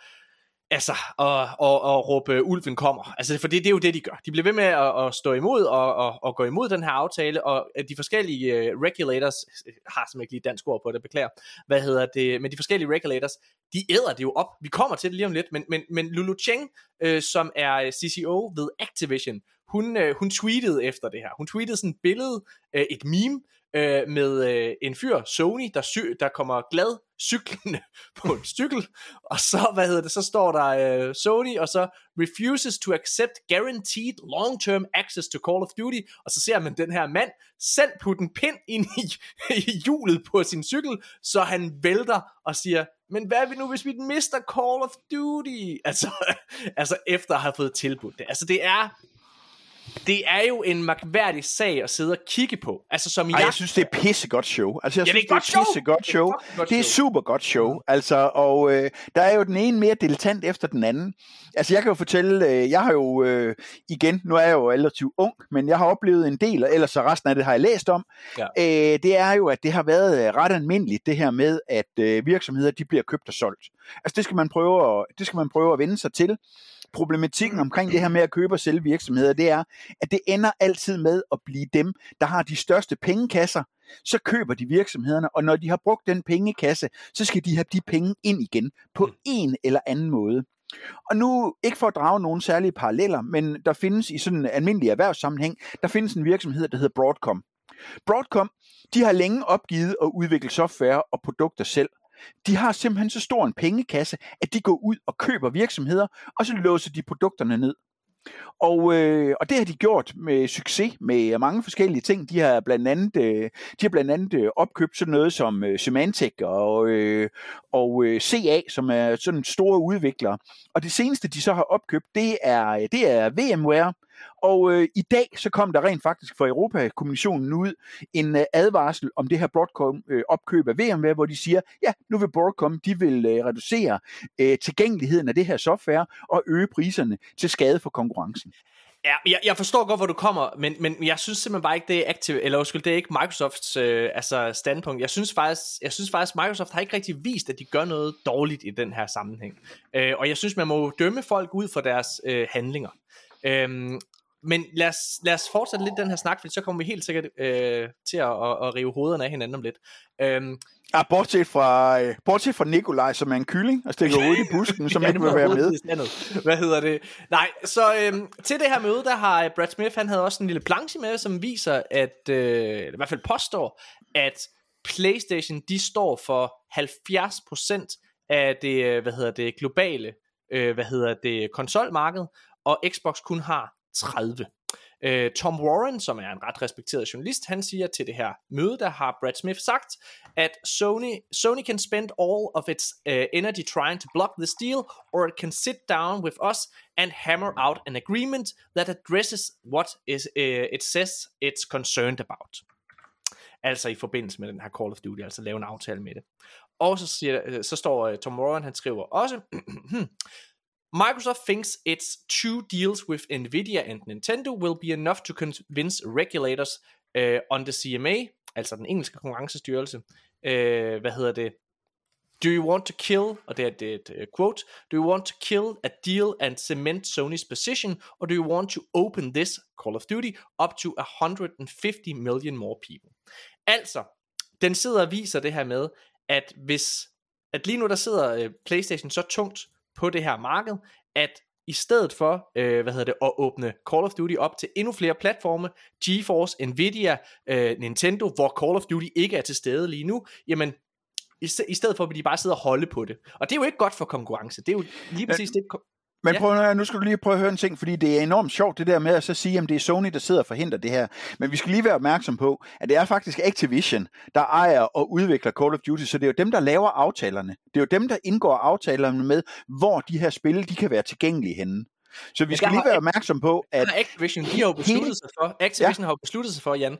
altså, og, og, og råbe, ulven kommer. Altså, for det, det er jo det, de gør. De bliver ved med at, at stå imod og, og, og gå imod den her aftale, og øh, de forskellige uh, regulators, øh, har simpelthen ikke lige dansk ord på det, beklager, hvad hedder det, men de forskellige regulators, de æder det jo op. Vi kommer til det lige om lidt, men, men, men Lulu Cheng, øh, som er CCO ved Activision, hun, øh, hun tweetede efter det her. Hun tweetede sådan et billede, øh, et meme, øh, med øh, en fyr, Sony, der, sy- der kommer glad cyklende på en cykel, og så, hvad hedder det, så står der øh, Sony, og så refuses to accept guaranteed long-term access to Call of Duty, og så ser man den her mand selv putte en pind ind i, i hjulet på sin cykel, så han vælter og siger, men hvad er vi nu, hvis vi mister Call of Duty? Altså, altså efter at have fået tilbudt det. Altså det er, det er jo en magværdig sag at sidde og kigge på. Altså som Ej, jeg... jeg synes, det er pissegodt show. Altså, jeg Ja, det er synes, det show. er pissegodt Det er et show. godt- godt Det er super godt show. Altså, og øh, der er jo den ene mere dilettant efter den anden. Altså, jeg kan jo fortælle, øh, jeg har jo, øh, igen, nu er jeg jo relativt ung, men jeg har oplevet en del, og ellers så resten af det har jeg læst om. Ja. Øh, det er jo, at det har været øh, ret almindeligt, det her med, at øh, virksomheder, de bliver købt og solgt. Altså, det skal man prøve at, det skal man prøve at vende sig til problematikken omkring det her med at købe og sælge virksomheder, det er, at det ender altid med at blive dem, der har de største pengekasser, så køber de virksomhederne, og når de har brugt den pengekasse, så skal de have de penge ind igen på en eller anden måde. Og nu, ikke for at drage nogen særlige paralleller, men der findes i sådan en almindelig erhvervssammenhæng, der findes en virksomhed, der hedder Broadcom. Broadcom, de har længe opgivet at udvikle software og produkter selv. De har simpelthen så stor en pengekasse, at de går ud og køber virksomheder, og så låser de produkterne ned. Og, øh, og det har de gjort med succes med mange forskellige ting. De har blandt andet, øh, de har blandt andet øh, opkøbt sådan noget som øh, Symantec og, øh, og øh, CA, som er sådan store udviklere. Og det seneste, de så har opkøbt, det er, det er VMware. Og øh, i dag så kom der rent faktisk fra Europakommissionen ud en øh, advarsel om det her Broadcom øh, opkøb af VMware, hvor de siger, ja, nu vil Broadcom, de vil øh, reducere øh, tilgængeligheden af det her software og øge priserne til skade for konkurrencen. Ja, jeg, jeg forstår godt, hvor du kommer, men, men jeg synes simpelthen bare ikke, det er Active, eller undskyld, det er ikke Microsofts øh, altså standpunkt. Jeg synes, faktisk, jeg synes faktisk, Microsoft har ikke rigtig vist, at de gør noget dårligt i den her sammenhæng. Øh, og jeg synes, man må dømme folk ud for deres øh, handlinger. Øhm, men lad os, lad os fortsætte lidt den her snak, for så kommer vi helt sikkert øh, til at, at, at rive hovederne af hinanden om lidt. Øhm, Ja, bortset fra, øh, bortset fra Nikolaj, som er en kylling og stikker hovedet i busken, som ikke vil være med. Hvad hedder det? Nej, så øhm, til det her møde, der har øh, Brad Smith, han havde også en lille planche med, som viser, at, øh, i hvert fald påstår, at PlayStation, de står for 70% af det, øh, hvad hedder det, globale, øh, hvad hedder det, konsolmarked, og Xbox kun har 30. Uh, øh, Tom Warren, som er en ret respekteret journalist, han siger til det her møde, der har Brad Smith sagt, at Sony, Sony can spend all of its uh, energy trying to block this deal, or it can sit down with us and hammer out an agreement that addresses what is, uh, it says it's concerned about. Altså i forbindelse med den her Call of Duty, altså lave en aftale med det. Og så, siger, så står Tom Warren, han skriver også, hmm, Microsoft thinks its two deals with Nvidia and Nintendo will be enough to convince regulators uh, on the CMA, altså den engelske konkurrencestyrelse, uh, hvad hedder det, Do you want to kill, og det er et, et quote, do you want to kill a deal and cement Sony's position, or do you want to open this, Call of Duty, up to 150 million more people? Altså, den sidder og viser det her med, at hvis, at lige nu der sidder uh, Playstation så tungt, på det her marked, at i stedet for, øh, hvad hedder det, at åbne Call of Duty op til endnu flere platforme, GeForce, Nvidia, øh, Nintendo, hvor Call of Duty ikke er til stede lige nu, jamen i, stedet for at de bare sidder og holde på det. Og det er jo ikke godt for konkurrence. Det er jo lige præcis det, men prøv, ja. nu skal du lige prøve at høre en ting, fordi det er enormt sjovt det der med at så sige, at det er Sony, der sidder og forhindrer det her. Men vi skal lige være opmærksom på, at det er faktisk Activision, der ejer og udvikler Call of Duty, så det er jo dem, der laver aftalerne. Det er jo dem, der indgår aftalerne med, hvor de her spil, de kan være tilgængelige henne. Så vi skal lige være opmærksom på, at... Activision, de har jo besluttet sig for, Activision ja. har besluttet sig for, Jan,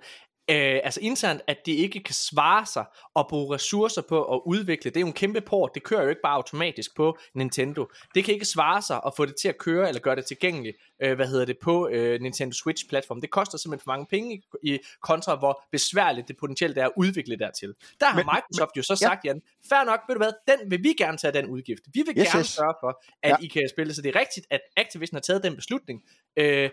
øh, altså internt, at det ikke kan svare sig at bruge ressourcer på at udvikle. Det er jo en kæmpe port, det kører jo ikke bare automatisk på Nintendo. Det kan ikke svare sig at få det til at køre, eller gøre det tilgængeligt, øh, hvad hedder det, på øh, Nintendo Switch-platform. Det koster simpelthen for mange penge i, i kontra, hvor besværligt det potentielt er at udvikle dertil. Der har men, Microsoft men, jo så sagt, ja. Jan, fair nok, ved du hvad, den vil vi gerne tage den udgift. Vi vil yes, gerne yes. sørge for, at ja. I kan spille, så det er rigtigt, at Activision har taget den beslutning. Øh,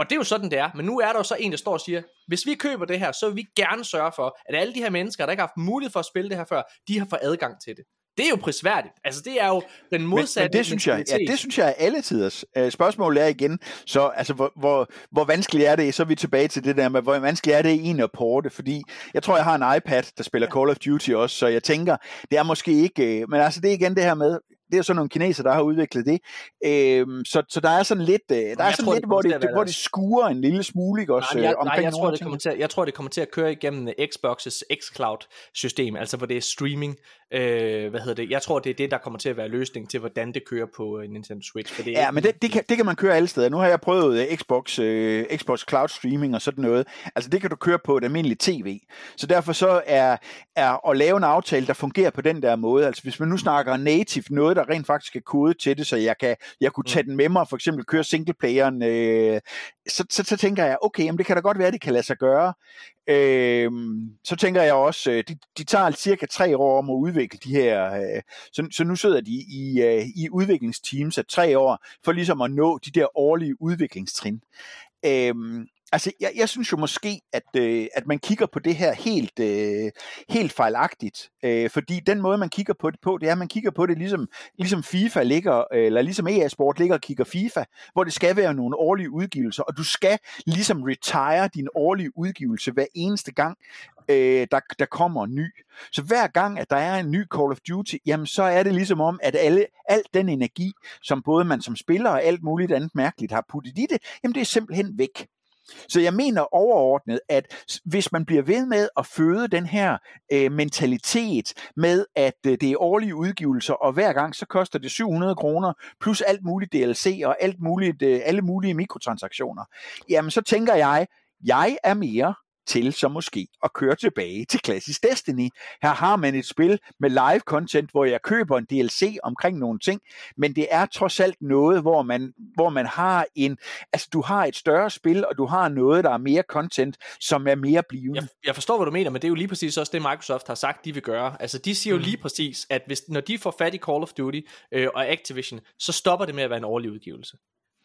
og det er jo sådan, det er. Men nu er der jo så en, der står og siger, hvis vi køber det her, så vil vi gerne sørge for, at alle de her mennesker, der ikke har haft mulighed for at spille det her før, de har fået adgang til det. Det er jo prisværdigt. Altså, det er jo den modsatte men, men det synes jeg, ja, det synes jeg er alle tiders. Uh, spørgsmålet er igen, så altså, hvor, hvor, hvor vanskeligt er det, så er vi tilbage til det der med, hvor vanskeligt er det egentlig at porte, fordi jeg tror, jeg har en iPad, der spiller Call of Duty også, så jeg tænker, det er måske ikke, uh, men altså, det er igen det her med, det er sådan nogle kineser, der har udviklet det. Øhm, så, så der er sådan lidt, øh, der er sådan tror, lidt hvor, det, det, hvor det skuer en lille smule ikke, også nej, jeg, øh, omkring nej, jeg, tror, det kommer til, jeg tror, det kommer til at køre igennem Xbox's xCloud-system, altså hvor det er streaming. Øh, hvad hedder det? Jeg tror, det er det, der kommer til at være løsning til, hvordan det kører på uh, Nintendo Switch. For det ja, men det, det, kan, det kan man køre alle steder. Nu har jeg prøvet uh, Xbox, uh, Xbox Cloud Streaming og sådan noget. Altså det kan du køre på et almindeligt tv. Så derfor så er, er at lave en aftale, der fungerer på den der måde. Altså hvis man nu snakker native, noget der rent faktisk er kode til det, så jeg, kan, jeg kunne tage mm. den med mig, for eksempel køre singleplayeren, øh, så, så, så tænker jeg, okay, jamen det kan da godt være, det kan lade sig gøre. Øh, så tænker jeg også, øh, de, de tager cirka tre år om at udvikle de her, øh, så, så nu sidder de i, øh, i udviklingsteams af tre år, for ligesom at nå de der årlige udviklingstrin. Øh, altså, jeg, jeg synes jo måske, at, øh, at man kigger på det her helt, øh, helt fejlagtigt. Øh, fordi den måde, man kigger på det på, det er, at man kigger på det ligesom, ligesom FIFA ligger, øh, eller ligesom EA Sport ligger og kigger FIFA, hvor det skal være nogle årlige udgivelser, og du skal ligesom retire din årlige udgivelse hver eneste gang, øh, der, der kommer ny. Så hver gang, at der er en ny Call of Duty, jamen så er det ligesom om, at alle, alt den energi, som både man som spiller og alt muligt andet mærkeligt har puttet i det, jamen det er simpelthen væk. Så jeg mener overordnet, at hvis man bliver ved med at føde den her øh, mentalitet med, at øh, det er årlige udgivelser, og hver gang så koster det 700 kroner, plus alt muligt DLC og alt muligt, øh, alle mulige mikrotransaktioner, jamen så tænker jeg, jeg er mere til så måske at køre tilbage til klassisk Destiny. Her har man et spil med live content, hvor jeg køber en DLC omkring nogle ting, men det er trods alt noget, hvor man, hvor man har en, altså du har et større spil, og du har noget, der er mere content, som er mere blivende. Jeg, jeg forstår, hvad du mener, men det er jo lige præcis også det, Microsoft har sagt, de vil gøre. Altså, de siger jo Mm. lige præcis, at hvis, når de får fat i Call of Duty øh, og Activision, så stopper det med at være en årlig udgivelse.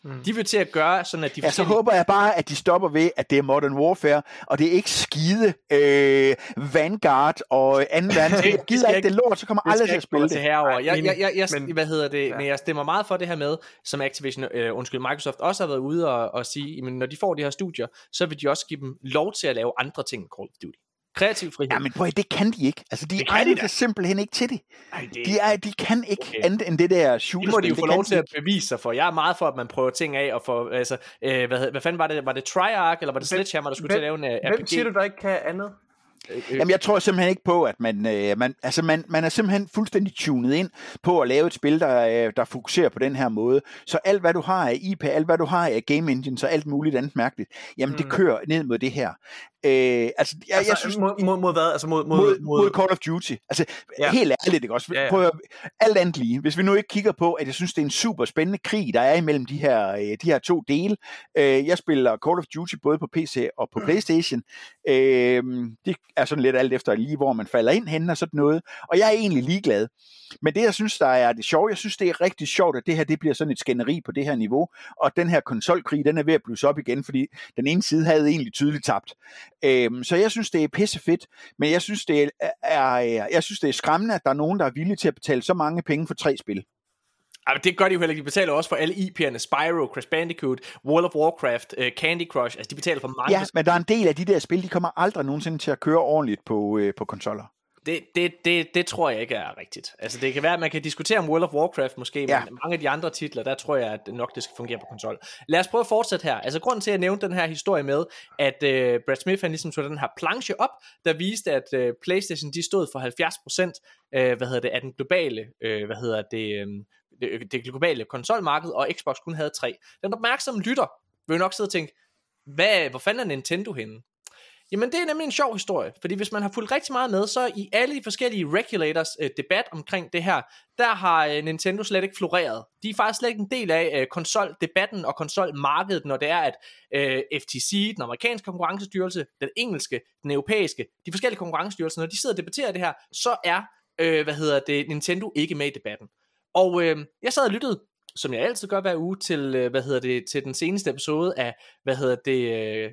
Mm. De vil til at gøre sådan, at de Ja, så håber jeg bare, at de stopper ved, at det er Modern Warfare, og det er ikke skide øh, Vanguard og anden verdenskrig. Jeg Det gider skal ikke det lort, så kommer aldrig til at spille det. til herover. Jeg, jeg, jeg, jeg, Men- hvad hedder det, Ja. men jeg stemmer meget for det her med, som Activision, øh, undskyld, Microsoft også har været ude og, og sige, jamen, når de får de her studier, så vil de også give dem lov til at lave andre ting end Call of Duty. Kreativ frihed. Ja, men prøv, det kan de ikke. Altså, de Det er kan de da. simpelthen ikke til det. Ej, det, De, er, de kan ikke Okay. andet end det der det må de jo få kan lov de til at bevise sig for. Jeg er meget for, at man prøver ting af, og for, altså, øh, hvad, hvad fanden var det? Var det Triarch, eller var det Hvem- Sledgehammer, der skulle til at lave en uh, Hvem RPG? siger du, der ikke kan andet? Jamen, jeg tror simpelthen ikke på, at man, øh, man, altså man, man er simpelthen fuldstændig tunet ind på at lave et spil, der, øh, der fokuserer på den her måde. Så alt, hvad du har af IP, alt, hvad du har af game engines og alt muligt andet mærkeligt, jamen mm. det kører ned mod det her. Øh, altså, jeg, Altså, jeg synes, mod, mod, mod hvad? Altså mod, mod, mod, mod Call of Duty. Altså, ja. Helt ærligt, ikke også? Ja, ja. Prøv at, alt andet lige. Hvis vi nu ikke kigger på, at jeg synes, det er en super spændende krig, der er imellem de her, øh, de her to dele. Øh, jeg spiller Call of Duty både på PC og på Playstation. Øh, det er sådan lidt alt efter lige, hvor man falder ind henne og sådan noget. Og jeg er egentlig ligeglad. Men det, jeg synes, der er det sjove, jeg synes, det er rigtig sjovt, at det her det bliver sådan et skænderi på det her niveau, og den her konsolkrig, den er ved at blusse op igen, fordi den ene side havde egentlig tydeligt tabt. Øhm, så jeg synes, det er pissefedt, men jeg synes, det er, jeg synes, det er skræmmende, at der er nogen, der er villige til at betale så mange penge for tre spil. Ej, men det gør de jo heller ikke. De betaler også for alle IP'erne. Spyro, Crash Bandicoot, World of Warcraft, uh, Candy Crush. Altså, de betaler for mange. Ja, men der er en del af de der spil, de kommer aldrig nogensinde til at køre ordentligt på, øh, på konsoller. Det, det, det, det tror jeg ikke er rigtigt. Altså, det kan være, at man kan diskutere om World of Warcraft måske, Ja. men mange af de andre titler, der tror jeg, at nok det skal fungere på konsol. Lad os prøve at fortsætte her. Altså, grunden til, at jeg nævnte den her historie med, at uh, Brad Smith han ligesom tog den her planche op, der viste, at uh, PlayStation de stod for 70% uh, hvad hedder det, af den globale, uh, hvad hedder det, um, det, det globale konsolmarked, og Xbox kun havde tre. Den opmærksomme lytter vil jo nok sidde og tænke, hvad, hvor fanden er Nintendo henne? Jamen det er nemlig en sjov historie, fordi hvis man har fulgt rigtig meget med, så i alle de forskellige regulators øh, debat omkring det her, der har øh, Nintendo slet ikke floreret. De er faktisk slet ikke en del af øh, konsoldebatten og konsolmarkedet, når det er, at øh, FTC, den amerikanske konkurrencestyrelse, den engelske, den europæiske, de forskellige konkurrencestyrelser, når de sidder og debatterer det her, så er, øh, hvad hedder det, Nintendo ikke med i debatten. Og øh, jeg sad og lyttede som jeg altid gør hver uge, til, øh, hvad hedder det, til den seneste episode af, hvad hedder det, øh,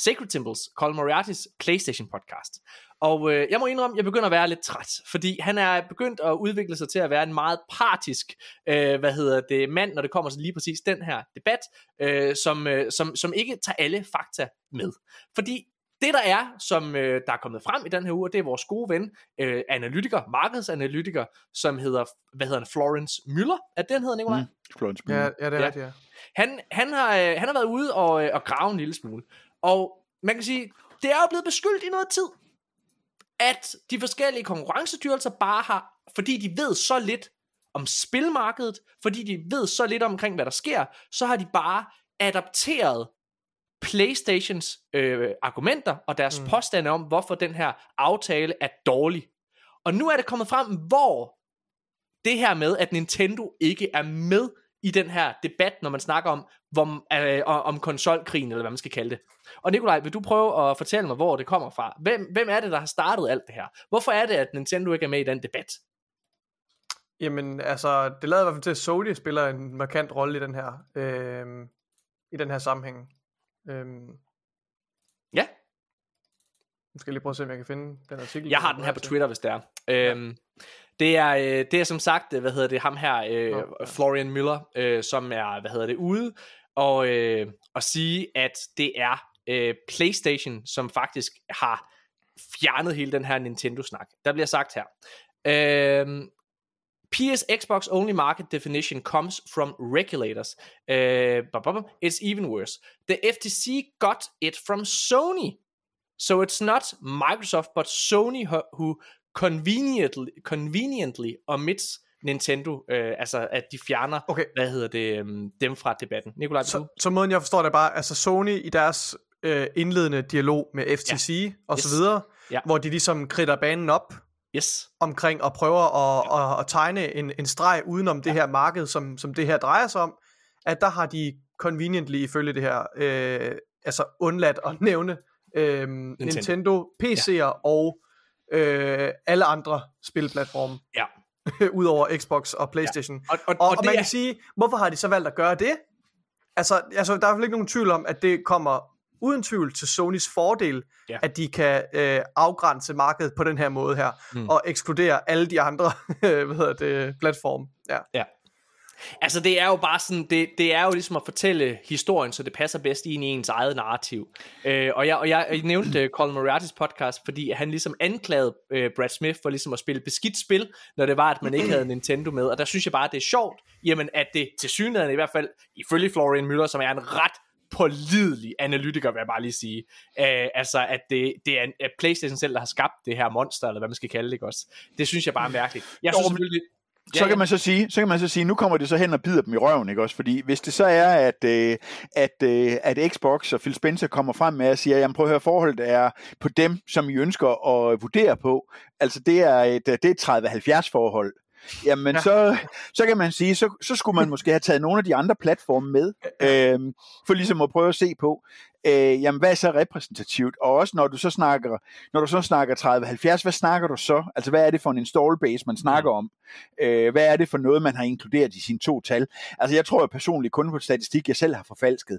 Sacred Symbols, Colin Moriartys PlayStation podcast. Og øh, jeg må indrømme, jeg begynder at være lidt træt, fordi han er begyndt at udvikle sig til at være en meget partisk, øh, hvad hedder det, mand, når det kommer til lige præcis den her debat, øh, som, øh, som, som ikke tager alle fakta med. Fordi det der er, som øh, der er kommet frem i den her uge, det er vores gode ven, øh, analytiker, markedsanalytiker, som hedder, hvad hedder han, Florence Müller, er den hedder, Nicolaj? Mm. Florence Ja, Müller. ja, det er Ja. rigtigt, ja. Han, han, har, øh, han har været ude og, øh, og grave en lille smule. Og man kan sige, det er jo blevet beskyldt i noget tid, at de forskellige konkurrencestyrelser bare har, fordi de ved så lidt om spilmarkedet, fordi de ved så lidt omkring, hvad der sker, så har de bare adapteret Playstations øh, argumenter og deres mm. Påstande om, hvorfor den her aftale er dårlig. Og nu er det kommet frem, hvor det her med, at Nintendo ikke er med i den her debat, når man snakker om, hvor, øh, om konsolkrigen, eller hvad man skal kalde det. Og Nikolaj, vil du prøve at fortælle mig, hvor det kommer fra? Hvem, hvem er det, der har startet alt det her? Hvorfor er det, at Nintendo ikke er med i den debat? Jamen, altså, det lader i hvert fald til, at Sony spiller en markant rolle i den her, øh, i den her sammenhæng. Øh, nu skal jeg lige prøve at se, om jeg kan finde den artikel. jeg har den her på Twitter, hvis det er. Øhm, det er, øh, det er som sagt, øh, hvad hedder det, ham her, Nå, øh, ja. Florian Miller, øh, som er, hvad hedder det, ude og, øh, og sige, at det er øh, PlayStation, som faktisk har fjernet hele den her Nintendo-snak. Der bliver sagt her. Øhm, PS Xbox only market definition comes from regulators. Uh, it's even worse. The FTC got it from Sony. So it's not Microsoft, but Sony who, conveniently, conveniently omits Nintendo, øh, altså at de fjerner, Okay. hvad hedder det, øhm, dem fra debatten. Nikolaj, du? Så, så måden jeg forstår det er bare, altså Sony i deres øh, indledende dialog med FTC ja. og så Yes. videre, Ja. hvor de ligesom kridter banen op Yes. omkring og prøver at, at, at tegne en, en streg udenom det her marked, som, som det her drejer sig om, at der har de conveniently ifølge det her, øh, altså undladt at nævne øh, Nintendo, Nintendo PC'er ja. og øh, alle andre spilplatforme, Ja. udover Xbox og Playstation. Og, og, Og, og, og det man er, kan sige, hvorfor har de så valgt at gøre det? Altså, altså der er i hvert fald ikke nogen tvivl om, at det kommer uden tvivl til Sonys fordel, Ja. ja. at de kan øh, afgrænse markedet på den her måde her, Mm. og ekskludere alle de andre hvad hedder det, platforme. Ja. Altså det er jo bare sådan, det, det er jo ligesom at fortælle historien, så det passer bedst ind i ens eget narrativ. Øh, og, jeg, og jeg, jeg nævnte uh, Colin Moriartys podcast, fordi han ligesom anklagede uh, Brad Smith for ligesom at spille beskidt spil, når det var, at man ikke havde Nintendo med. Og der synes jeg bare, det er sjovt, jamen at det til synligheden i hvert fald, ifølge Florian Müller, som er en ret pålidelig analytiker, vil jeg bare lige sige. Uh, altså, at det, det er at Playstation selv, der har skabt det her monster, eller hvad man skal kalde det, ikke også? Det synes jeg bare er mærkeligt. Jeg Jo, synes selvfølgelig... så kan man så sige, så kan man så sige, nu kommer det så hen og bider dem i røven, ikke også? Fordi hvis det så er, at, øh, at, øh, at Xbox og Phil Spencer kommer frem med og siger, jamen prøv at høre, forholdet er på dem, som I ønsker at vurdere på. Altså det er et, det er et 30-70 forhold. Jamen ja. så, så kan man sige, så, så skulle man måske have taget nogle af de andre platforme med, øh, for ligesom at prøve at se på, øh, jamen hvad er så repræsentativt? Og også når du så snakker, når du så snakker 30-70, hvad snakker du så? Altså hvad er det for en install base, man snakker om? Øh, hvad er det for noget, man har inkluderet i sine to tal? Altså jeg tror jo personligt kun på statistik, jeg selv har forfalsket.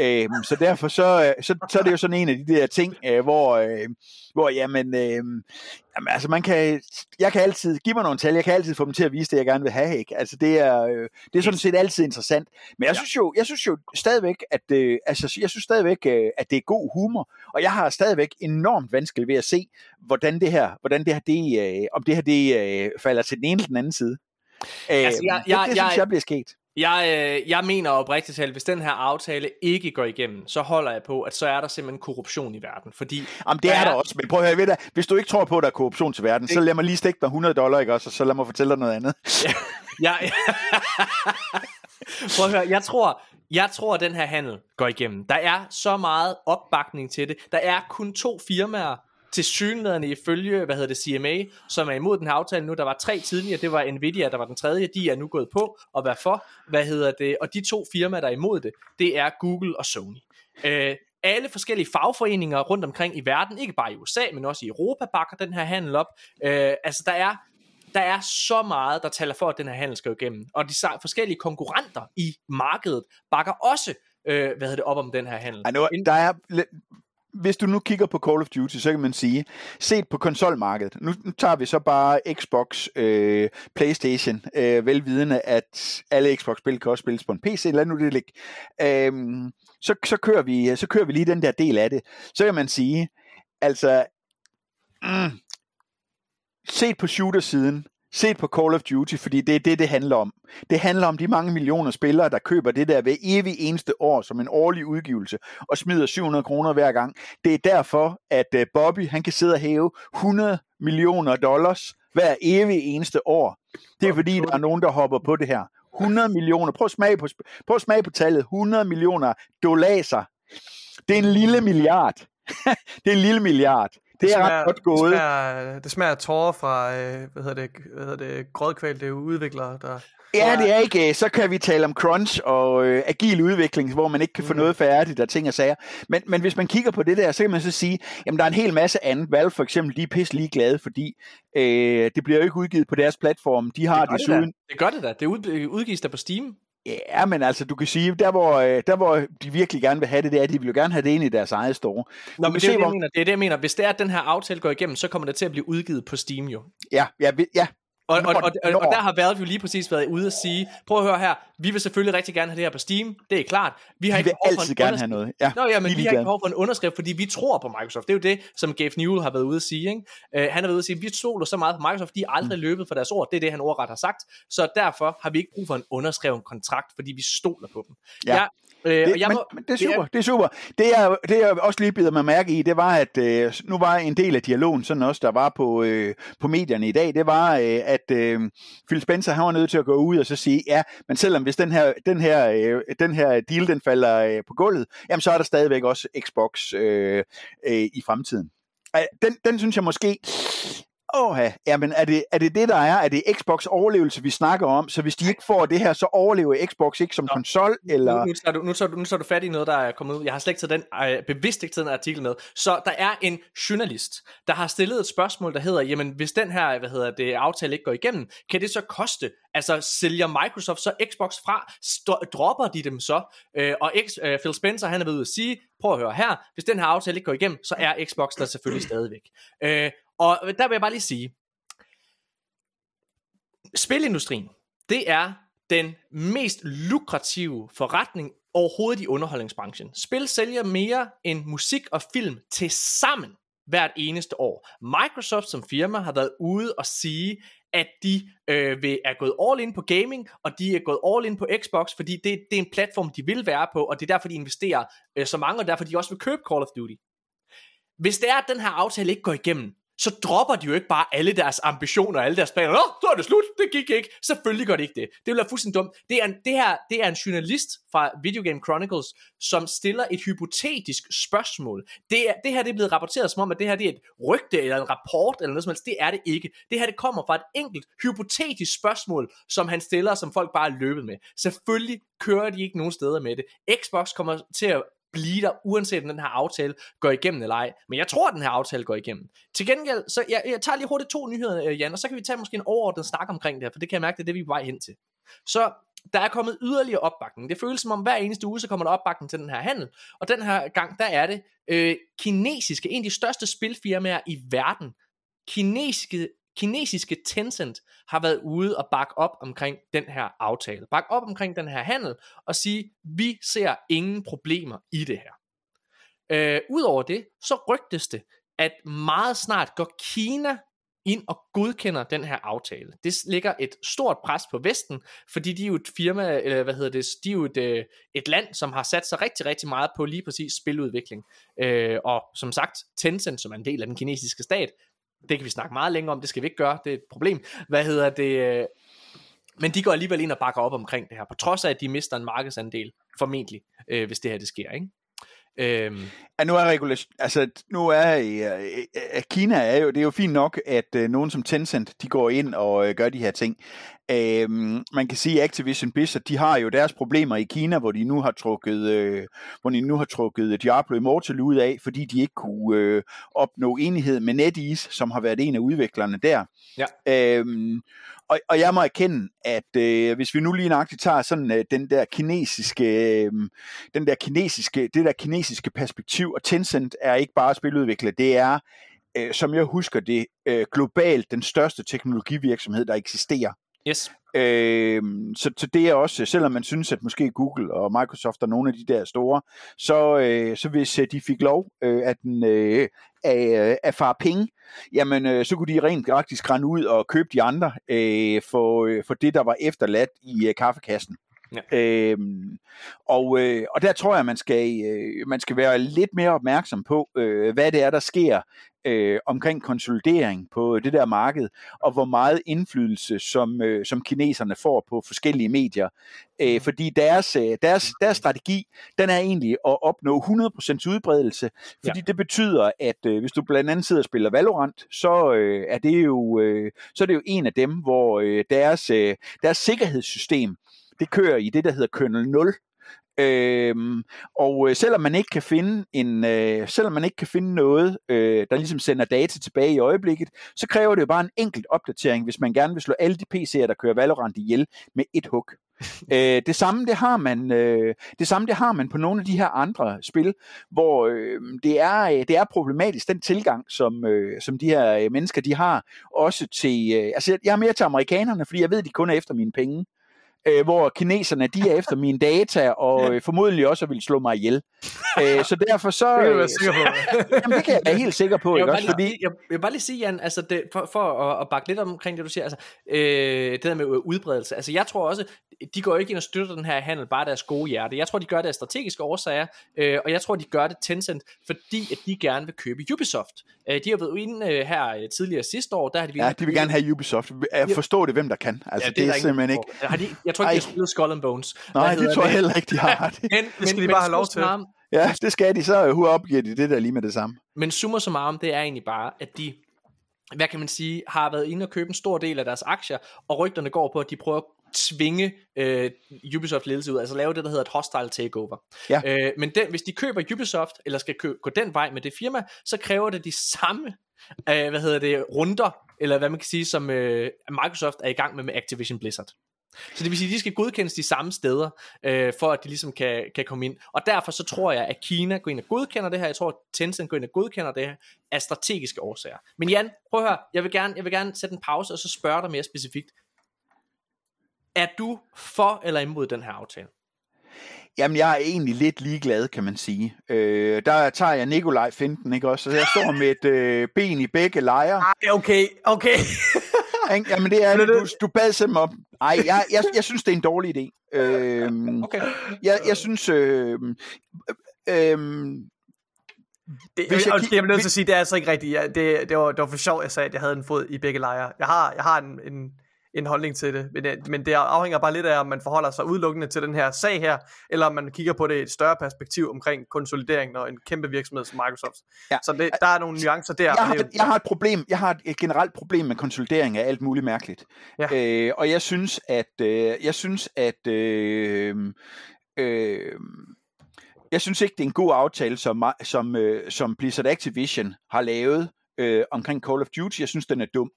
Øh, så derfor så, øh, så, så er det jo sådan en af de der ting, øh, hvor, øh, hvor jamen, øh, jamen, altså man kan, jeg kan altid, give mig nogle tal, jeg kan altid få dem til at vise det, jeg gerne vil have, ikke? Altså det er, øh, det er sådan set altid interessant. Men jeg synes jo, jeg synes jo stadigvæk, at, øh, altså, jeg synes stadigvæk, øh, at det er god humor, og jeg har stadigvæk enormt vanskeligt ved at se, hvordan det her, hvordan det her, det, øh, om det her, det øh, falder til den ene eller den anden side. Øh, Altså, jeg- jeg- det, det jeg- synes jeg bliver sket. Jeg, øh, jeg mener oprigtigt talt, hvis den her aftale ikke går igennem, så holder jeg på, at så er der simpelthen korruption i verden. Fordi Jamen, det der er der også, men prøv at høre, ved du, hvis du ikke tror på, at der er korruption til verden, så lad mig lige stikke dig 100 dollar, ikke også, og så lad mig fortælle dig noget andet. Jeg, Prøv at høre, jeg tror, jeg tror, at den her handel går igennem. Der er så meget opbakning til det. Der er kun to firmaer, til synlædende ifølge, hvad hedder det, CMA, som er imod den her aftale nu. Der var tre tidligere, det var Nvidia, der var den tredje, de er nu gået på, og hvad for, hvad hedder det, og de to firmaer, der er imod det, det er Google og Sony. Øh, alle forskellige fagforeninger rundt omkring i verden, ikke bare i USA, men også i Europa, bakker den her handel op. Øh, altså, der er, der er så meget, der taler for, at den her handel skal gå igennem. Og de forskellige konkurrenter i markedet bakker også øh, hvad hedder det, op om den her handel. Ej, nu, der er, hvis du nu kigger på Call of Duty, så kan man sige, set på konsolmarkedet, nu, nu tager vi så bare Xbox, øh, Playstation, øh, velvidende, at alle Xbox-spil kan også spilles på en PC, lad nu det ligge. Øh, så, så, kører vi, så kører vi lige den der del af det. Så kan man sige, altså, mm, set på shooter-siden, set på Call of Duty, fordi det er det, det handler om. Det handler om de mange millioner spillere, der køber det der hver evig eneste år som en årlig udgivelse, og smider 700 kroner hver gang. Det er derfor, at øh, Bobby han kan sidde og hæve 100 millioner dollars hver evig eneste år. Det er fordi, der er nogen, der hopper på det her. 100 millioner. Prøv at smage på, prøv at smage på tallet. 100 millioner dollarer. Det er en lille milliard. det er en lille milliard. Det er ret godt Det gået. smager, det smager tårer fra, øh, hvad hedder det, hvad hedder det grådkvalte udviklere, der... Ja, det er ikke. øh, Så kan vi tale om crunch og øh, agil udvikling, hvor man ikke kan få noget færdigt og ting og sager. Men, men hvis man kigger på det der, så kan man så sige, jamen der er en hel masse andet. Valve for eksempel, de er pisse lige glade, fordi øh, det bliver jo ikke udgivet på deres platform. De har det, gør det, da. desuden... det gør det da. Det ud, udgives der på Steam. Ja, men altså, du kan sige, der hvor, øh, der hvor de virkelig gerne vil have det, det er, at de vil jo gerne have det ind i deres eget store. Nå, men det, er se, det, hvor- mener. det er det, jeg mener. Hvis det er, at den her aftale går igennem, så kommer det til at blive udgivet på Steam jo. Ja, ja, ja. Og, og, og, og, og der har Valve jo lige præcis været ude at sige, prøv at høre her, Vi vil selvfølgelig rigtig gerne have det her på Steam, det er klart. Vi har Vi ikke behov for en gerne have noget. Ja, Nå ja, men vi har ikke behov for en underskrift, fordi vi tror på Microsoft. Det er jo det, som Gabe Newell har været ude at sige. Ikke? Uh, han har været ude at sige, vi stoler så meget på Microsoft, de har aldrig Mm. løbet for deres ord. Det er det, han ordret har sagt. Så derfor har vi ikke brug for en underskreven kontrakt, fordi vi stoler på dem. Ja. Jeg, øh, Det, og jeg men, må, men det er super, det er super. Det jeg, det jeg også lige bider mig mærke i, det var, at øh, nu var en del af dialogen, sådan også, der var på, øh, på medierne i dag, det var, øh, at øh, Phil Spencer, han var nødt til at gå ud og så sige, ja, men selvom hvis den her, den her, øh, den her deal, den falder øh, på gulvet, jamen så er der stadigvæk også Xbox øh, øh, i fremtiden. Den, den synes jeg måske, Åh, ja, men er det, er det det, der er? Er det Xbox overlevelse, vi snakker om? Så hvis de ikke får det her, så overlever Xbox ikke som konsol? Eller... Nu, nu, tager du, nu, tager du, nu tager du fat i noget, der er kommet ud. Jeg har slet ikke taget den, øh, bevidst ikke taget den artikel med. Så der er en journalist, der har stillet et spørgsmål, der hedder, jamen hvis den her hvad hedder det, aftale ikke går igennem, kan det så koste? Altså sælger Microsoft så Xbox fra? Sto- dropper de dem så? Øh, og X, øh, Phil Spencer, han er ved at sige, prøv at høre her, hvis den her aftale ikke går igennem, så er Xbox der selvfølgelig stadigvæk. Øh, og der vil jeg bare lige sige, spilindustrien, det er den mest lukrative forretning overhovedet i underholdningsbranchen. Spil sælger mere end musik og film til sammen hvert eneste år. Microsoft som firma har været ude og sige, at de øh, vil, er gået all in på gaming, og de er gået all in på Xbox, fordi det, det er en platform, de vil være på, og det er derfor, de investerer øh, så mange, og derfor de også vil købe Call of Duty. Hvis det er, at den her aftale ikke går igennem, så dropper de jo ikke bare alle deres ambitioner og alle deres planer. Nå, så er det slut, det gik ikke. Selvfølgelig gør det ikke det. Det vil være fuldstændig dumt. Det er, en, det, her, det er en journalist fra Video Game Chronicles, som stiller et hypotetisk spørgsmål. Det, er, det her det er blevet rapporteret som om, at det her det er et rygte eller en rapport eller noget som helst. Det er det ikke. Det her det kommer fra et enkelt hypotetisk spørgsmål, som han stiller, som folk bare er løbet med. Selvfølgelig kører de ikke nogen steder med det. Xbox kommer til at blive der, uanset om den her aftale går igennem eller ej. Men jeg tror, at den her aftale går igennem. Til gengæld, så jeg, jeg tager lige hurtigt to nyheder, øh, Jan, og så kan vi tage måske en overordnet snak omkring det her, for det kan jeg mærke, det er det, vi er på vej hen til. Så der er kommet yderligere opbakning. Det føles som om hver eneste uge, så kommer der opbakning til den her handel. Og den her gang, der er det øh, kinesiske, en af de største spilfirmaer i verden, kinesiske kinesiske Tencent har været ude og bakke op omkring den her aftale. Bakke op omkring den her handel og sige, vi ser ingen problemer i det her. Øh, Udover det, så rygtes det, at meget snart går Kina ind og godkender den her aftale. Det ligger et stort pres på Vesten, fordi de er jo et firma, eller hvad hedder det, de er jo et, øh, et land, som har sat sig rigtig, rigtig meget på lige præcis spiludvikling. Øh, og som sagt, Tencent, som er en del af den kinesiske stat, det kan vi snakke meget længere om, det skal vi ikke gøre, det er et problem. Hvad hedder det? Øh, men de går alligevel ind og bakker op omkring det her, på trods af, at de mister en markedsandel, formentlig, øh, hvis det her det sker, ikke? Øhm, Ja, nu er regulation, altså nu er øh, øh, Kina er jo, det er jo fint nok, at øh, nogen som Tencent, de går ind og øh, gør de her ting. Øh, man kan sige, at Activision Blizzard, de har jo deres problemer i Kina, hvor de nu har trukket, øh, hvor de nu har trukket Diablo Immortal ud af, fordi de ikke kunne øh, opnå enighed med NetEase, som har været en af udviklerne der. Ja. Øhm, og, og jeg må erkende, at øh, hvis vi nu lige nøjagtigt tager sådan øh, den der kinesiske, øh, den der kinesiske, det der kinesiske perspektiv, og Tencent er ikke bare spiludvikler, det er, øh, som jeg husker det, øh, globalt den største teknologivirksomhed, der eksisterer yes. Øh, så, så det er også, selvom man synes, at måske Google og Microsoft er nogle af de der store, så, øh, så hvis øh, de fik lov øh, at den, øh, af, øh, af far penge, jamen øh, så kunne de rent faktisk rende ud og købe de andre øh, for, øh, for det, der var efterladt i øh, kaffekassen. Ja. Øhm, og, øh, og der tror jeg, man skal, øh, man skal være lidt mere opmærksom på, øh, hvad det er, der sker øh, omkring konsolidering på det der marked, og hvor meget indflydelse, som, øh, som kineserne får på forskellige medier. Øh, fordi deres, øh, deres, deres strategi, den er egentlig at opnå 100% udbredelse, fordi ja. det betyder, at øh, hvis du blandt andet sidder og spiller Valorant, så, øh, er, det jo, øh, så er det jo en af dem, hvor øh, deres, øh, deres sikkerhedssystem, det kører i det, der hedder kernel 0. Øhm, og øh, selvom man ikke kan finde en, øh, selvom man ikke kan finde noget, øh, der ligesom sender data tilbage i øjeblikket, så kræver det jo bare en enkelt opdatering, hvis man gerne vil slå alle de PC'er, der kører Valorant ihjel med et hug. øh, det samme det har man, øh, det samme det har man på nogle af de her andre spil, hvor øh, det er øh, det er problematisk den tilgang, som øh, som de her øh, mennesker de har, også til, øh, altså jeg er mere til amerikanerne, fordi jeg ved de kun er efter mine penge. Øh, hvor kineserne de er efter mine data, og øh, formodentlig også vil slå mig ihjel. Øh, så derfor så... Det kan du være øh, sikker på. Jamen, det kan jeg være helt sikker på, Jeg vil, også? lige, Fordi, sige- jeg, jeg vil bare lige sige, Jan, altså det, for, for at, at bakke lidt omkring det, du siger, altså, øh, det der med udbredelse, altså jeg tror også, de går ikke ind og støtter den her handel bare af deres gode hjerte. Jeg tror, de gør det af strategiske årsager, øh, og jeg tror, de gør det Tencent, fordi at de gerne vil købe Ubisoft. Øh, de har været inde øh, her øh, tidligere sidste år, der har de ja, de vil gerne have Ubisoft. Jeg forstår det, hvem der kan. Altså, ja, det, det er, der simpelthen ikke... Har de, jeg tror ikke, de har Ej. spillet Skull and Bones. Nej, det tror jeg heller ikke, de har. Det- Men, Det skal de bare have lov til. summarum- Ja, det skal de. Så uh, opgiver de det der lige med det samme. Men summa summarum, det er egentlig bare, at de, hvad kan man sige, har været inde og købe en stor del af deres aktier, og rygterne går på, at de prøver at tvinge øh, Ubisoft ledelse ud, altså lave det, der hedder et hostile takeover. Ja. Øh, men den, hvis de køber Ubisoft, eller skal kø- gå den vej med det firma, så kræver det de samme, øh, hvad hedder det, runder, eller hvad man kan sige, som øh, Microsoft er i gang med med Activision Blizzard. Så det vil sige, at de skal godkendes de samme steder, øh, for at de ligesom kan, kan komme ind. Og derfor så tror jeg, at Kina går ind og godkender det her. Jeg tror, at Tencent går ind og godkender det her af strategiske årsager. Men Jan, prøv at høre. Jeg vil gerne, jeg vil gerne sætte en pause og så spørge dig mere specifikt. Er du for eller imod den her aftale? Jamen, jeg er egentlig lidt ligeglad, kan man sige. Øh, der tager jeg Nikolaj Finten, ikke også? Så jeg står med et øh, ben i begge lejre. Ej, okay, okay. Ikke? Jamen, det er Men det. er Du, du bad simpelthen om... Ej, jeg, jeg, jeg synes, det er en dårlig idé. Øh, Okay. jeg, jeg synes... Øh, øh, Det, Hvis jeg jeg, ki- jeg, nødt til at sige, det er altså ikke rigtigt. Ja, det, det, var, det var for sjovt, jeg sagde, at jeg havde en fod i begge lejre. Jeg har, jeg har en, en, en holdning til det, men, det, men det afhænger bare lidt af, om man forholder sig udelukkende til den her sag her, eller om man kigger på det i et større perspektiv omkring konsolideringen og en kæmpe virksomhed som Microsoft. Ja. Så det, der er nogle nuancer der. jeg, har, det jeg har et problem. Jeg har et, et generelt problem med konsolidering af alt muligt mærkeligt. Ja. Øh, og jeg synes, at øh, jeg synes, at øh, øh, jeg synes ikke, det er en god aftale, som, som, øh, som Blizzard Activision har lavet øh, omkring Call of Duty. Jeg synes, den er dum.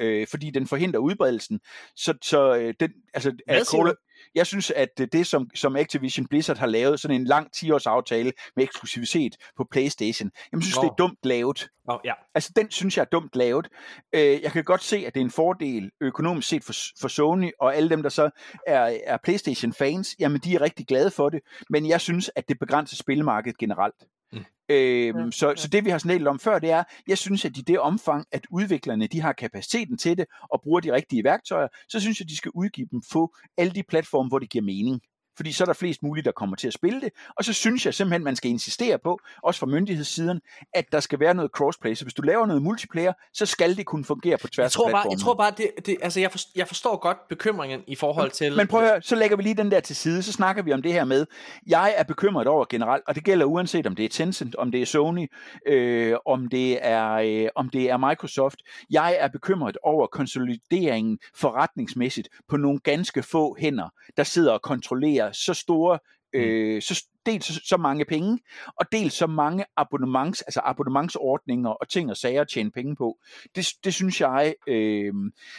Øh, fordi den forhindrer udbredelsen. Så, så øh, den, altså, at of, jeg synes, at øh, det, som, som Activision Blizzard har lavet, sådan en lang 10-års aftale med eksklusivitet på PlayStation, jeg synes, Nå. det er dumt lavet. Oh, ja. Altså, den synes jeg er dumt lavet. Øh, jeg kan godt se, at det er en fordel økonomisk set for, for Sony, og alle dem, der så er, er PlayStation-fans, jamen, de er rigtig glade for det, men jeg synes, at det begrænser spilmarkedet generelt. Mm. Øhm, så, så det vi har snakket om før, det er, jeg synes, at i det omfang, at udviklerne de har kapaciteten til det, og bruger de rigtige værktøjer, så synes jeg, de skal udgive dem på alle de platforme, hvor det giver mening. Fordi så er der flest muligt, der kommer til at spille det. Og så synes jeg simpelthen, man skal insistere på, også fra myndighedssiden, at der skal være noget crossplay. Så hvis du laver noget multiplayer, så skal det kunne fungere på tværs Jeg tror af bare, jeg tror bare det, det, altså jeg, forstår, jeg forstår godt bekymringen i forhold til... Men prøv at høre, så lægger vi lige den der til side, så snakker vi om det her med, jeg er bekymret over generelt, og det gælder uanset om det er Tencent, om det er Sony, øh, om, det er, øh, om det er Microsoft. Jeg er bekymret over konsolideringen forretningsmæssigt på nogle ganske få hænder, der sidder og kontrollerer så store Mm. Øh, så dels så, så mange penge, og dels så mange abonnements, altså abonnementsordninger og ting og sager at tjene penge på. Det, det synes jeg, øh,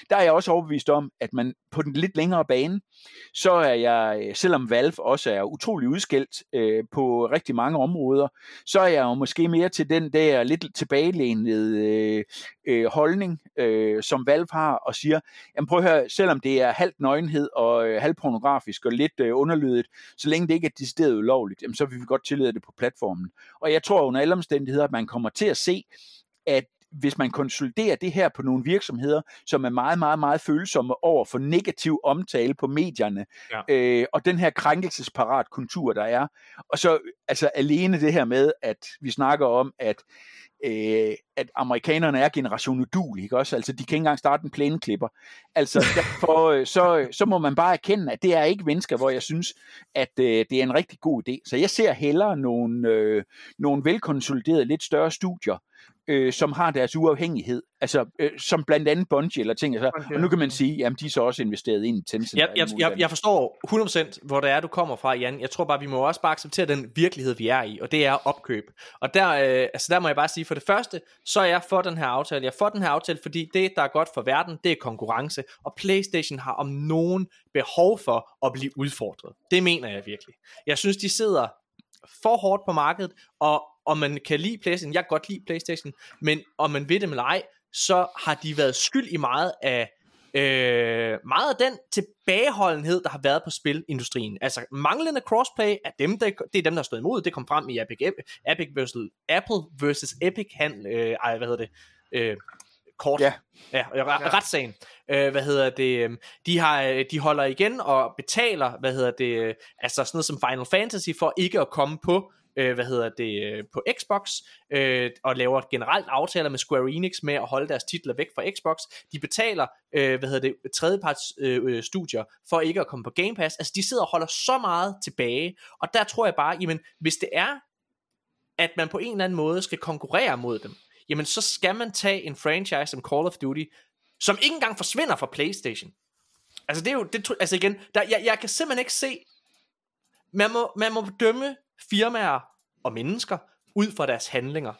der er jeg også overbevist om, at man på den lidt længere bane, så er jeg, øh, selvom Valve også er utrolig udskilt øh, på rigtig mange områder, så er jeg jo måske mere til den der lidt tilbagelænede øh, øh, holdning, øh, som Valve har, og siger, jamen prøv at høre, selvom det er halvt nøgenhed og øh, halvpornografisk og lidt øh, underlydet, så længe det ikke er decideret ulovligt, jamen, så vil vi godt tillade det på platformen. Og jeg tror under alle omstændigheder, at man kommer til at se, at hvis man konsoliderer det her på nogle virksomheder, som er meget, meget, meget følsomme over for negativ omtale på medierne, Ja. øh, og den her krænkelsesparat kultur, der er, og så altså alene det her med, at vi snakker om, at øh, at amerikanerne er generation udulig, ikke også? Altså, de kan ikke engang starte en plæneklipper. Altså, derfor, øh, så, så må man bare erkende, at det er ikke mennesker, hvor jeg synes, at øh, det er en rigtig god idé. Så jeg ser hellere nogle, øh, nogle velkonsoliderede, lidt større studier, øh, som har deres uafhængighed. Altså, øh, som blandt andet Bungie eller ting. Altså, og nu kan man sige, jamen, de er så også investeret ind i Tencent. Jeg, jeg, jeg, jeg forstår 100% hvor det er, du kommer fra, Jan. Jeg tror bare, vi må også bare acceptere den virkelighed, vi er i, og det er opkøb. Og der, øh, altså der må jeg bare sige, for det første, så er jeg for den her aftale. Jeg er for den her aftale, fordi det, der er godt for verden, det er konkurrence, og PlayStation har om nogen behov for at blive udfordret. Det mener jeg virkelig. Jeg synes, de sidder for hårdt på markedet, og om man kan lide PlayStation, jeg kan godt lide PlayStation, men om man ved det eller ej, så har de været skyld i meget af øh, meget af den tilbageholdenhed, der har været på spilindustrien. Altså manglende crossplay er dem, der, det er dem, der har stået imod. Det kom frem i Epic, Epic versus Apple versus Epic hand, øh, ej, hvad hedder det? Øh, kort. Ja. Ja, ja. retssagen. Øh, hvad hedder det? øh, De, har, øh, de holder igen og betaler, hvad hedder det, øh, altså sådan noget som Final Fantasy, for ikke at komme på øh, hvad hedder det, øh, på Xbox, øh, og laver generelt aftaler med Square Enix med at holde deres titler væk fra Xbox. De betaler, øh, hvad hedder det, tredjeparts øh, øh, studier for ikke at komme på Game Pass. Altså, de sidder og holder så meget tilbage, og der tror jeg bare, jamen, hvis det er, at man på en eller anden måde skal konkurrere mod dem, jamen så skal man tage en franchise som Call of Duty, som ikke engang forsvinder fra PlayStation. Altså det er jo, det, altså igen, der, jeg, jeg kan simpelthen ikke se, man må, man må dømme firmaer og mennesker ud fra deres handlinger.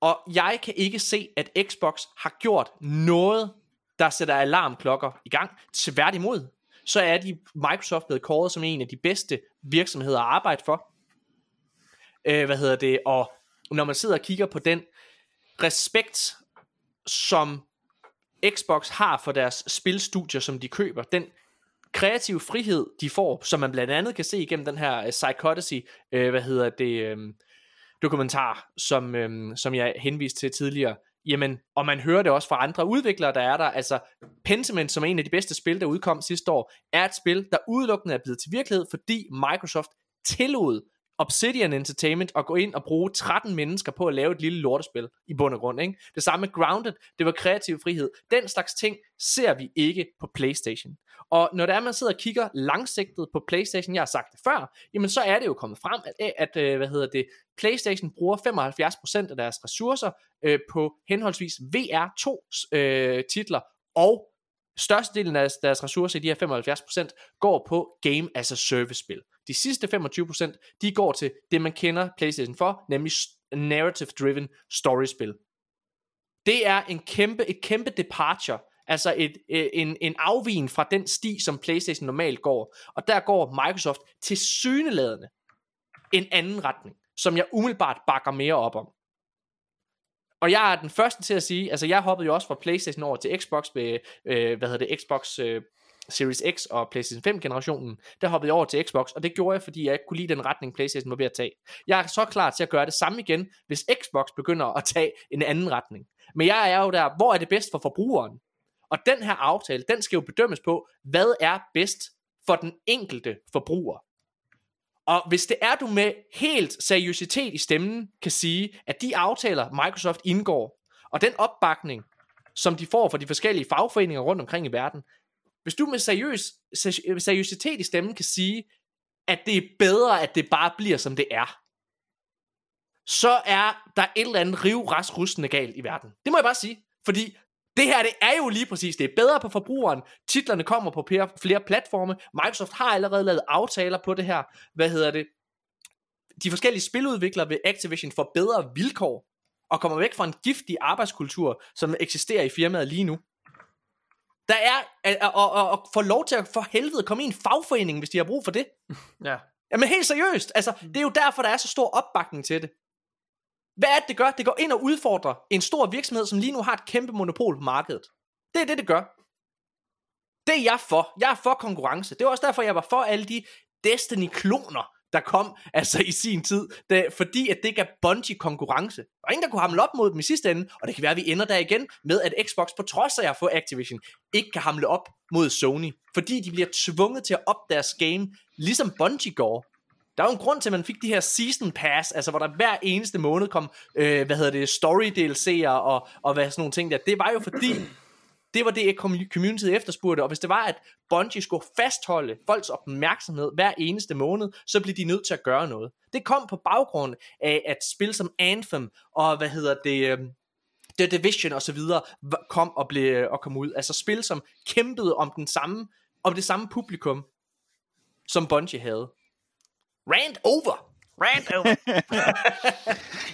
Og jeg kan ikke se, at Xbox har gjort noget, der sætter alarmklokker i gang. Tværtimod, så er de Microsoft blevet kåret som en af de bedste virksomheder at arbejde for. Øh, hvad hedder det? Og når man sidder og kigger på den respekt, som Xbox har for deres spilstudier, som de køber, den kreative frihed, de får, som man blandt andet kan se igennem den her øh, uh, Psychodicy, uh, øh, hvad hedder det, um, dokumentar, som, um, som jeg henviste til tidligere, jamen, og man hører det også fra andre udviklere, der er der, altså Pentiment, som er en af de bedste spil, der udkom sidste år, er et spil, der udelukkende er blevet til virkelighed, fordi Microsoft tillod Obsidian Entertainment at gå ind og bruge 13 mennesker på at lave et lille lortespil i bund og grund. Ikke? Det samme med Grounded, det var kreativ frihed. Den slags ting ser vi ikke på PlayStation. Og når det er, man sidder og kigger langsigtet på PlayStation, jeg har sagt det før, jamen så er det jo kommet frem, at, at øh, hvad hedder det, PlayStation bruger 75% af deres ressourcer øh, på henholdsvis VR2 øh, titler og Størstedelen af deres ressourcer i de her 75% går på Game as a Service spil. De sidste 25% de går til det man kender PlayStation for, nemlig narrative driven storiespil. Det er en kæmpe, et kæmpe departure, altså et, øh, en, en afvigen fra den sti, som PlayStation normalt går. Og der går Microsoft til syneladende en anden retning, som jeg umiddelbart bakker mere op om. Og jeg er den første til at sige, altså jeg hoppede jo også fra Playstation over til Xbox med, øh, hvad hedder det, Xbox øh, Series X og PlayStation 5 generationen, der hoppede jeg over til Xbox, og det gjorde jeg, fordi jeg ikke kunne lide den retning PlayStation var ved at tage. Jeg er så klar til at gøre det samme igen, hvis Xbox begynder at tage en anden retning. Men jeg er jo der, hvor er det bedst for forbrugeren? Og den her aftale, den skal jo bedømmes på, hvad er bedst for den enkelte forbruger. Og hvis det er, du med helt seriøsitet i stemmen kan sige, at de aftaler, Microsoft indgår, og den opbakning, som de får fra de forskellige fagforeninger rundt omkring i verden, hvis du med seriøs, øh, seriøsitet i stemmen kan sige, at det er bedre, at det bare bliver, som det er, så er der et eller andet rivræsrustende galt i verden. Det må jeg bare sige. Fordi det her, det er jo lige præcis, det er bedre på forbrugeren. Titlerne kommer på flere platforme. Microsoft har allerede lavet aftaler på det her. Hvad hedder det? De forskellige spiludviklere ved Activision får bedre vilkår og kommer væk fra en giftig arbejdskultur, som eksisterer i firmaet lige nu. Der er, og, og, og få lov til at for helvede komme i en fagforening, hvis de har brug for det. Ja. Jamen helt seriøst, altså, det er jo derfor, der er så stor opbakning til det. Hvad er det, det gør? Det går ind og udfordrer en stor virksomhed, som lige nu har et kæmpe monopol på markedet. Det er det, det gør. Det er jeg for. Jeg er for konkurrence. Det var også derfor, jeg var for alle de Destiny-kloner, der kom altså i sin tid, det, fordi at det gav Bungie konkurrence. Der var ingen, der kunne hamle op mod dem i sidste ende, og det kan være, at vi ender der igen med, at Xbox på trods af at få Activision, ikke kan hamle op mod Sony, fordi de bliver tvunget til at op deres game, ligesom Bungie går. Der er jo en grund til, at man fik de her season pass, altså hvor der hver eneste måned kom, øh, hvad hedder det, story DLC'er og, og hvad sådan nogle ting der. Det var jo fordi, det var det, community efterspurgte, og hvis det var, at Bungie skulle fastholde folks opmærksomhed hver eneste måned, så blev de nødt til at gøre noget. Det kom på baggrund af, at spil som Anthem og hvad hedder det, øhm, The Division og så videre kom og blev øh, og kom ud. Altså spil, som kæmpede om den samme, om det samme publikum, som Bungie havde. Rand over. Rant over.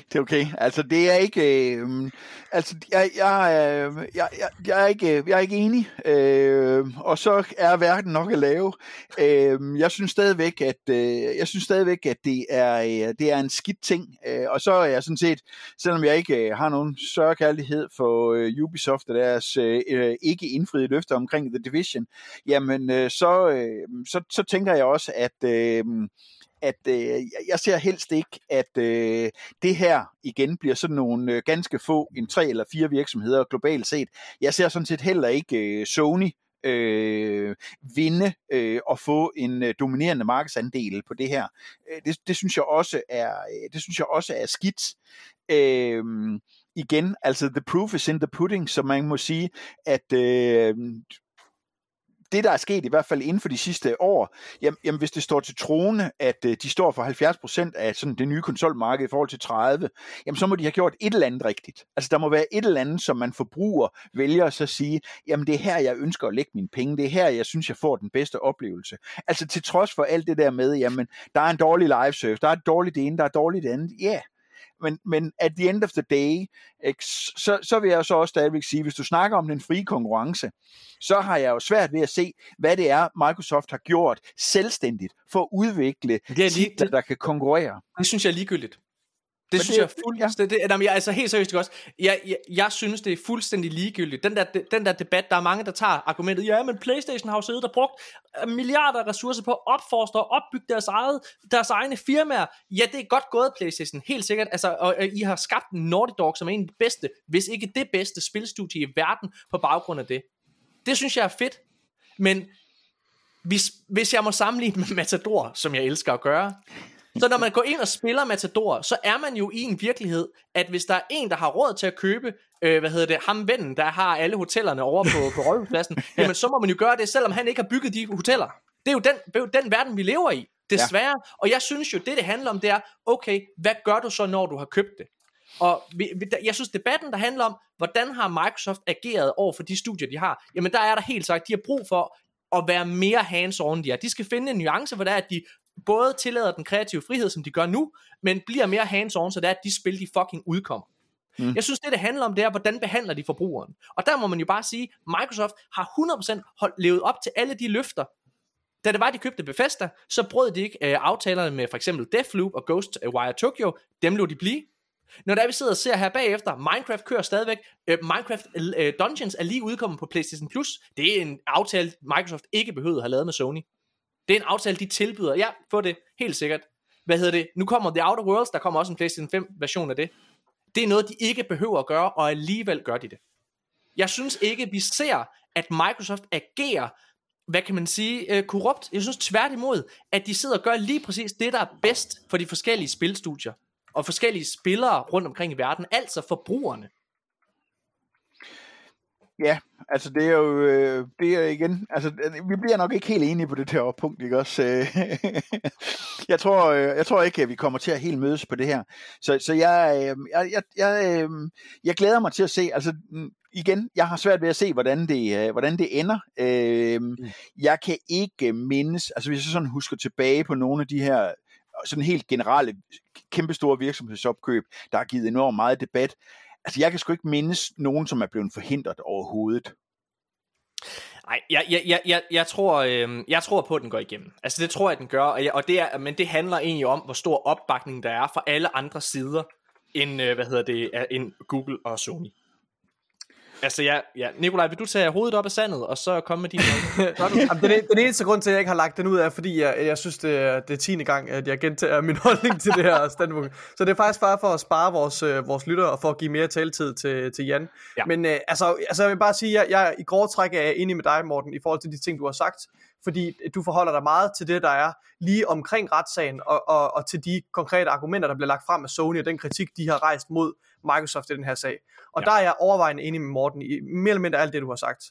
det er okay. Altså, det er ikke... Øh, altså, jeg, jeg, øh, jeg, jeg, jeg, er ikke, øh, jeg er ikke enig. Øh, og så er verden nok at lave. Øh, jeg synes stadigvæk, at øh, jeg synes stadigvæk, at det er, øh, det er en skidt ting. Øh, og så er jeg sådan set, selvom jeg ikke øh, har nogen sørgekærlighed for øh, Ubisoft og deres øh, øh, ikke indfriede løfter omkring The Division, jamen øh, så, øh, så, så tænker jeg også, at øh, at øh, jeg ser helst ikke, at øh, det her igen bliver sådan nogle øh, ganske få, en tre eller fire virksomheder globalt set. Jeg ser sådan set heller ikke øh, Sony øh, vinde øh, og få en øh, dominerende markedsandel på det her. Øh, det, det synes jeg også er øh, det synes jeg også er skidt. Øh, igen, altså the proof is in the pudding, så man må sige, at øh, det, der er sket i hvert fald inden for de sidste år, jamen, jamen hvis det står til troende, at øh, de står for 70% af sådan det nye konsolmarked i forhold til 30, jamen så må de have gjort et eller andet rigtigt. Altså der må være et eller andet, som man forbruger vælger så at sige, jamen det er her, jeg ønsker at lægge mine penge, det er her, jeg synes, jeg får den bedste oplevelse. Altså til trods for alt det der med, jamen der er en dårlig live surf, der er et dårligt det ene, der er dårligt det andet, ja, yeah, men, men at the end of the day, ikke, så, så vil jeg så også stadigvæk sige, hvis du snakker om den frie konkurrence, så har jeg jo svært ved at se, hvad det er, Microsoft har gjort selvstændigt for at udvikle Det lige- titler, der kan konkurrere. Det synes jeg er ligegyldigt. Det Men synes det- jeg fuldstændig... Ja. Jamen, jeg, altså helt seriøst også. Jeg, jeg, jeg synes, det er fuldstændig ligegyldigt. Den der, den der debat, der er mange, der tager argumentet, ja, men Playstation har jo siddet og brugt øh, milliarder af ressourcer på at opforske og opbygge deres, eget, deres egne firmaer. Ja, det er godt gået, Playstation, helt sikkert. Altså, og, og I har skabt Naughty Dog, som er en af de bedste, hvis ikke det bedste spilstudie i verden på baggrund af det. Det synes jeg er fedt. Men hvis, hvis jeg må sammenligne med Matador, som jeg elsker at gøre, så når man går ind og spiller Matador, så er man jo i en virkelighed, at hvis der er en, der har råd til at købe, øh, hvad hedder det, ham vennen, der har alle hotellerne over på, på Rådhuspladsen, jamen så må man jo gøre det, selvom han ikke har bygget de hoteller. Det er jo den, det er jo den verden, vi lever i, desværre. Ja. Og jeg synes jo, det det handler om, det er, okay, hvad gør du så, når du har købt det? Og vi, vi, der- jeg synes, debatten, der handler om, hvordan har Microsoft ageret over for de studier, de har, jamen der er der helt sagt, de har brug for at være mere hands-on, de er. De skal finde en nuance, hvor det er, at de både tillader den kreative frihed, som de gør nu, men bliver mere hands-on, så det er, at de spil, de fucking udkommer. Mm. Jeg synes, det det handler om, det er, hvordan behandler de forbrugeren. Og der må man jo bare sige, Microsoft har 100% holdt, levet op til alle de løfter, da det var, de købte Bethesda, så brød de ikke øh, aftalerne med for eksempel Deathloop og Ghostwire Tokyo. Dem lå de blive. Når der vi sidder og ser her bagefter, Minecraft kører stadigvæk. Øh, Minecraft øh, Dungeons er lige udkommet på PlayStation Plus. Det er en aftale, Microsoft ikke behøvede at have lavet med Sony. Det er en aftale, de tilbyder. Ja, få det. Helt sikkert. Hvad hedder det? Nu kommer The Outer Worlds, der kommer også en PlayStation 5 version af det. Det er noget, de ikke behøver at gøre, og alligevel gør de det. Jeg synes ikke, vi ser, at Microsoft agerer, hvad kan man sige, øh, korrupt. Jeg synes tværtimod, at de sidder og gør lige præcis det, der er bedst for de forskellige spilstudier og forskellige spillere rundt omkring i verden, altså forbrugerne. Ja, altså det er jo, øh, det er igen, altså vi bliver nok ikke helt enige på det her punkt, ikke også? Øh, jeg tror, øh, jeg tror ikke, at vi kommer til at helt mødes på det her. Så, så jeg, øh, jeg, jeg, jeg, øh, jeg glæder mig til at se, altså mm, igen, jeg har svært ved at se, hvordan det, øh, hvordan det ender. Øh, Jeg kan ikke mindes, altså hvis jeg sådan husker tilbage på nogle af de her sådan helt generelle, kæmpestore virksomhedsopkøb, der har givet enormt meget debat. Altså, jeg kan sgu ikke mindes nogen, som er blevet forhindret overhovedet. Nej, jeg, jeg, jeg, jeg, jeg, tror, øh, jeg tror på, at den går igennem. Altså det tror jeg, den gør, og, jeg, og det er, men det handler egentlig om, hvor stor opbakning der er fra alle andre sider, end, øh, hvad hedder det, end Google og Sony. Altså ja, ja. Nikolaj, vil du tage hovedet op af sandet, og så komme med dine du? Jamen, den, den eneste grund til, at jeg ikke har lagt den ud, er, fordi jeg, jeg synes, det er, det er tiende gang, at jeg gentager min holdning til det her standpunkt. Så det er faktisk bare for at spare vores, øh, vores lyttere, og for at give mere taletid til, til Jan. Ja. Men øh, altså, altså, jeg vil bare sige, at jeg, jeg i grove træk er enig med dig, Morten, i forhold til de ting, du har sagt. Fordi du forholder dig meget til det, der er lige omkring retssagen, og, og, og til de konkrete argumenter, der bliver lagt frem af Sony, og den kritik, de har rejst mod Microsoft i den her sag. Og ja. der er jeg overvejende enig med Morten i mere eller mindre alt det, du har sagt.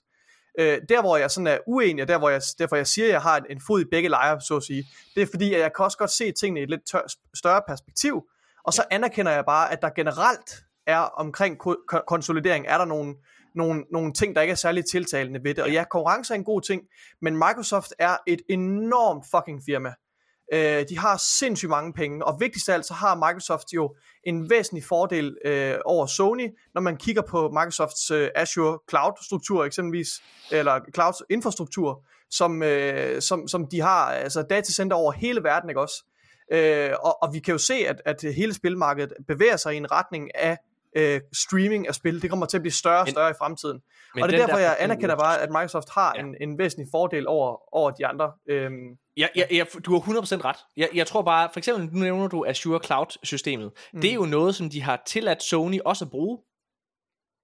Øh, der hvor jeg sådan er uenig, og der hvor jeg, derfor jeg siger, at jeg har en, en fod i begge lejre, så at sige, det er fordi, at jeg kan også godt se tingene i et lidt tør, større perspektiv, og så anerkender jeg bare, at der generelt er omkring ko- ko- konsolidering, er der nogle, nogle, nogle ting, der ikke er særlig tiltalende ved det. Og ja, konkurrence er en god ting, men Microsoft er et enormt fucking firma. Øh, de har sindssygt mange penge, og vigtigst af alt, så har Microsoft jo en væsentlig fordel øh, over Sony, når man kigger på Microsofts øh, Azure Cloud-struktur eksempelvis, eller Cloud-infrastruktur, som, øh, som, som de har, altså datacenter over hele verden, ikke også? Øh, og, og vi kan jo se, at, at hele spilmarkedet bevæger sig i en retning af øh, streaming af spil. Det kommer til at blive større og større men, i fremtiden. Og det er derfor, jeg anerkender bare, at Microsoft har ja. en, en væsentlig fordel over, over de andre. Øhm, Ja, ja, ja, du har 100% ret. Jeg, jeg tror bare, for eksempel, nu nævner du Azure Cloud-systemet. Mm. Det er jo noget, som de har tilladt Sony også at bruge.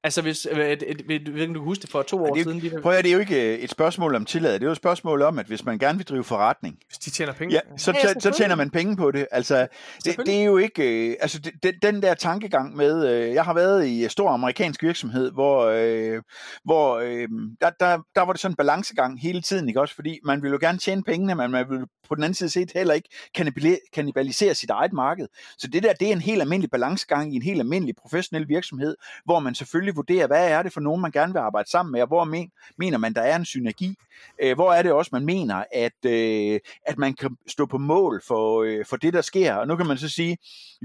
Altså, hvis, øh, ved, du huske det for to år det, siden. De, prøv at det er jo ikke et spørgsmål om tillad, det er jo et spørgsmål om, at hvis man gerne vil drive forretning, hvis de tjener penge, ja, så, ja, så tjener man penge på det. Altså, det, det er jo ikke, øh, altså det, den der tankegang med, øh, jeg har været i stor amerikansk virksomhed, hvor, øh, hvor øh, der, der, der var det sådan en balancegang hele tiden, ikke også, fordi man vil jo gerne tjene pengene, men man vil på den anden side set heller ikke kannibalisere sit eget marked. Så det der, det er en helt almindelig balancegang i en helt almindelig professionel virksomhed, hvor man selvfølgelig vurdere hvad er det for nogen, man gerne vil arbejde sammen med, og hvor men, mener man, der er en synergi. Øh, hvor er det også, man mener, at, øh, at man kan stå på mål for, øh, for det, der sker. Og nu kan man så sige,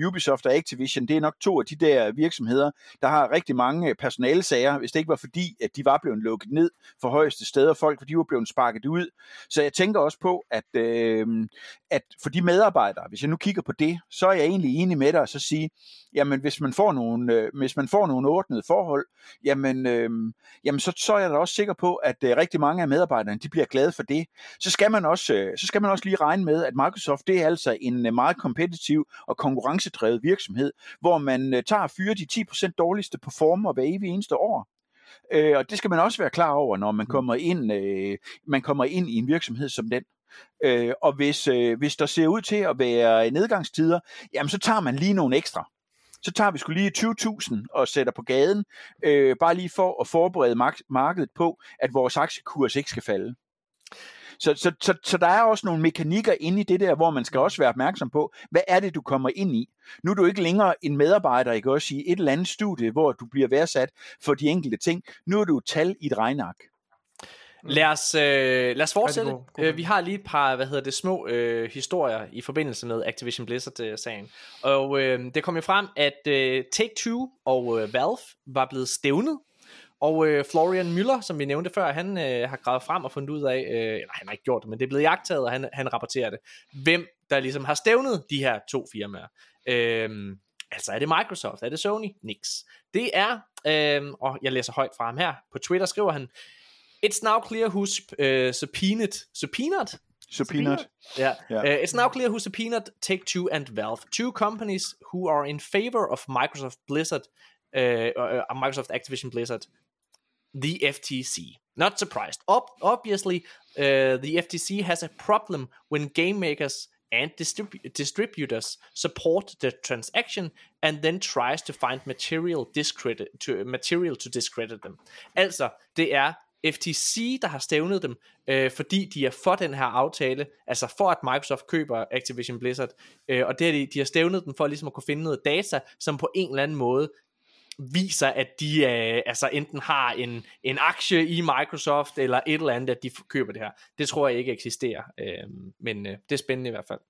Ubisoft og Activision, det er nok to af de der virksomheder, der har rigtig mange personalesager, hvis det ikke var fordi, at de var blevet lukket ned for højeste steder, folk, for de var blevet sparket ud. Så jeg tænker også på, at, øh, at for de medarbejdere, hvis jeg nu kigger på det, så er jeg egentlig enig med dig at så sige, jamen hvis man får nogle, øh, hvis man får nogle ordnede forhold, jamen, øh, jamen så, så er jeg da også sikker på, at øh, rigtig mange af medarbejderne, de bliver glade for det. Så skal man også, øh, så skal man også lige regne med, at Microsoft, det er altså en øh, meget kompetitiv og konkurrencedrevet virksomhed, hvor man øh, tager fyre de 10% dårligste performer hver evig eneste år. Øh, og det skal man også være klar over, når man mm. kommer ind, øh, man kommer ind i en virksomhed som den. Øh, og hvis, øh, hvis der ser ud til at være nedgangstider, jamen så tager man lige nogle ekstra så tager vi skulle lige 20.000 og sætter på gaden, øh, bare lige for at forberede markedet på, at vores aktiekurs ikke skal falde. Så, så, så, så der er også nogle mekanikker inde i det der, hvor man skal også være opmærksom på, hvad er det, du kommer ind i? Nu er du ikke længere en medarbejder, ikke også i et eller andet studie, hvor du bliver værdsat for de enkelte ting. Nu er du et tal i et regnark. Lad os, øh, lad os fortsætte. God, god. Øh, vi har lige et par, hvad hedder det, små øh, historier i forbindelse med Activision Blizzard-sagen. Og øh, det kom jo frem, at øh, Take-Two og øh, Valve var blevet stævnet. Og øh, Florian Müller, som vi nævnte før, han øh, har gravet frem og fundet ud af, øh, nej, han har ikke gjort det, men det er blevet jagtaget, og han, han rapporterer det, hvem der ligesom har stævnet de her to firmaer. Øh, altså er det Microsoft, er det Sony? Nix. Det er, øh, og jeg læser højt fra ham her, på Twitter skriver han, It's now clear who's uh, subpoenaed. Subpoenaed? Subpoenaed. Yeah. yeah. Uh, it's now clear who subpoenaed Take Two and Valve, two companies who are in favor of Microsoft Blizzard, uh, uh, Microsoft Activision Blizzard, the FTC. Not surprised. Ob- obviously, uh, the FTC has a problem when game makers and distrib- distributors support the transaction and then tries to find material discredit to material to discredit them. Altså, det er FTC, der har stævnet dem, øh, fordi de er for den her aftale, altså for at Microsoft køber Activision Blizzard, øh, og det er de, de har stævnet dem for ligesom at kunne finde noget data, som på en eller anden måde viser, at de øh, altså enten har en, en aktie i Microsoft, eller et eller andet, at de køber det her. Det tror jeg ikke eksisterer, øh, men øh, det er spændende i hvert fald.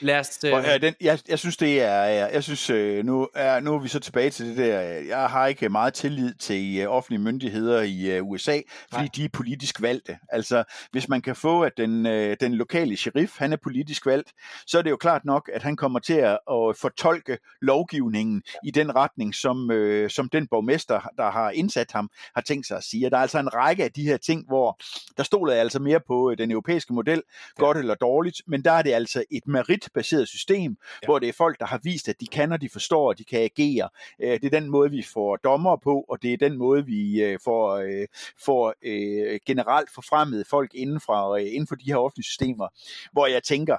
Lad os... Øh... Ja, den, jeg, jeg synes, det er... Jeg synes, øh, nu, er, nu er vi så tilbage til det der... Jeg har ikke meget tillid til uh, offentlige myndigheder i uh, USA, fordi Nej. de er politisk valgte. Altså, hvis man kan få, at den, uh, den lokale sheriff, han er politisk valgt, så er det jo klart nok, at han kommer til at, at fortolke lovgivningen i den retning, som, uh, som den borgmester, der har indsat ham, har tænkt sig at sige. Og der er altså en række af de her ting, hvor der stoler jeg altså mere på den europæiske model, ja. godt eller dårligt, men der er det altså et meritbaseret system, ja. hvor det er folk, der har vist, at de kan, og de forstår, og de kan agere. Øh, det er den måde, vi får dommer på, og det er den måde, vi øh, får, øh, får generelt forfremmet folk inden, fra, inden for de her offentlige systemer, hvor jeg tænker,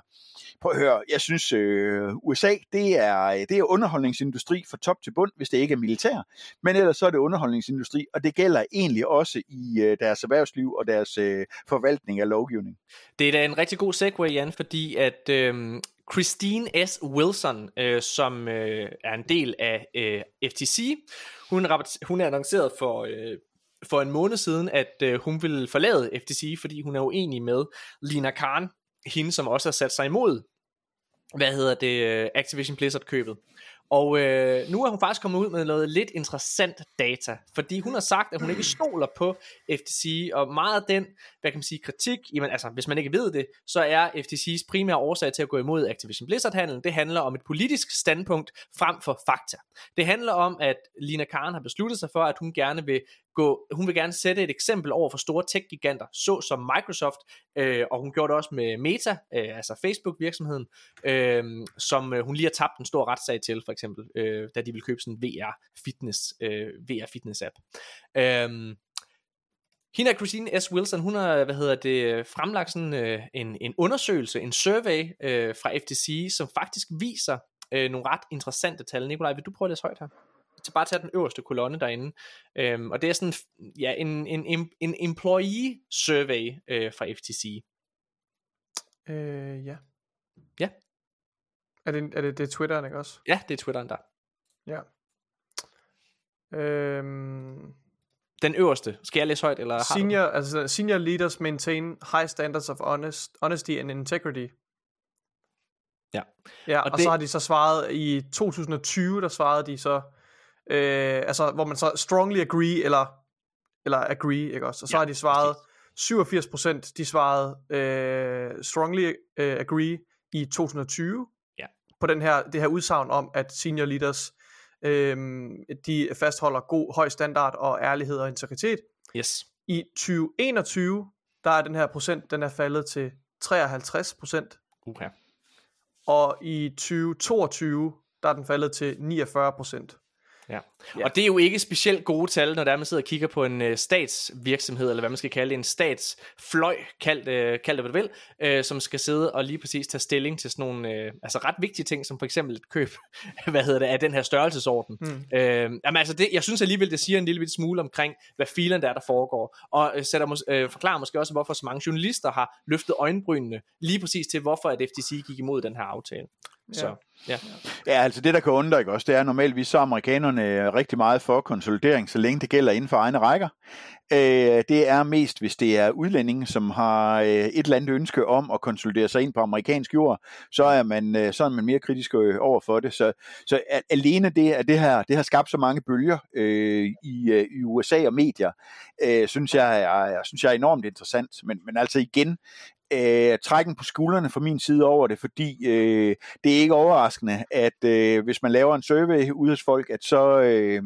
prøv at høre, jeg synes, øh, USA, det er, det er underholdningsindustri fra top til bund, hvis det ikke er militær, men ellers så er det underholdningsindustri, og det gælder egentlig også i øh, deres erhvervsliv og deres øh, forvaltning af lovgivning. Det er da en rigtig god segue, Jan, fordi at øh, Christine S. Wilson, øh, som øh, er en del af øh, FTC, hun, hun er annonceret for... Øh, for en måned siden, at øh, hun ville forlade FTC, fordi hun er uenig med Lina Khan, hende, som også har sat sig imod, hvad hedder det, Activision Blizzard købet. Og øh, nu er hun faktisk kommet ud med noget lidt interessant data, fordi hun har sagt, at hun ikke stoler på FTC, og meget af den, hvad kan man sige, kritik, jamen altså, hvis man ikke ved det, så er FTC's primære årsag til at gå imod Activision Blizzard-handlen, det handler om et politisk standpunkt frem for fakta. Det handler om, at Lina Khan har besluttet sig for, at hun gerne vil gå, hun vil gerne sætte et eksempel over for store tech-giganter, så som Microsoft, øh, og hun gjorde det også med Meta, øh, altså Facebook-virksomheden, øh, som øh, hun lige har tabt en stor retssag til, for eksempel, øh, da de ville købe sådan en VR-fitness, øh, VR-fitness-app. Øh, hende Christine S. Wilson, hun har, hvad hedder det, fremlagt sådan øh, en, en undersøgelse, en survey øh, fra FTC, som faktisk viser øh, nogle ret interessante tal. Nikolaj, vil du prøve at læse højt her? Til bare tage den øverste kolonne derinde. Øhm, og det er sådan ja, en, en, en, en employee survey øh, fra FTC. Øh, ja. Ja. Er det, er det, det er Twitteren, ikke også? Ja, det er Twitteren der. Ja. Øhm, den øverste. Skal jeg læse højt, eller senior, har du? altså, senior leaders maintain high standards of honest, honesty and integrity. Ja. Ja, og, og det... så har de så svaret i 2020, der svarede de så øh, altså hvor man så strongly agree, eller, eller agree, ikke også? Og så ja, har de svaret, 87% de svarede øh, strongly øh, agree i 2020, ja. på den her, det her udsagn om, at senior leaders, øh, de fastholder god, høj standard og ærlighed og integritet. Yes. I 2021, der er den her procent, den er faldet til 53 Okay. Og i 2022, der er den faldet til 49 Ja. ja. Og det er jo ikke specielt gode tal, når der man sidder og kigger på en uh, statsvirksomhed, eller hvad man skal kalde det, en statsfløj, kald, uh, kald det hvad du vil, uh, som skal sidde og lige præcis tage stilling til sådan nogle uh, altså ret vigtige ting, som for eksempel et køb, hvad hedder det, af den her størrelsesorden. Mm. Uh, jamen altså, det, jeg synes alligevel, det siger en lille smule omkring, hvad filen der er, der foregår, og uh, sætter mås- uh, forklarer måske også, hvorfor så mange journalister har løftet øjenbrynene lige præcis til, hvorfor at FTC gik imod den her aftale. Så, ja. ja, altså det der kan undre, ikke også, det er normalvis så amerikanerne rigtig meget for konsolidering, så længe det gælder inden for egne rækker. Øh, det er mest, hvis det er udlændinge, som har øh, et eller andet ønske om at konsolidere sig ind på amerikansk jord, så er man, øh, så er man mere kritisk øh, over for det. Så, så alene det, at det her, det har skabt så mange bølger øh, i, øh, i USA og medier, øh, synes, jeg er, synes jeg er enormt interessant. Men, men altså igen, øh, trækken på skuldrene fra min side over det, fordi øh, det er ikke overraskende, at øh, hvis man laver en survey ude hos folk, at så, øh,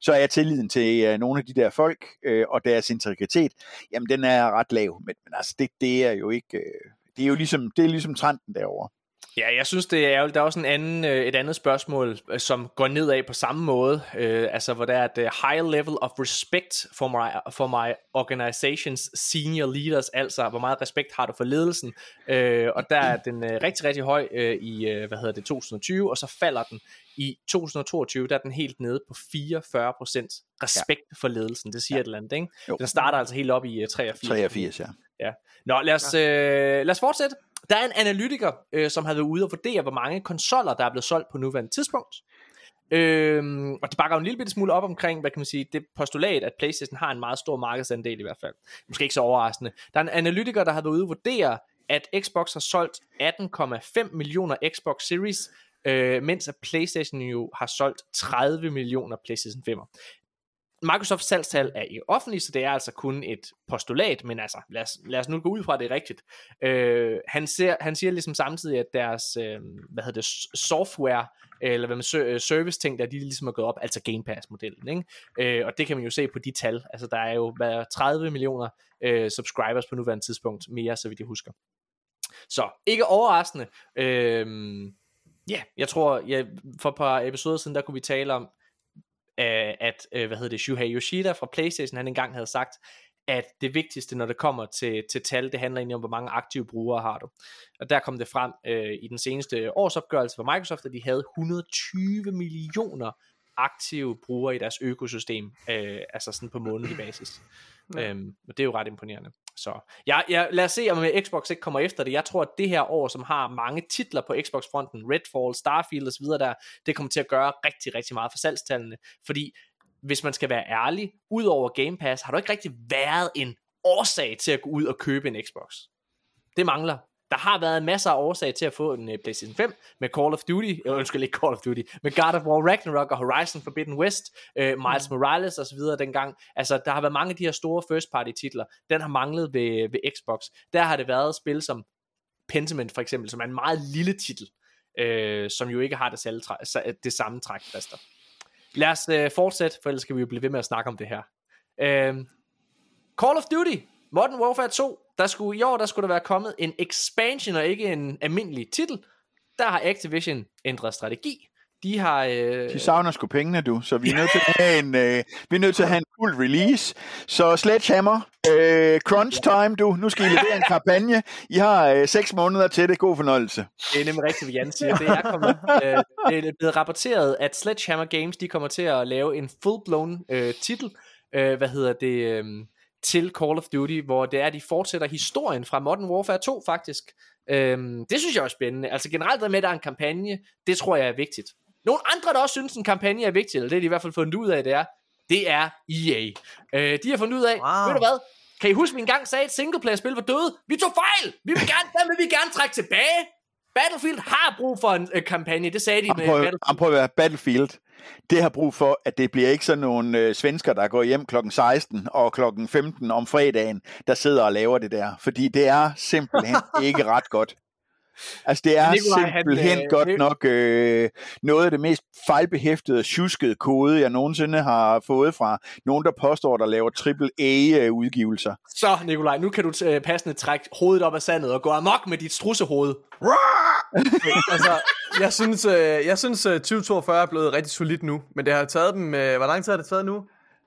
så er tilliden til øh, nogle af de der folk øh, og deres integritet, jamen den er ret lav, men, men altså det, det er jo ikke, øh, det er jo ligesom, det er ligesom trenden derovre. Ja, jeg synes, det er ærgerligt. Der er også en anden, øh, et andet spørgsmål, øh, som går nedad på samme måde. Øh, altså, hvor der er et uh, high level of respect for my, for my organization's senior leaders. Altså, hvor meget respekt har du for ledelsen? Øh, og der er den uh, rigtig, rigtig høj uh, i, hvad hedder det, 2020, og så falder den i 2022, der er den helt nede på 44% respekt ja. for ledelsen. Det siger ja. et eller andet, ikke? Jo. Den starter altså helt op i uh, 83. 83, ja. ja. Nå, lad os, øh, lad os fortsætte. Der er en analytiker, øh, som har været ude og vurdere, hvor mange konsoller, der er blevet solgt på nuværende tidspunkt. Øhm, og det bakker jo en lille bitte smule op omkring, hvad kan man sige, det postulat, at Playstation har en meget stor markedsandel i hvert fald. Måske ikke så overraskende. Der er en analytiker, der har været ude og vurdere, at Xbox har solgt 18,5 millioner Xbox Series, øh, mens at Playstation jo har solgt 30 millioner PlayStation 5'er. Microsofts salgstal er ikke offentlige, så det er altså kun et postulat, men altså, lad os, lad os nu gå ud fra, at det er rigtigt. Øh, han, ser, han siger ligesom samtidig, at deres, øh, hvad hedder det, software, øh, eller hvad man øh, service ting, der de ligesom er gået op, altså Game Pass-modellen, ikke? Øh, og det kan man jo se på de tal, altså der er jo hvad, 30 millioner øh, subscribers på nuværende tidspunkt, mere så vidt jeg husker. Så, ikke overraskende, øh, ja, yeah, jeg tror, ja, for et par episoder siden, der kunne vi tale om, at, øh, hvad hedder det, Shuhei Yoshida fra Playstation, han engang havde sagt, at det vigtigste, når det kommer til, til tal, det handler egentlig om, hvor mange aktive brugere har du. Og der kom det frem øh, i den seneste årsopgørelse for Microsoft, at de havde 120 millioner aktive brugere i deres økosystem, øh, altså sådan på månedlig basis. Ja. Øhm, og det er jo ret imponerende. Så ja, ja, lad os se, om øh, Xbox ikke kommer efter det. Jeg tror, at det her år, som har mange titler på Xbox-fronten, Redfall, Starfield osv., der, det kommer til at gøre rigtig, rigtig meget for salgstallene. Fordi hvis man skal være ærlig, ud over Game Pass, har du ikke rigtig været en årsag til at gå ud og købe en Xbox. Det mangler der har været masser af årsager til at få en uh, PlayStation 5 med Call of Duty, øh, undskyld ikke Call of Duty, med God of War Ragnarok og Horizon Forbidden West, uh, Miles mm. Morales og så videre dengang. Altså, der har været mange af de her store first party titler. Den har manglet ved, ved Xbox. Der har det været spil som Pentiment for eksempel, som er en meget lille titel, uh, som jo ikke har det, selv, det samme trækplaster. Lad os uh, fortsætte, for ellers skal vi jo blive ved med at snakke om det her. Uh, Call of Duty Modern Warfare 2, der skulle, i år der skulle der være kommet en expansion og ikke en almindelig titel. Der har Activision ændret strategi. De har... Øh... De savner sgu pengene, du, så vi er nødt til at have en, øh, vi er nødt til at have en fuld release. Så Sledgehammer, øh, crunch time, du. Nu skal I levere en kampagne. I har øh, seks måneder til det. God fornøjelse. Det er nemlig rigtigt, hvad Jan siger. Det er, kommet, øh, det er blevet rapporteret, at Sledgehammer Games, de kommer til at lave en full-blown øh, titel. Øh, hvad hedder det... Øh, til Call of Duty, hvor det er, at de fortsætter historien fra Modern Warfare 2 faktisk. Øhm, det synes jeg er spændende. Altså generelt det med, at der er en kampagne, det tror jeg er vigtigt. Nogle andre, der også synes, en kampagne er vigtig, eller det er de i hvert fald fundet ud af, det er, det er EA. Øh, de har fundet ud af, wow. ved du hvad, kan I huske, min gang sagde, at singleplayer-spil var døde? Vi tog fejl! Vi vil gerne, den vil vi gerne trække tilbage. Battlefield har brug for en øh, kampagne, det sagde de med prøv, Battlefield. Prøv at være Battlefield det har brug for, at det bliver ikke sådan nogle øh, svensker, der går hjem klokken 16 og klokken 15 om fredagen, der sidder og laver det der. Fordi det er simpelthen ikke ret godt. Altså det er Nikolaj, simpelthen han, øh, godt nok øh, noget af det mest fejlbehæftede og tjuskede kode, jeg nogensinde har fået fra nogen, der påstår, der laver triple A-udgivelser. Så Nikolaj, nu kan du t- passende trække hovedet op af sandet og gå amok med dit strussehoved. altså, jeg synes, øh, jeg synes 2042 er blevet rigtig solidt nu, men det har taget dem, øh, hvor lang tid har det taget nu?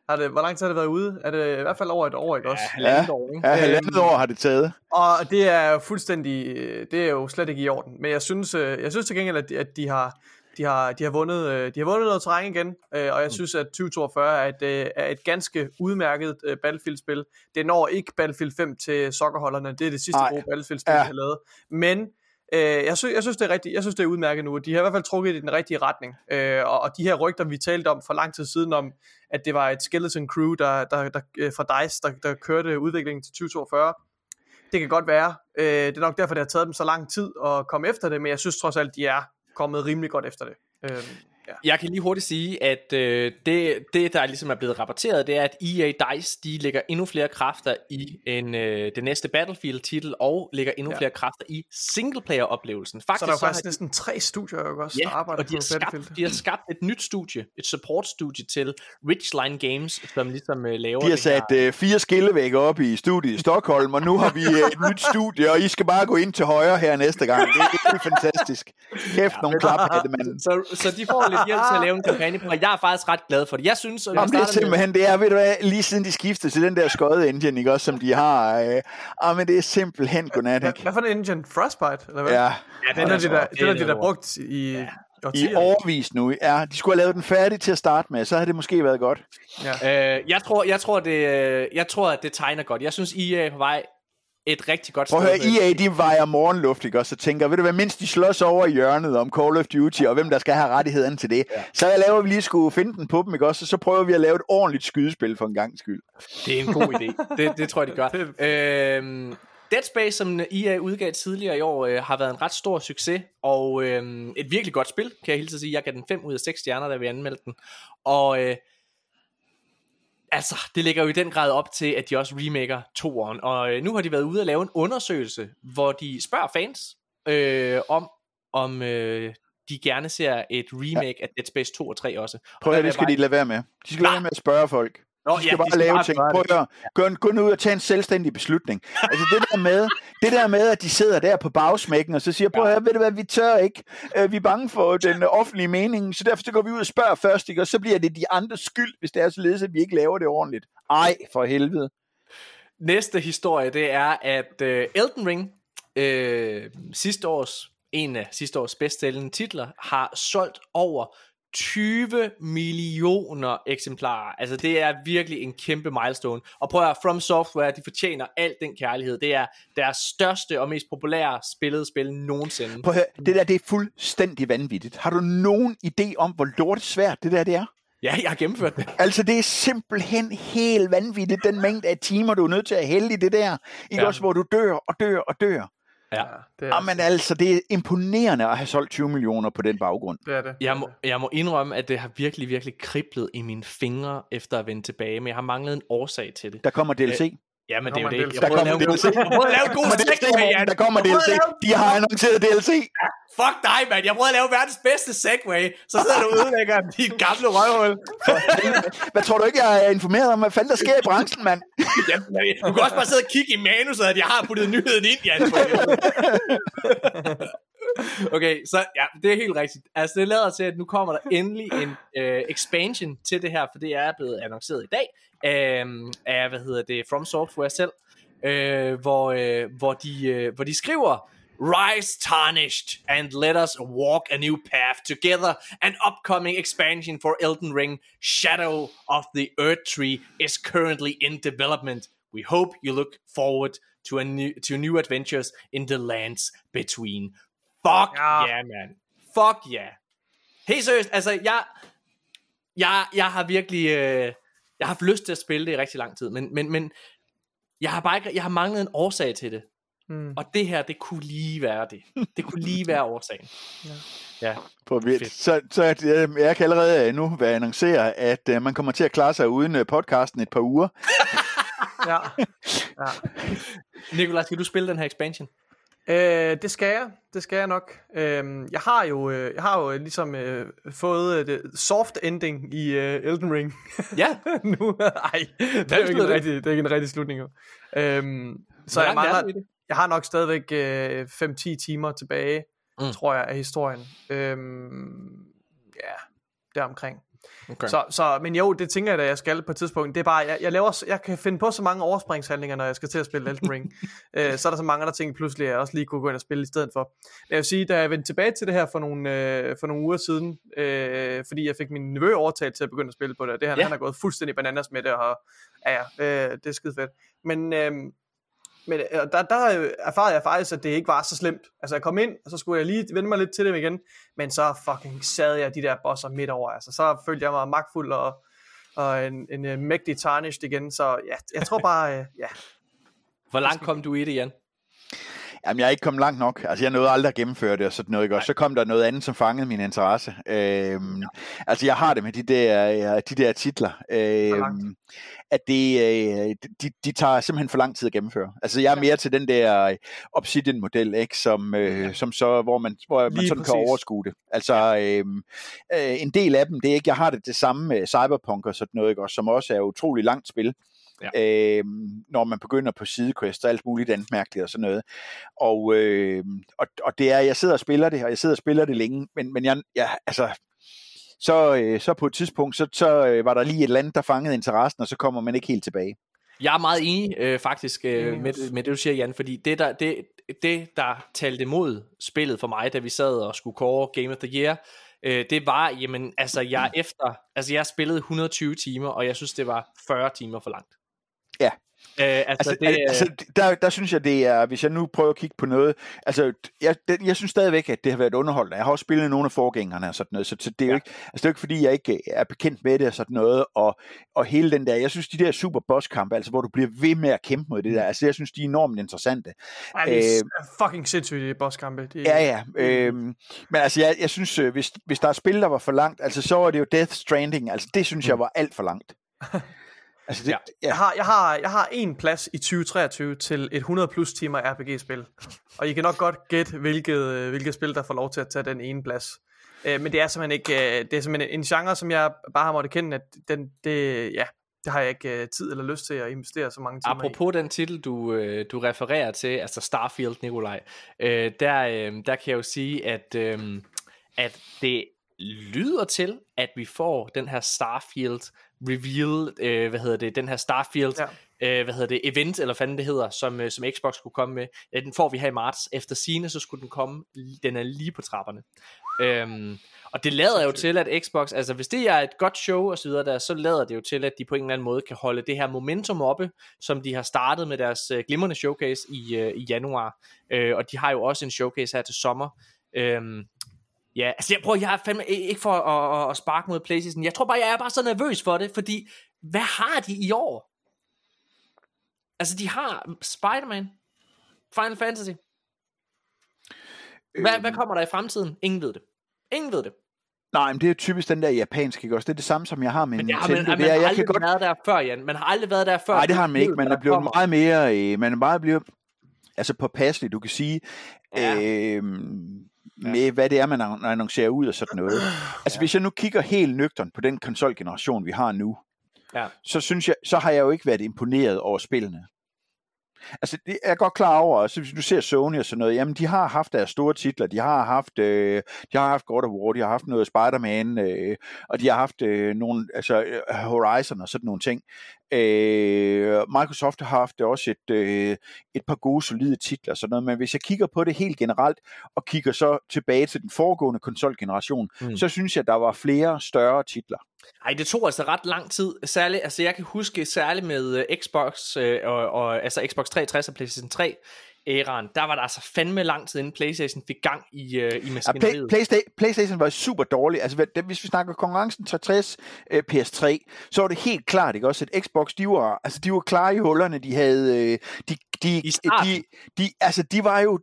Har det, hvor lang tid har det været ude? Er det i hvert fald over et år, ikke også? Ja, halvandet år, ikke? Ja, halvandet år har det taget. Og det er jo fuldstændig, det er jo slet ikke i orden. Men jeg synes, øh, jeg synes til gengæld, at de, at de har, de har, de har, vundet, øh, de har vundet noget terræn igen, øh, og jeg synes, at 2042 er et, er et ganske udmærket Battlefield-spil. Det når ikke Battlefield 5 til sokkerholderne, det er det sidste Ej. gode Battlefield-spil, ja. de har lavet. Men Øh, jeg, synes, jeg synes, det er rigtigt. Jeg synes, det er udmærket nu. De har i hvert fald trukket i den rigtige retning. Øh, og, og de her rygter, vi talte om for lang tid siden, om at det var et skeleton crew, der, der, der, øh, fra DICE, der, der kørte udviklingen til 2042. Det kan godt være. Øh, det er nok derfor, det har taget dem så lang tid at komme efter det, men jeg synes trods alt, de er kommet rimelig godt efter det. Øh, Ja. Jeg kan lige hurtigt sige, at øh, det, det, der ligesom er blevet rapporteret, det er, at EA DICE, de lægger endnu flere kræfter i en, øh, det næste Battlefield-titel, og lægger endnu ja. flere kræfter i singleplayer-oplevelsen. Faktisk, så der er faktisk så næsten tre studier, jo også, ja, der arbejder og de har, skabt, de har skabt et nyt studie, et support-studie til Ridgeline Games, som ligesom øh, laver De har sat øh, fire skillevægge op i studiet i Stockholm, og nu har vi øh, et nyt studie, og I skal bare gå ind til højre her næste gang. Det, det er fantastisk. Kæft, ja, nogle klap, mand. Så, så de får lidt hjælp til at lave en kampagne på, og jeg er faktisk ret glad for det. Jeg synes, at Jamen, det er simpelthen, det er, ved du hvad, lige siden de skiftede til den der skøde engine, ikke også, som de har. Øh, ah, men det er simpelthen godnat, ikke? Hvad for en engine? Frostbite, eller hvad? Ja. Ja, den er de der, den er de der brugt i... Ja. I overvis nu. Ja, de skulle have lavet den færdig til at starte med, så havde det måske været godt. Ja. Øh, jeg, tror, jeg, tror, det, øh, jeg tror, at det tegner godt. Jeg synes, I er på vej et rigtig godt sted. Prøv at høre, EA, de vejer morgenluft, ikke? Og så tænker, ved du hvad, mindst de slås over i hjørnet om Call of Duty, og hvem der skal have rettigheden til det. Ja. Så jeg laver vi lige skulle finde den på dem, ikke også? Og så prøver vi at lave et ordentligt skydespil for en gang skyld. Det er en god idé. Det, det tror jeg, de gør. øhm, Dead Space, som EA udgav tidligere i år, øh, har været en ret stor succes, og øh, et virkelig godt spil, kan jeg hilse at sige. Jeg gav den 5 ud af 6 stjerner, da vi anmeldte den. Og øh, altså, det ligger jo i den grad op til, at de også remaker toeren. Og øh, nu har de været ude og lave en undersøgelse, hvor de spørger fans øh, om, om øh, de gerne ser et remake ja. af Dead Space 2 og 3 også. Prøv at det skal bare... de lade være med. De skal lade være med at spørge folk. Nå, de skal ja, bare de skal lave bare ting. Prøv at gå, gå nu ud og tage en selvstændig beslutning. Altså det der med, det der med, at de sidder der på bagsmækken, og så siger, prøv at høre, ved du hvad, vi tør ikke. Uh, vi er bange for den offentlige mening, så derfor så går vi ud og spørger først, ikke? og så bliver det de andres skyld, hvis det er således, at vi ikke laver det ordentligt. Ej, for helvede. Næste historie, det er, at uh, Elden Ring, uh, sidste års, en af sidste års bedst sælgende titler, har solgt over 20 millioner eksemplarer. Altså det er virkelig en kæmpe milestone. Og prøv at From Software, de fortjener al den kærlighed. Det er deres største og mest populære spillede spil nogensinde. Prøv at det der det er fuldstændig vanvittigt. Har du nogen idé om, hvor lort svært det der det er? Ja, jeg har gennemført det. Altså, det er simpelthen helt vanvittigt, den mængde af timer, du er nødt til at hælde i det der. Ikke ja. også, hvor du dør og dør og dør. Ja. det, er, Jamen altså, det er imponerende at have solgt 20 millioner på den baggrund. det er det. Jeg må, jeg må indrømme, at det har virkelig, virkelig kriblet i mine fingre efter at vende tilbage, men jeg har manglet en årsag til det. Der kommer DLC. Ja, men det er jo det. Jeg Der prøvede at kommer lave en god, DLC. jeg prøvede at lave en god segway, Jan. der kommer DLC. De har annonceret DLC. Fuck dig, mand. Jeg prøvede at lave verdens bedste segway. Så sidder du og ødelægger dit gamle røvhul. Hvad tror du ikke, jeg er informeret om, hvad fanden der sker i branchen, mand? Jamen, du kan også bare sidde og kigge i manuset, at jeg har puttet nyheden ind, Jan. Okay, så ja, det er helt rigtigt. Altså, det lader til, at nu kommer der endelig en øh, expansion til det her, for det er blevet annonceret i dag øh, af, hvad hedder det, From Software selv, øh, hvor, øh, hvor, de, øh, hvor de skriver, Rise tarnished and let us walk a new path together. An upcoming expansion for Elden Ring, Shadow of the Earth Tree, is currently in development. We hope you look forward to a new to new adventures in the lands between. Fuck Ja. yeah, man. Fuck yeah. Helt seriøst, altså jeg, jeg, jeg har virkelig, øh, jeg har haft lyst til at spille det i rigtig lang tid, men, men, men jeg har bare ikke, jeg har manglet en årsag til det. Mm. Og det her, det kunne lige være det. Det kunne lige være årsagen. Ja. På vildt. Så, så øh, jeg kan allerede nu være annoncere, at øh, man kommer til at klare sig uden øh, podcasten et par uger. Ja. ja. Nikolaj, skal du spille den her expansion? Øh, det skal jeg. Det skal jeg nok. Øh, jeg har jo, øh, jeg har jo øh, ligesom øh, fået øh, det soft ending i øh, Elden Ring. Ja. nu, ej, det er jo ikke en rigtig, det er ikke en rigtig slutning. Jo. Øhm, så jeg, er mangler, jeg har nok stadigvæk øh, 5-10 timer tilbage, Mm. tror jeg, af historien. Øhm, ja, deromkring. Okay. Så, så, men jo, det tænker jeg da, jeg skal på et tidspunkt. Det er bare, jeg, jeg, laver, jeg kan finde på så mange overspringshandlinger, når jeg skal til at spille Elden Ring. øh, så er der så mange andre ting pludselig, jeg også lige kunne gå ind og spille i stedet for. Jeg vil sige, da jeg vendte tilbage til det her for nogle, øh, for nogle uger siden, øh, fordi jeg fik min nevø overtalt til at begynde at spille på det, det han, Ja. han har gået fuldstændig bananas med det, og ja øh, det er skide fedt. Men, øh, men øh, og der, der øh, erfarede jeg faktisk, at det ikke var så slemt. Altså jeg kom ind, og så skulle jeg lige vende mig lidt til dem igen, men så fucking sad jeg de der bosser midt over. Altså så følte jeg mig magtfuld og, og en, en, en mægtig tarnished igen. Så ja, jeg tror bare, ja. Hvor langt kom du i det, Jan? Jamen, jeg er ikke kommet langt nok. Altså, jeg nåede aldrig at gennemføre det og sådan noget. Ikke? Og så kom der noget andet, som fangede min interesse. Øhm, altså, jeg har det med de der, de der titler. Øhm, at det, øh, de, de tager simpelthen for lang tid at gennemføre. Altså, jeg er mere til den der øh, Obsidian-model, ikke? Som, øh, som så, hvor man, hvor man Lige sådan kan præcis. overskue det. Altså, øhm, øh, en del af dem, det er ikke, jeg har det det samme med Cyberpunk og sådan noget, ikke? Og som også er utrolig langt spil. Ja. Øhm, når man begynder på sidequests og alt muligt andet mærkeligt og sådan noget. Og, øh, og, og det er, jeg sidder og spiller det, og jeg sidder og spiller det længe, men, men jeg, jeg, altså, så, øh, så på et tidspunkt, så, så øh, var der lige et eller andet, der fangede interessen, og så kommer man ikke helt tilbage. Jeg er meget enig øh, faktisk øh, med, med det, du siger, Jan, fordi det der, det, det, der talte imod spillet for mig, da vi sad og skulle kåre Game of the Year, øh, det var, jamen, altså jeg efter, altså jeg spillede 120 timer, og jeg synes, det var 40 timer for langt. Ja. Øh, altså, Altså, det, altså der, der synes jeg, det er, hvis jeg nu prøver at kigge på noget, altså, jeg, det, jeg synes stadigvæk, at det har været underholdende. Jeg har også spillet nogle af forgængerne og sådan noget, så, så det er jo Ja. ikke, altså, det er jo ikke, fordi jeg ikke er bekendt med det og sådan noget, og, og hele den der, jeg synes, de der super bosskampe, altså, hvor du bliver ved med at kæmpe mod det der, altså, jeg synes, de er enormt interessante. Ej, det er øh, fucking sindssygt i bosskampe. Det, Ja, ja. Øhm, men altså, jeg, jeg synes, øh, hvis, hvis der er spil, der var for langt, altså, så var det jo Death Stranding, altså, det synes jeg var alt for langt. Altså, det, Ja. ja. Jeg har, jeg, har, jeg har en plads i 2023 til et 100 plus timer RPG-spil. Og I kan nok godt gætte, hvilket, øh, hvilket spil, der får lov til at tage den ene plads. Øh, men det er simpelthen ikke, øh, det er simpelthen en genre, som jeg bare har måttet kende, at den, det, ja, det har jeg ikke øh, tid eller lyst til at investere så mange timer Apropos den titel, du, øh, du refererer til, altså Starfield, Nikolaj, øh, der, øh, der kan jeg jo sige, at, øh, at det lyder til, at vi får den her Starfield reveal, øh, hvad hedder det, den her Starfield, ja. øh, hvad hedder det, event, eller fanden det hedder, som, øh, som Xbox skulle komme med. Ja, den får vi her i marts. Efter sine så skulle den komme, den er lige på trapperne. Øhm, og det lader jo til, at Xbox, altså hvis det er et godt show og så videre der, så lader det jo til, at de på en eller anden måde kan holde det her momentum oppe, som de har startet med deres øh, glimrende showcase i, øh, i januar. Øh, og de har jo også en showcase her til sommer. Øhm, ja, altså jeg prøver, jeg er fandme ikke for at, at, sparke mod Playstation. Jeg tror bare, jeg er bare så nervøs for det, fordi hvad har de i år? Altså de har Spider-Man, Final Fantasy, Hvad, hvad kommer der i fremtiden? Ingen ved det. Ingen ved det. Nej, men det er typisk den der japanske, ikke også? Det er det samme, som jeg har med Men har Nintendo. man, man det er, har jeg aldrig kan godt... været der før, Jan. Man har aldrig været der før. Nej, det har man ikke. Man er blevet meget mere... Øh, man er meget blevet altså påpasselig, du kan sige, Ja. øh, med hvad det er, man annon- annoncerer ud og sådan noget. Altså, hvis jeg nu kigger helt nøgtern på den konsolgeneration, vi har nu, Ja. så synes jeg, så har jeg jo ikke været imponeret over spillene. Altså, det er jeg godt klar over, altså, hvis du ser Sony og sådan noget, jamen, de har haft deres store titler, de har haft, øh, de har haft God of War, de har haft noget Spider-Man, øh, og de har haft øh, nogle, altså øh, Horizon og sådan nogle ting. Øh, Microsoft har haft også et, øh, et par gode, solide titler sådan noget, men hvis jeg kigger på det helt generelt, og kigger så tilbage til den foregående konsolgeneration, Mm. så synes jeg, der var flere større titler. Ej, det tog altså ret lang tid. Særligt, altså jeg kan huske særligt med øh, Xbox, øh, og, og, altså Xbox 360 og PlayStation 3 æraen, der var der altså fandme lang tid inden PlayStation fik gang i, øh, i Ja, Play, maskineriet. PlayStation, var super dårlig. Altså, hvis vi snakker konkurrencen 360 øh, PS3, så var det helt klart, ikke også, at Xbox, de var, altså, de var klare i hullerne. De havde, øh, de, de, de, de, altså, de var jo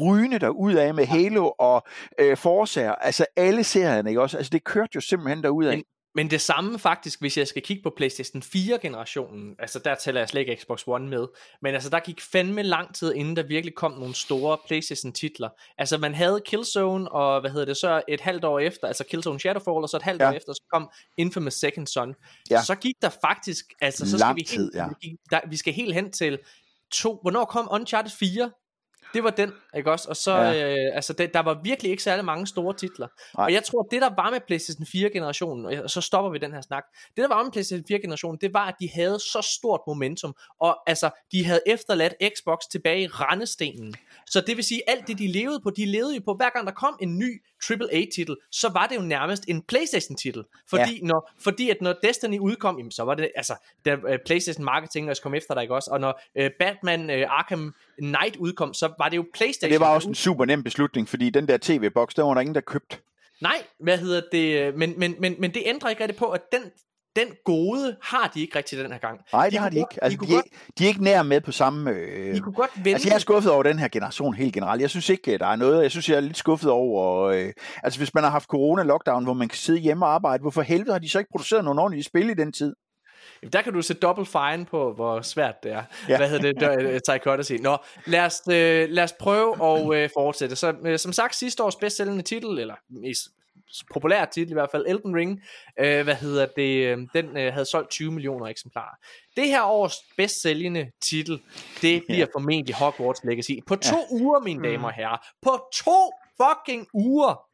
rygende derud af med Halo og øh, Forza, altså alle serierne, ikke også? Altså, det kørte jo simpelthen derud af. Men- Men det samme faktisk, hvis jeg skal kigge på PlayStation 4-generationen, altså der tæller jeg slet ikke Xbox One med, men altså der gik fandme lang tid, inden der virkelig kom nogle store PlayStation-titler. Altså man havde Killzone, og hvad hedder det så, et halvt år efter, altså Killzone Shadowfall, og så et halvt Ja. år efter, så kom Infamous Second Son. Ja. Så gik der faktisk, altså så Lang skal vi, tid, helt, ja. vi, gik- der, vi skal helt hen til to, hvornår kom Uncharted 4? Det var den, ikke også? Og så, Ja. øh, altså, det, der var virkelig ikke særlig mange store titler. Nej. Og jeg tror, det der var med PlayStation 4-generationen, og så stopper vi den her snak, det der var med PlayStation 4-generationen, det var, at de havde så stort momentum, og altså, de havde efterladt Xbox tilbage i rendestenen. Så det vil sige, alt det, de levede på, de levede jo på, hver gang der kom en ny AAA-titel, så var det jo nærmest en PlayStation-titel. Fordi, ja. når, fordi at når Destiny udkom, jamen, så var det, altså, der uh, PlayStation Marketing også kom efter dig, ikke også? Og når uh, Batman uh, Arkham Knight udkom, så var det jo PlayStation. Det var også en super nem beslutning, fordi den der tv-boks, der var der ingen, der købte. Nej, hvad hedder det? Men, men, men, men det ændrer ikke rigtig på, at den, den gode har de ikke rigtig den her gang. Nej, det De har de godt- ikke. Altså, de de, kunne er, de er ikke nær med på samme... Øh, De kunne godt vente. Altså, jeg er skuffet over den her generation helt generelt. Jeg synes ikke, der er noget. Jeg synes, jeg er lidt skuffet over... Øh, altså, hvis man har haft corona-lockdown, hvor man kan sidde hjemme og arbejde, hvorfor helvede har de så ikke produceret nogle ordentlige spil i den tid? Der kan du se Double Fine på, hvor svært det er. Ja. Hvad hedder det? Der, uh, Psychodicy. Nå, lad os, uh, lad os prøve at uh, fortsætte. Så uh, som sagt, sidste års bedst sælgende titel, eller mest populær titel i hvert fald, Elden Ring, uh, hvad hedder det, den havde solgt 20 millioner eksemplarer. Det her års bedst sælgende titel, det bliver Ja. formentlig Hogwarts Legacy. På to ja. uger, mine damer og herrer. På to fucking uger!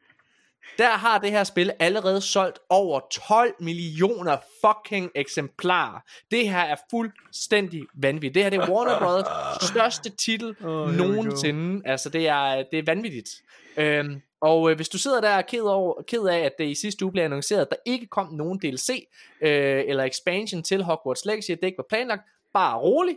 Der har det her spil allerede solgt over 12 millioner fucking eksemplarer. Det her er fuldstændig vanvittigt. Det her det er Warner Brothers største titel oh, nogensinde. Altså det er, det er vanvittigt. Øhm, og øh, hvis du sidder der og er ked, over, ked af, at det i sidste uge blev annonceret, at der ikke kom nogen DLC øh, eller expansion til Hogwarts Legacy, at det ikke var planlagt, bare rolig.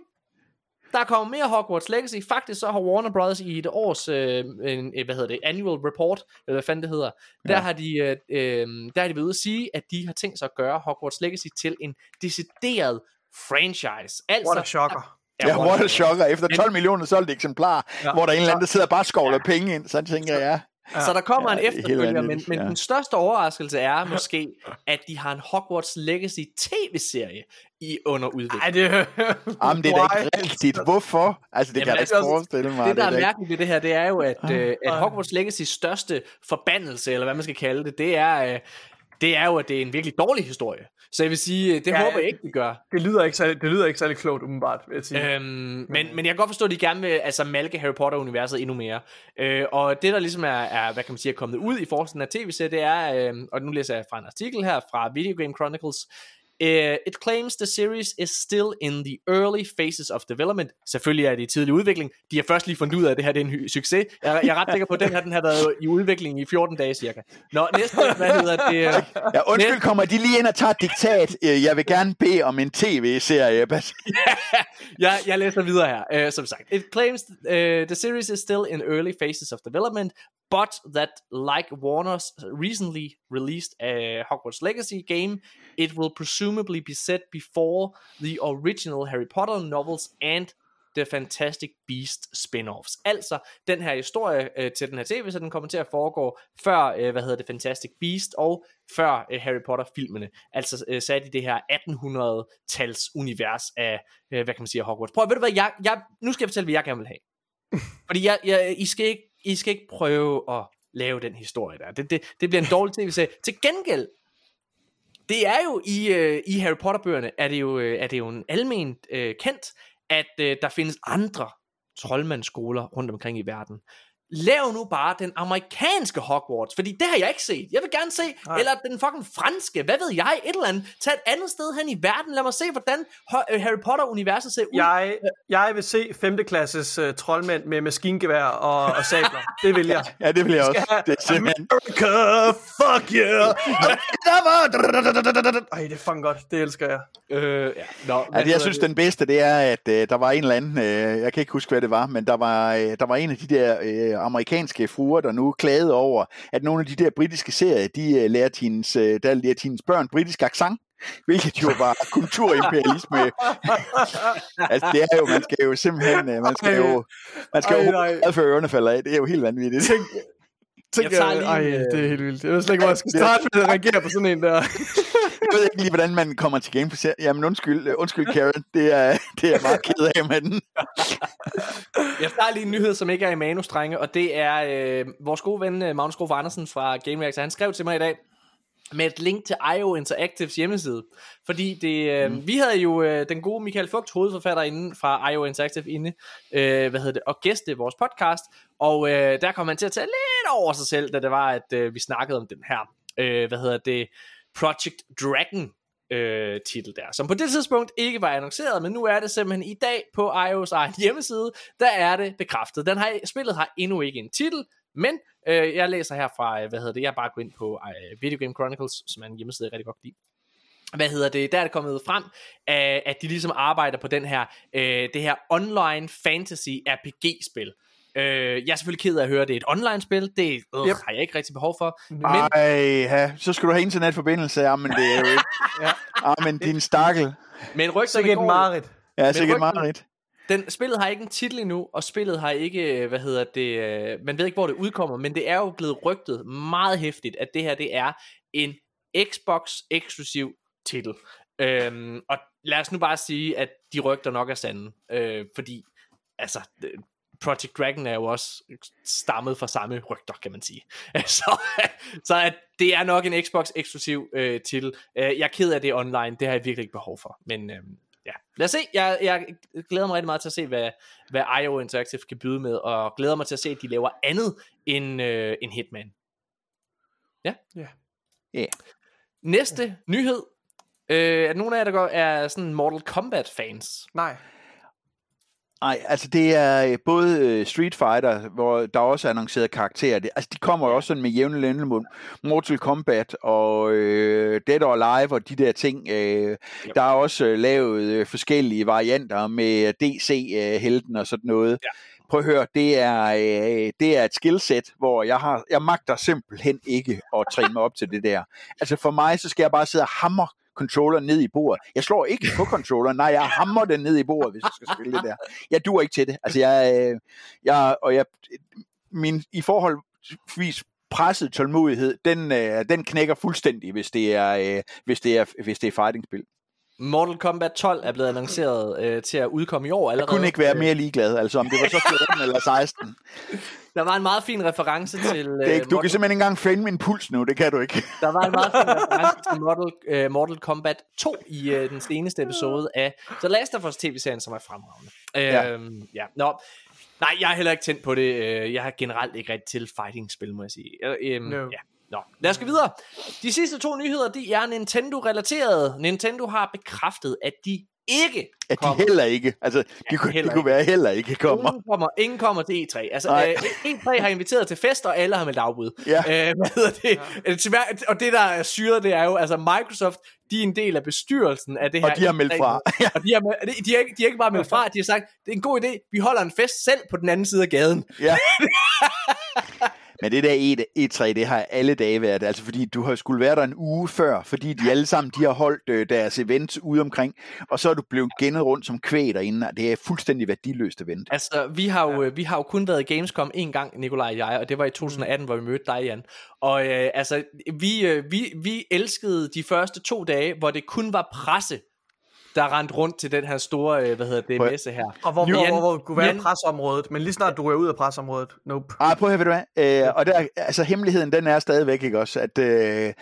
Der kommer mere Hogwarts Legacy. Faktisk så har Warner Brothers i et års, øh, en, øh, hvad hedder det, annual report, eller hvad fanden det hedder, der, har de, øh, øh, der har de ude at sige, at de har tænkt sig at gøre Hogwarts Legacy til en decideret franchise. Altså, What a shocker. Ja, what a shocker. Efter 12 millioner solgte eksemplarer, Ja. ja. hvor der er en eller anden, der sidder og bare skovler ja. penge ind, så tænker jeg, ja. Så der kommer Ja, en det er efterfølger, men, men ja. den største overraskelse er måske, at de har en Hogwarts Legacy tv-serie i under udvikling. Ej, det... Jamen, det er da ikke rigtigt. Hvorfor? Altså, det Jamen, kan jeg altså, ikke forestille mig. det, der er da ikke- mærkeligt ved det her, det er jo, at, øh, at Hogwarts Legacy's største forbandelse, eller hvad man skal kalde det, det er, øh, det er jo, at det er en virkelig dårlig historie. Så jeg vil sige, øh, det Ja, håber jeg ikke, de gør. Det lyder ikke særlig, det lyder ikke særlig klogt, umiddelbart, vil jeg sige. Øhm, men, men jeg kan godt forstå, at de gerne vil altså, malke Harry Potter-universet endnu mere. Øh, og det, der ligesom er, er, hvad kan man sige, er kommet ud i forskningen af tv-serier, det er, øh, og nu læser jeg fra en artikel her fra Video Game Chronicles, Uh, it claims the series is still in the early phases of development. Selvfølgelig er det i tidlig udvikling. De har først lige fundet ud af, at det her det er en succes. Jeg, jeg er ret sikker på, at den her den har været i udvikling i 14 dage cirka. Nå, næste, hvad hedder det? Ja, undskyld, Næste- kommer de lige ind og tager et diktat? Øh, Jeg vil gerne bede om en tv-serie. Jeg, jeg læser videre her. Uh, som sagt, it claims uh, the series is still in early phases of development, but that like Warner's recently released uh, Hogwarts Legacy game, it will presumably be set before the original Harry Potter novels and The Fantastic Beast spin-offs. Altså, den her historie øh, til den her tv, så den kommer til at foregå før, øh, hvad hedder det, Fantastic Beast, og før øh, Harry Potter-filmene. Altså øh, sat i det her 1800-tals univers af, øh, hvad kan man sige, Hogwarts. Prøv, ved du hvad, jeg, jeg, nu skal jeg fortælle, hvad jeg gerne vil have. Fordi jeg, jeg, I, skal ikke, I skal ikke prøve at lave den historie der. Det, det, det bliver en dårlig tv-serie. Til gengæld, det er jo i, øh, i Harry Potter-bøgerne, er det jo, øh, er det jo en almen øh, kendt, at øh, der findes andre troldmandsskoler rundt omkring i verden. Lav nu bare den amerikanske Hogwarts, fordi det har jeg ikke set. Jeg vil gerne se, Nej. eller den fucking franske, hvad ved jeg, et eller andet. Tag et andet sted hen i verden, lad mig se, hvordan øh, Harry Potter-universet ser ud. Jeg, jeg vil se 5. klasses uh, troldmænd med maskingevær og, og sabler. Det vil jeg. Ja, det vil jeg også. Det er simpelthen... America, fuck yeah! Ej, det er fucking godt. Det elsker jeg. Øh, ja. Nå, Altså, jeg synes, det? den bedste, det er, at øh, der var en eller anden, øh, jeg kan ikke huske, hvad det var, men der var, øh, der var en af de der øh, amerikanske fruer, der nu klagede over, at nogle af de der britiske serier, de øh, lærte, hendes, øh, der lærte hendes børn britisk accent, hvilket jo var kulturimperialisme. altså, det er jo, man skal jo simpelthen, man skal jo, man skal Ej, jo nej. før ørerne falder af. Det er jo helt vanvittigt. Tænk, tænk, Jeg tager lige ej, øh, det er helt vildt. Jeg ved slet ikke, hvor jeg skal starte med at reagere på sådan en der. Jeg ved ikke lige, hvordan man kommer til game på serien. Jamen undskyld, øh, undskyld Karen, det er, det er jeg meget ked af med den. Jeg starter lige en nyhed, som ikke er i manustrenge, og det er øh, vores gode ven øh, Magnus Grof Andersen fra Game Reactor. Han skrev til mig i dag med et link til IO Interactives hjemmeside. Fordi det, øh, mm. vi havde jo øh, den gode Michael Fugt, hovedforfatter inden fra IO Interactive inde, øh, hvad hedder det, og gæste vores podcast. Og øh, der kom han til at tage lidt over sig selv, da det var, at øh, vi snakkede om den her, øh, hvad hedder det, Project Dragon øh, titel der, som på det tidspunkt ikke var annonceret, men nu er det simpelthen i dag på iOS egen hjemmeside, der er det bekræftet. Den har, spillet har endnu ikke en titel, men øh, jeg læser her fra, øh, hvad hedder det, jeg bare går ind på øh, Video Game Chronicles, som er en hjemmeside, jeg rigtig godt kan lide. Hvad hedder det, der er det kommet frem, øh, at de ligesom arbejder på den her, øh, det her online fantasy RPG-spil. Øh, jeg er selvfølgelig ked af at høre, at det er et online-spil. Det øh, Yep. har jeg ikke rigtig behov for. Men Ej, ja, så skal du have internetforbindelse. Ja, men det er jo ikke... Ja. Ja, men din stakkel. Men Så rygterne går- mareridt. Ja, sikkert rygten- meget rigtigt. Den, spillet har ikke en titel endnu, og spillet har ikke, øh, hvad hedder det, øh, man ved ikke, hvor det udkommer, men det er jo blevet rygtet meget hæftigt, at det her, det er en Xbox-eksklusiv titel. Øhm, og lad os nu bare sige, at de rygter nok er sande, øh, fordi, altså, Project Dragon er jo også stammet fra samme rygter, kan man sige. så, så at det er nok en Xbox-eksklusiv øh, titel. Øh, jeg er ked af det online, det har jeg virkelig ikke behov for, men... Øh, ja, lad os se. Jeg, jeg glæder mig rigtig meget til at se, hvad, hvad IO Interactive kan byde med, og glæder mig til at se, at de laver andet end, øh, end Hitman. Ja. Ja. Ja. Næste nyhed. Øh, er der nogen af jer, der går, er sådan Mortal Kombat fans? Nej. Nej, altså det er øh, både øh, Street Fighter, hvor der også er annonceret karakterer. Det, altså de kommer jo også sådan med jævne lænde mod Mortal Kombat og øh, Dead or Alive og de der ting. Øh, der er også øh, lavet øh, forskellige varianter med DC-helten og sådan noget. Ja. Prøv at høre, det er, øh, det er et skillset, hvor jeg har jeg magter simpelthen ikke at træne mig op til det der. Altså for mig, så skal jeg bare sidde og hammer controller ned i bordet. Jeg slår ikke på controller, nej, jeg hammer den ned i bordet, hvis jeg skal spille det der. Jeg duer ikke til det. Altså, jeg, øh, jeg, og jeg, min, i forholdsvis presset tålmodighed, den, øh, den knækker fuldstændig, hvis det er, øh, hvis det er, hvis det er fighting-spil. Mortal Kombat 12 er blevet annonceret øh, til at udkomme i år Jeg allerede. kunne ikke være mere ligeglad, altså om det var så 14 eller 16. Der var en meget fin reference til... Øh, Det er ikke, du kan simpelthen ikke engang finde min puls nu, det kan du ikke. Der var en meget fin reference til Mortal, uh, Mortal Kombat 2 i uh, den seneste episode af The Last of Us tv-serien, som er fremragende. Ja. Øhm, ja. Nå. Nej, jeg er heller ikke tændt på det. Øh, Jeg har generelt ikke rigtig til fighting-spil, må jeg sige. Øh, øhm, No. ja. Nå, lad os gå videre. De sidste to nyheder, de er Nintendo-relaterede. Nintendo har bekræftet, at de ikke At de kommer. heller ikke, altså de, kunne, de heller kunne være heller ikke kommer. Ingen kommer, ingen kommer til E3. Altså, Nej. øh, E3 har inviteret til fest, og alle har meldt afbud. Ja. Øh, hvad hedder det? Ja. Hver, og det, der er syret, det er jo, altså Microsoft, de er en del af bestyrelsen af det her. Og de har meldt E3 fra. og de har, de, har ikke, de har ikke bare meldt fra, de har sagt, det er en god idé, vi holder en fest selv på den anden side af gaden. Ja. Men det der E- E3, det har alle dage været, altså fordi du har skulle være der en uge før, fordi de alle sammen, de har holdt øh, deres events ude omkring, og så er du blevet gennet rundt som kvæg derinde, og det er fuldstændig værdiløst event. Altså, vi har, jo, ja. vi har jo kun været i Gamescom en gang, Nikolaj og jeg, og det var i 2018, hvor vi mødte dig, Jan. Og øh, altså, vi, øh, vi, vi elskede de første to dage, hvor det kun var presse, der rendte rundt til den her store, øh, hvad hedder det, Prøv- messe her. Og hvor, hvor, Jan- hvor, kunne være Jan- presseområdet, men lige snart du er ud af presseområdet, nope. Ej, prøv at høre, ved du hvad? Øh, og der, altså hemmeligheden, den er stadigvæk, ikke også? At øh,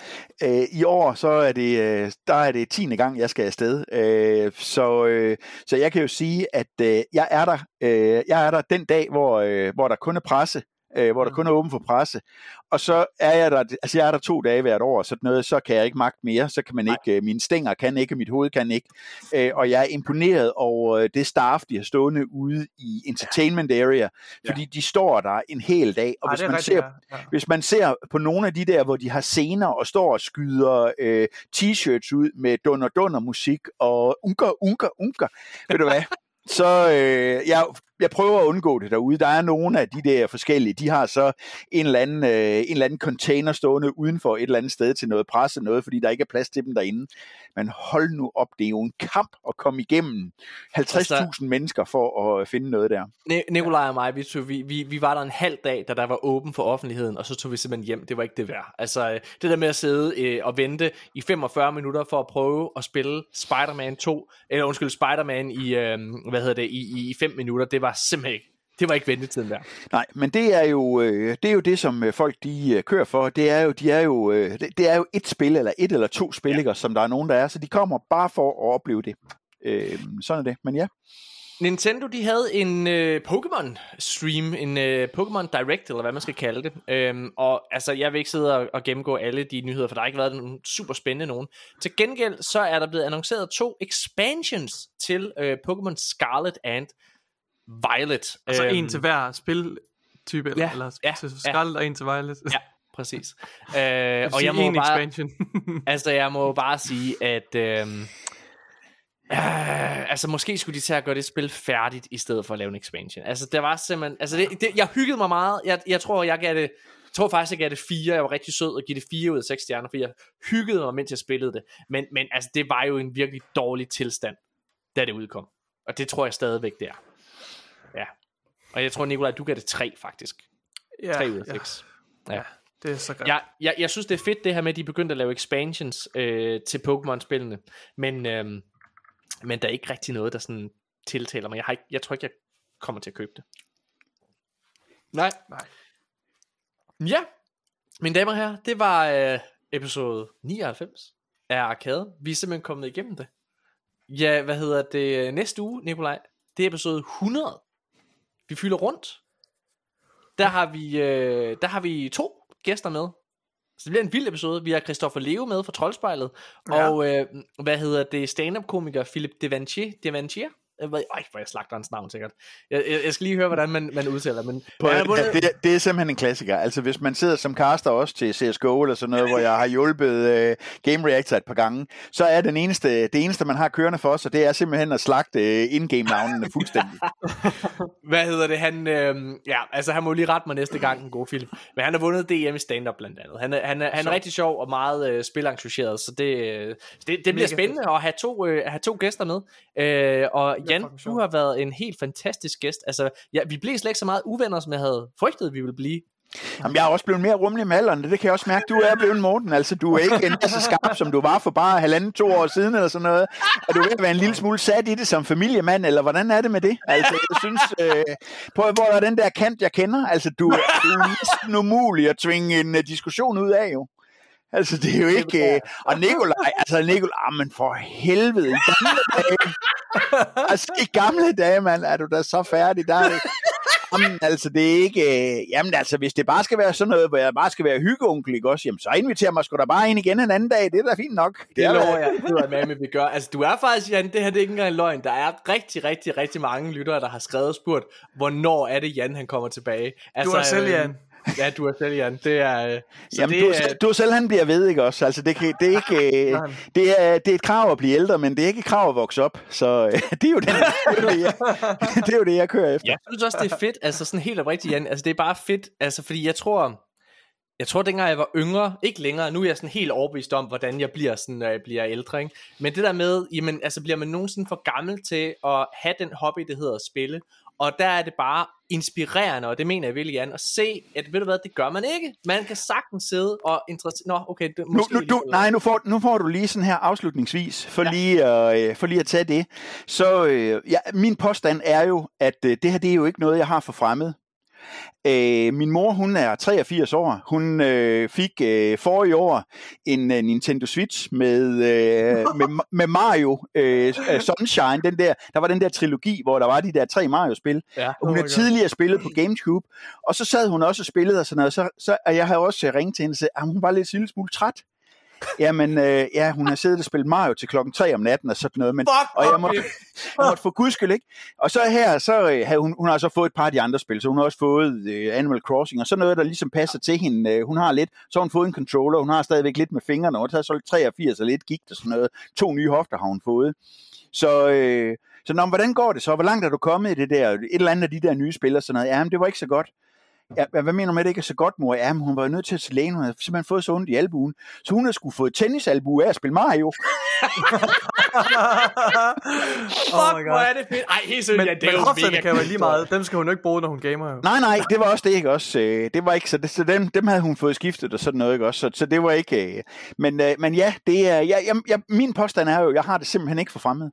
øh, i år, så er det, øh, der er det 10. gang, jeg skal afsted. Øh, så, øh, så jeg kan jo sige, at øh, jeg er der, øh, jeg er der den dag, hvor, øh, hvor der kun er presse, øh, hvor der kun er åben for presse. Og så er jeg der, altså jeg er der to dage hvert år, så noget, så kan jeg ikke magte mere, så kan man ikke, øh, mine stænger kan ikke, mit hoved kan ikke. Øh, og jeg er imponeret over øh, det staff, de har stående ude i entertainment area, fordi de står der en hel dag, og Ej, hvis man rigtigt, ser ja. Ja. hvis man ser på nogle af de der, hvor de har scener og står og skyder øh, t-shirts ud med dunder dunder musik og unker, unker, unker, ved du hvad? Så øh, jeg, jeg prøver at undgå det derude. Der er nogle af de der forskellige, de har så en eller anden, øh, en eller anden container stående udenfor et eller andet sted til noget presse noget, fordi der ikke er plads til dem derinde. Men hold nu op, det er jo en kamp at komme igennem 50.000 Altså- mennesker for at finde noget der. Ne- Nikolaj og mig, vi, tog, vi, vi, vi var der en halv dag, da der var åben for offentligheden, og så tog vi simpelthen hjem. Det var ikke det værd. Altså, øh, det der med at sidde øh, og vente i 45 minutter for at prøve at spille Spider-Man 2, eller undskyld, Spider-Man i, øh, hvad hedder det, i, i, i 5 minutter, det var simpelthen ikke, det var ikke ventetiden der. Nej, men det er jo øh, det er jo det som øh, folk de øh, kører for. Det er jo de er jo øh, det, det er jo et spil eller et eller to spil, ja. som der er nogen der er, så de kommer bare for at opleve det. Øh, sådan er det. Men ja, Nintendo, de havde en øh, Pokémon stream, en øh, Pokémon Direct, eller hvad man skal kalde det. Øhm, og altså, jeg vil ikke sidde og, og gennemgå alle de nyheder, for der har ikke været nogen super spændende nogen. Til gengæld, så er der blevet annonceret to expansions til øh, Pokémon Scarlet and Violet. Altså Øhm, en til hver spiltype, eller, ja, eller ja, til ja. Scarlet og en til Violet. Ja, præcis. Øh, og jeg må en bare, expansion. Altså, jeg må bare sige, at... Øhm, øh, altså, måske skulle de tage at gøre det spil færdigt, i stedet for at lave en expansion. Altså, det var simpelthen... Altså, det, det, jeg hyggede mig meget. Jeg, jeg tror, jeg gav det... Jeg tror faktisk, jeg gav det 4. Jeg var rigtig sød og give det 4 ud af 6 stjerner, for jeg hyggede mig, mens jeg spillede det. Men, men altså, det var jo en virkelig dårlig tilstand, da det udkom. Og det tror jeg stadigvæk, det er. Ja. Og jeg tror, Nikolaj, du gav det 3, faktisk. ja, 3 ud af ja, 6. Ja. det er så godt. Jeg, jeg, jeg synes, det er fedt det her med, at de begyndte at lave expansions øh, til Pokémon-spillene. Men, øh, men der er ikke rigtig noget, der sådan tiltaler mig. Jeg, har ikke, jeg tror ikke, jeg kommer til at købe det. Nej. Nej. Ja, mine damer og herrer, det var øh, episode 99 af Arcade. Vi er simpelthen kommet igennem det. Ja, hvad hedder det? Næste uge, Nikolaj, det er episode 100. Vi fylder rundt. Der har vi, øh, der har vi to gæster med. Så det bliver en vild episode. Vi har Christoffer Leo med fra Troldspejlet. Ja. Og øh, hvad hedder det? Stand-up-komiker Philip Devanchier. Devanchier? Jeg ved- Ej, hvor jeg slagter hans navn sikkert. Jeg, jeg, jeg skal lige høre, hvordan man, man udtaler. Men har at- vundet- det, det er simpelthen en klassiker. Altså hvis man sidder som caster også til CSGO eller sådan noget, hvor jeg har hjulpet uh, Game Reactor et par gange, så er den eneste, det eneste, man har kørende for sig, det er simpelthen at slagte uh, in-game-navnene fuldstændig. Hvad hedder det? Han, øh, ja, altså han må lige rette mig næste gang, en god film. Men han har vundet DM i stand-up blandt andet. Han er, han er, han er rigtig sjov og meget øh, spilengageret, så det, øh, det, det bliver spændende at have to, øh, have to gæster med. Øh, og Fucking du har været en helt fantastisk gæst. Altså, ja, vi blev slet ikke så meget uvenner, som jeg havde frygtet, vi ville blive. Jamen, jeg er også blevet mere rummelig med alderen, det kan jeg også mærke. Du er blevet Morten, altså du er ikke en så skarp, som du var for bare halvanden, to år siden eller sådan noget. Og du er ved at være en lille smule sat i det som familiemand, eller hvordan er det med det? Altså, jeg synes, øh, på, hvor er den der kant, jeg kender? Altså, du, du er næsten umulig at tvinge en uh, diskussion ud af, jo. Altså, det er jo ikke... Øh, og Nikolaj, altså Nikolaj, ah, men for helvede, i gamle dage, altså i gamle dage, mand, er du da så færdig, der er det, Jamen, altså, det er ikke... Øh, jamen, altså, hvis det bare skal være sådan noget, hvor jeg bare skal være hyggeonkel, ikke også? Jamen, så inviterer mig sgu da bare ind igen en anden dag. Det er da fint nok. Det er lover jeg, det er med, vi gør. Altså, du er faktisk, Jan, det her det er ikke engang en løgn. Der er rigtig, rigtig, rigtig mange lyttere, der har skrevet og spurgt, hvornår er det, Jan, han kommer tilbage. Altså, Du er selv, øh, Jan. Ja, du er selv, Jan. Det er... øh, Så Jamen, det, du, er selv, du er selv, han bliver ved, ikke også? Altså, det, kan, det er ikke... Øh, det, er, det er et krav at blive ældre, men det er ikke et krav at vokse op. Så øh, det, er jo den, det, er jo det, jeg, det er jo det, jeg kører efter. Jeg synes også, det er fedt, altså sådan helt oprigtigt, Jan. Altså, det er bare fedt, altså, fordi jeg tror, Jeg tror, dengang jeg var yngre, ikke længere, nu er jeg sådan helt overbevist om, hvordan jeg bliver, sådan, når jeg bliver ældre. Ikke? Men det der med, jamen, altså bliver man nogensinde for gammel til at have den hobby, det hedder at spille. Og der er det bare inspirerende, og det mener jeg virkelig, Jan, at se, at ved du hvad, det gør man ikke. Man kan sagtens sidde og interessere... Nå, okay, det, Nu, måske nu, lige du, nej, nu får, nu får du lige sådan her afslutningsvis, for, ja. lige, at, øh, for lige at tage det. Så øh, ja, min påstand er jo, at øh, det her det er jo ikke noget, jeg har for fremmed. Øh, min mor, hun er 83 år. Hun øh, fik øh, forrige år en øh, Nintendo Switch med, øh, med, med Mario øh, Sunshine. Den der, der var den der trilogi, hvor der var de der tre Mario-spil. Ja. Hun Oh har my God. tidligere spillet på Gamecube, og så sad hun også og spillede og sådan noget, så, så og jeg havde også ringet til hende og sagt, at hun var lidt lille smule træt. Jamen, øh, ja, hun har siddet og spillet Mario til klokken 3 om natten og sådan noget, men, Fuck og jeg måtte, jeg måtte få gudskyld, ikke? Og så her, så øh, hun, hun har så fået et par af de andre spil, så hun har også fået øh, Animal Crossing, og så noget, der ligesom passer til hende. Øh, hun har lidt, så har hun fået en controller, hun har stadigvæk lidt med fingrene, og hun har så lidt 83 og lidt gigt og sådan noget. To nye hofter har hun fået. Så, øh, så nå, men hvordan går det så? Hvor langt er du kommet i det der? Et eller andet af de der nye spil og sådan noget. Ja, men det var ikke så godt. Ja, hvad mener du med, at det ikke er så godt, mor? Ja, men hun var jo nødt til at til lægen. Hun havde simpelthen fået så ondt i albuen. Så hun har skulle fået tennisalbue af at spille Mario. Fuck, my hvor er det fedt. Ej, helt seriøst, ja, det er men jo hofterne mega kan jo være lige meget. Dem skal hun jo ikke bruge, når hun gamer. Jo. Nej, nej, det var også det, ikke også? Øh, Det var ikke, så, det, så dem, dem havde hun fået skiftet og sådan noget, ikke også? Så, så det var ikke... øh, Men, øh, men ja, det er, jeg, jeg, jeg, min påstand er jo, jeg har det simpelthen ikke for fremmed.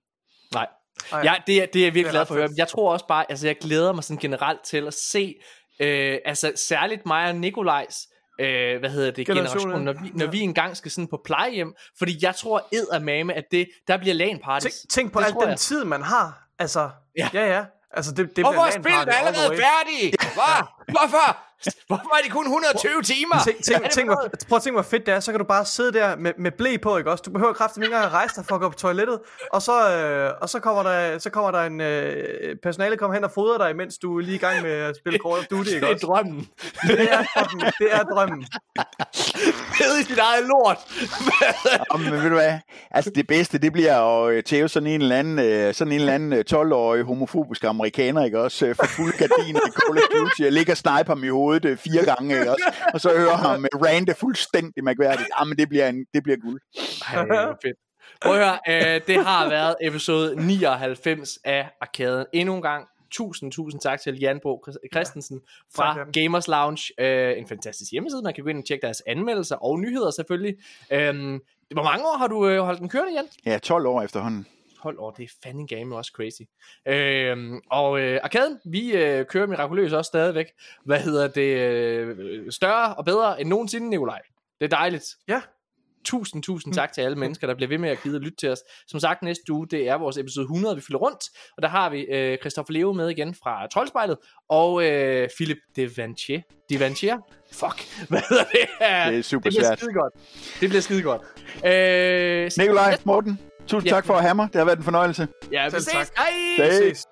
Nej. Ej. Ja, det, er- det er jeg virkelig Det er glad for at høre. Jeg tror også bare, altså jeg glæder mig sådan generelt til at se, øh, altså særligt mig og Nikolajs, øh, hvad hedder det, Generation, generation, når ja. vi, når vi engang skal sådan på plejehjem, fordi jeg tror eddermame, at det, der bliver LAN parties. Tænk, tænk på Det al den jeg. tid, man har. Altså, Ja. ja, ja. Altså, det, det Hvorfor bliver er LAN spillet party all the allerede færdigt? Hvad? Hvorfor? Hvorfor er de kun 120 timer? Tænk, tænk, det tænk, hvor, prøv at tænke, hvor fedt det er. Så kan du bare sidde der med, med blæ på, ikke også? Du behøver kraftigt ikke engang at rejse dig for at gå på toilettet. Og så, øh, og så kommer der, så kommer der en øh, personale kommer hen og fodrer dig, mens du er lige i gang med at spille Call of Duty, ikke Det er også? drømmen. Det er, fucking, det er drømmen. Nede i sit eget lort. Om, men ved du hvad? Altså det bedste, det bliver at øh, tæve sådan en eller anden, øh, sådan en eller anden øh, 12-årig homofobisk amerikaner, ikke også? øh, For fuld gardiner i Call of Duty, og ligger og sniper ham i hovedet øh, fire gange, ikke også? Og så hører ham øh, rante fuldstændig mærkværdigt. Jamen det bliver, en, det bliver guld. Ej, fedt. Prøv at høre, øh, det har været episode 99 af Arkaden. Endnu en gang, tusind, tusind tak til Jan Bo Christensen fra Tak, Jan. Gamers Lounge. Øh, en fantastisk hjemmeside, man kan gå ind og tjekke deres anmeldelser og nyheder selvfølgelig. Øhm, hvor mange år har du øh, holdt den kørende, Jan? Ja, 12 år efterhånden. 12 år, det er fandme game også crazy. Øhm, og øh, Arkaden, vi øh, kører mirakuløst også stadigvæk. Hvad hedder det? Øh, større og bedre end nogensinde, Nikolaj. Det er dejligt. Ja. Tusind, tusind tak til alle mennesker, der bliver ved med at gide at lytte til os. Som sagt, næste uge, det er vores episode 100, vi fylder rundt. Og der har vi øh, Christoffer Leo med igen fra Troldspejlet. Og øh, Philip Devanchier. Devanchier? Fuck, hvad hedder det? Det er super det bliver svært. skide godt. Det bliver skide godt. Øh, Nikolaj, Morten, tusind Ja. tak for at have mig. Det har været en fornøjelse. Ja, vi ses. Hej. Ses.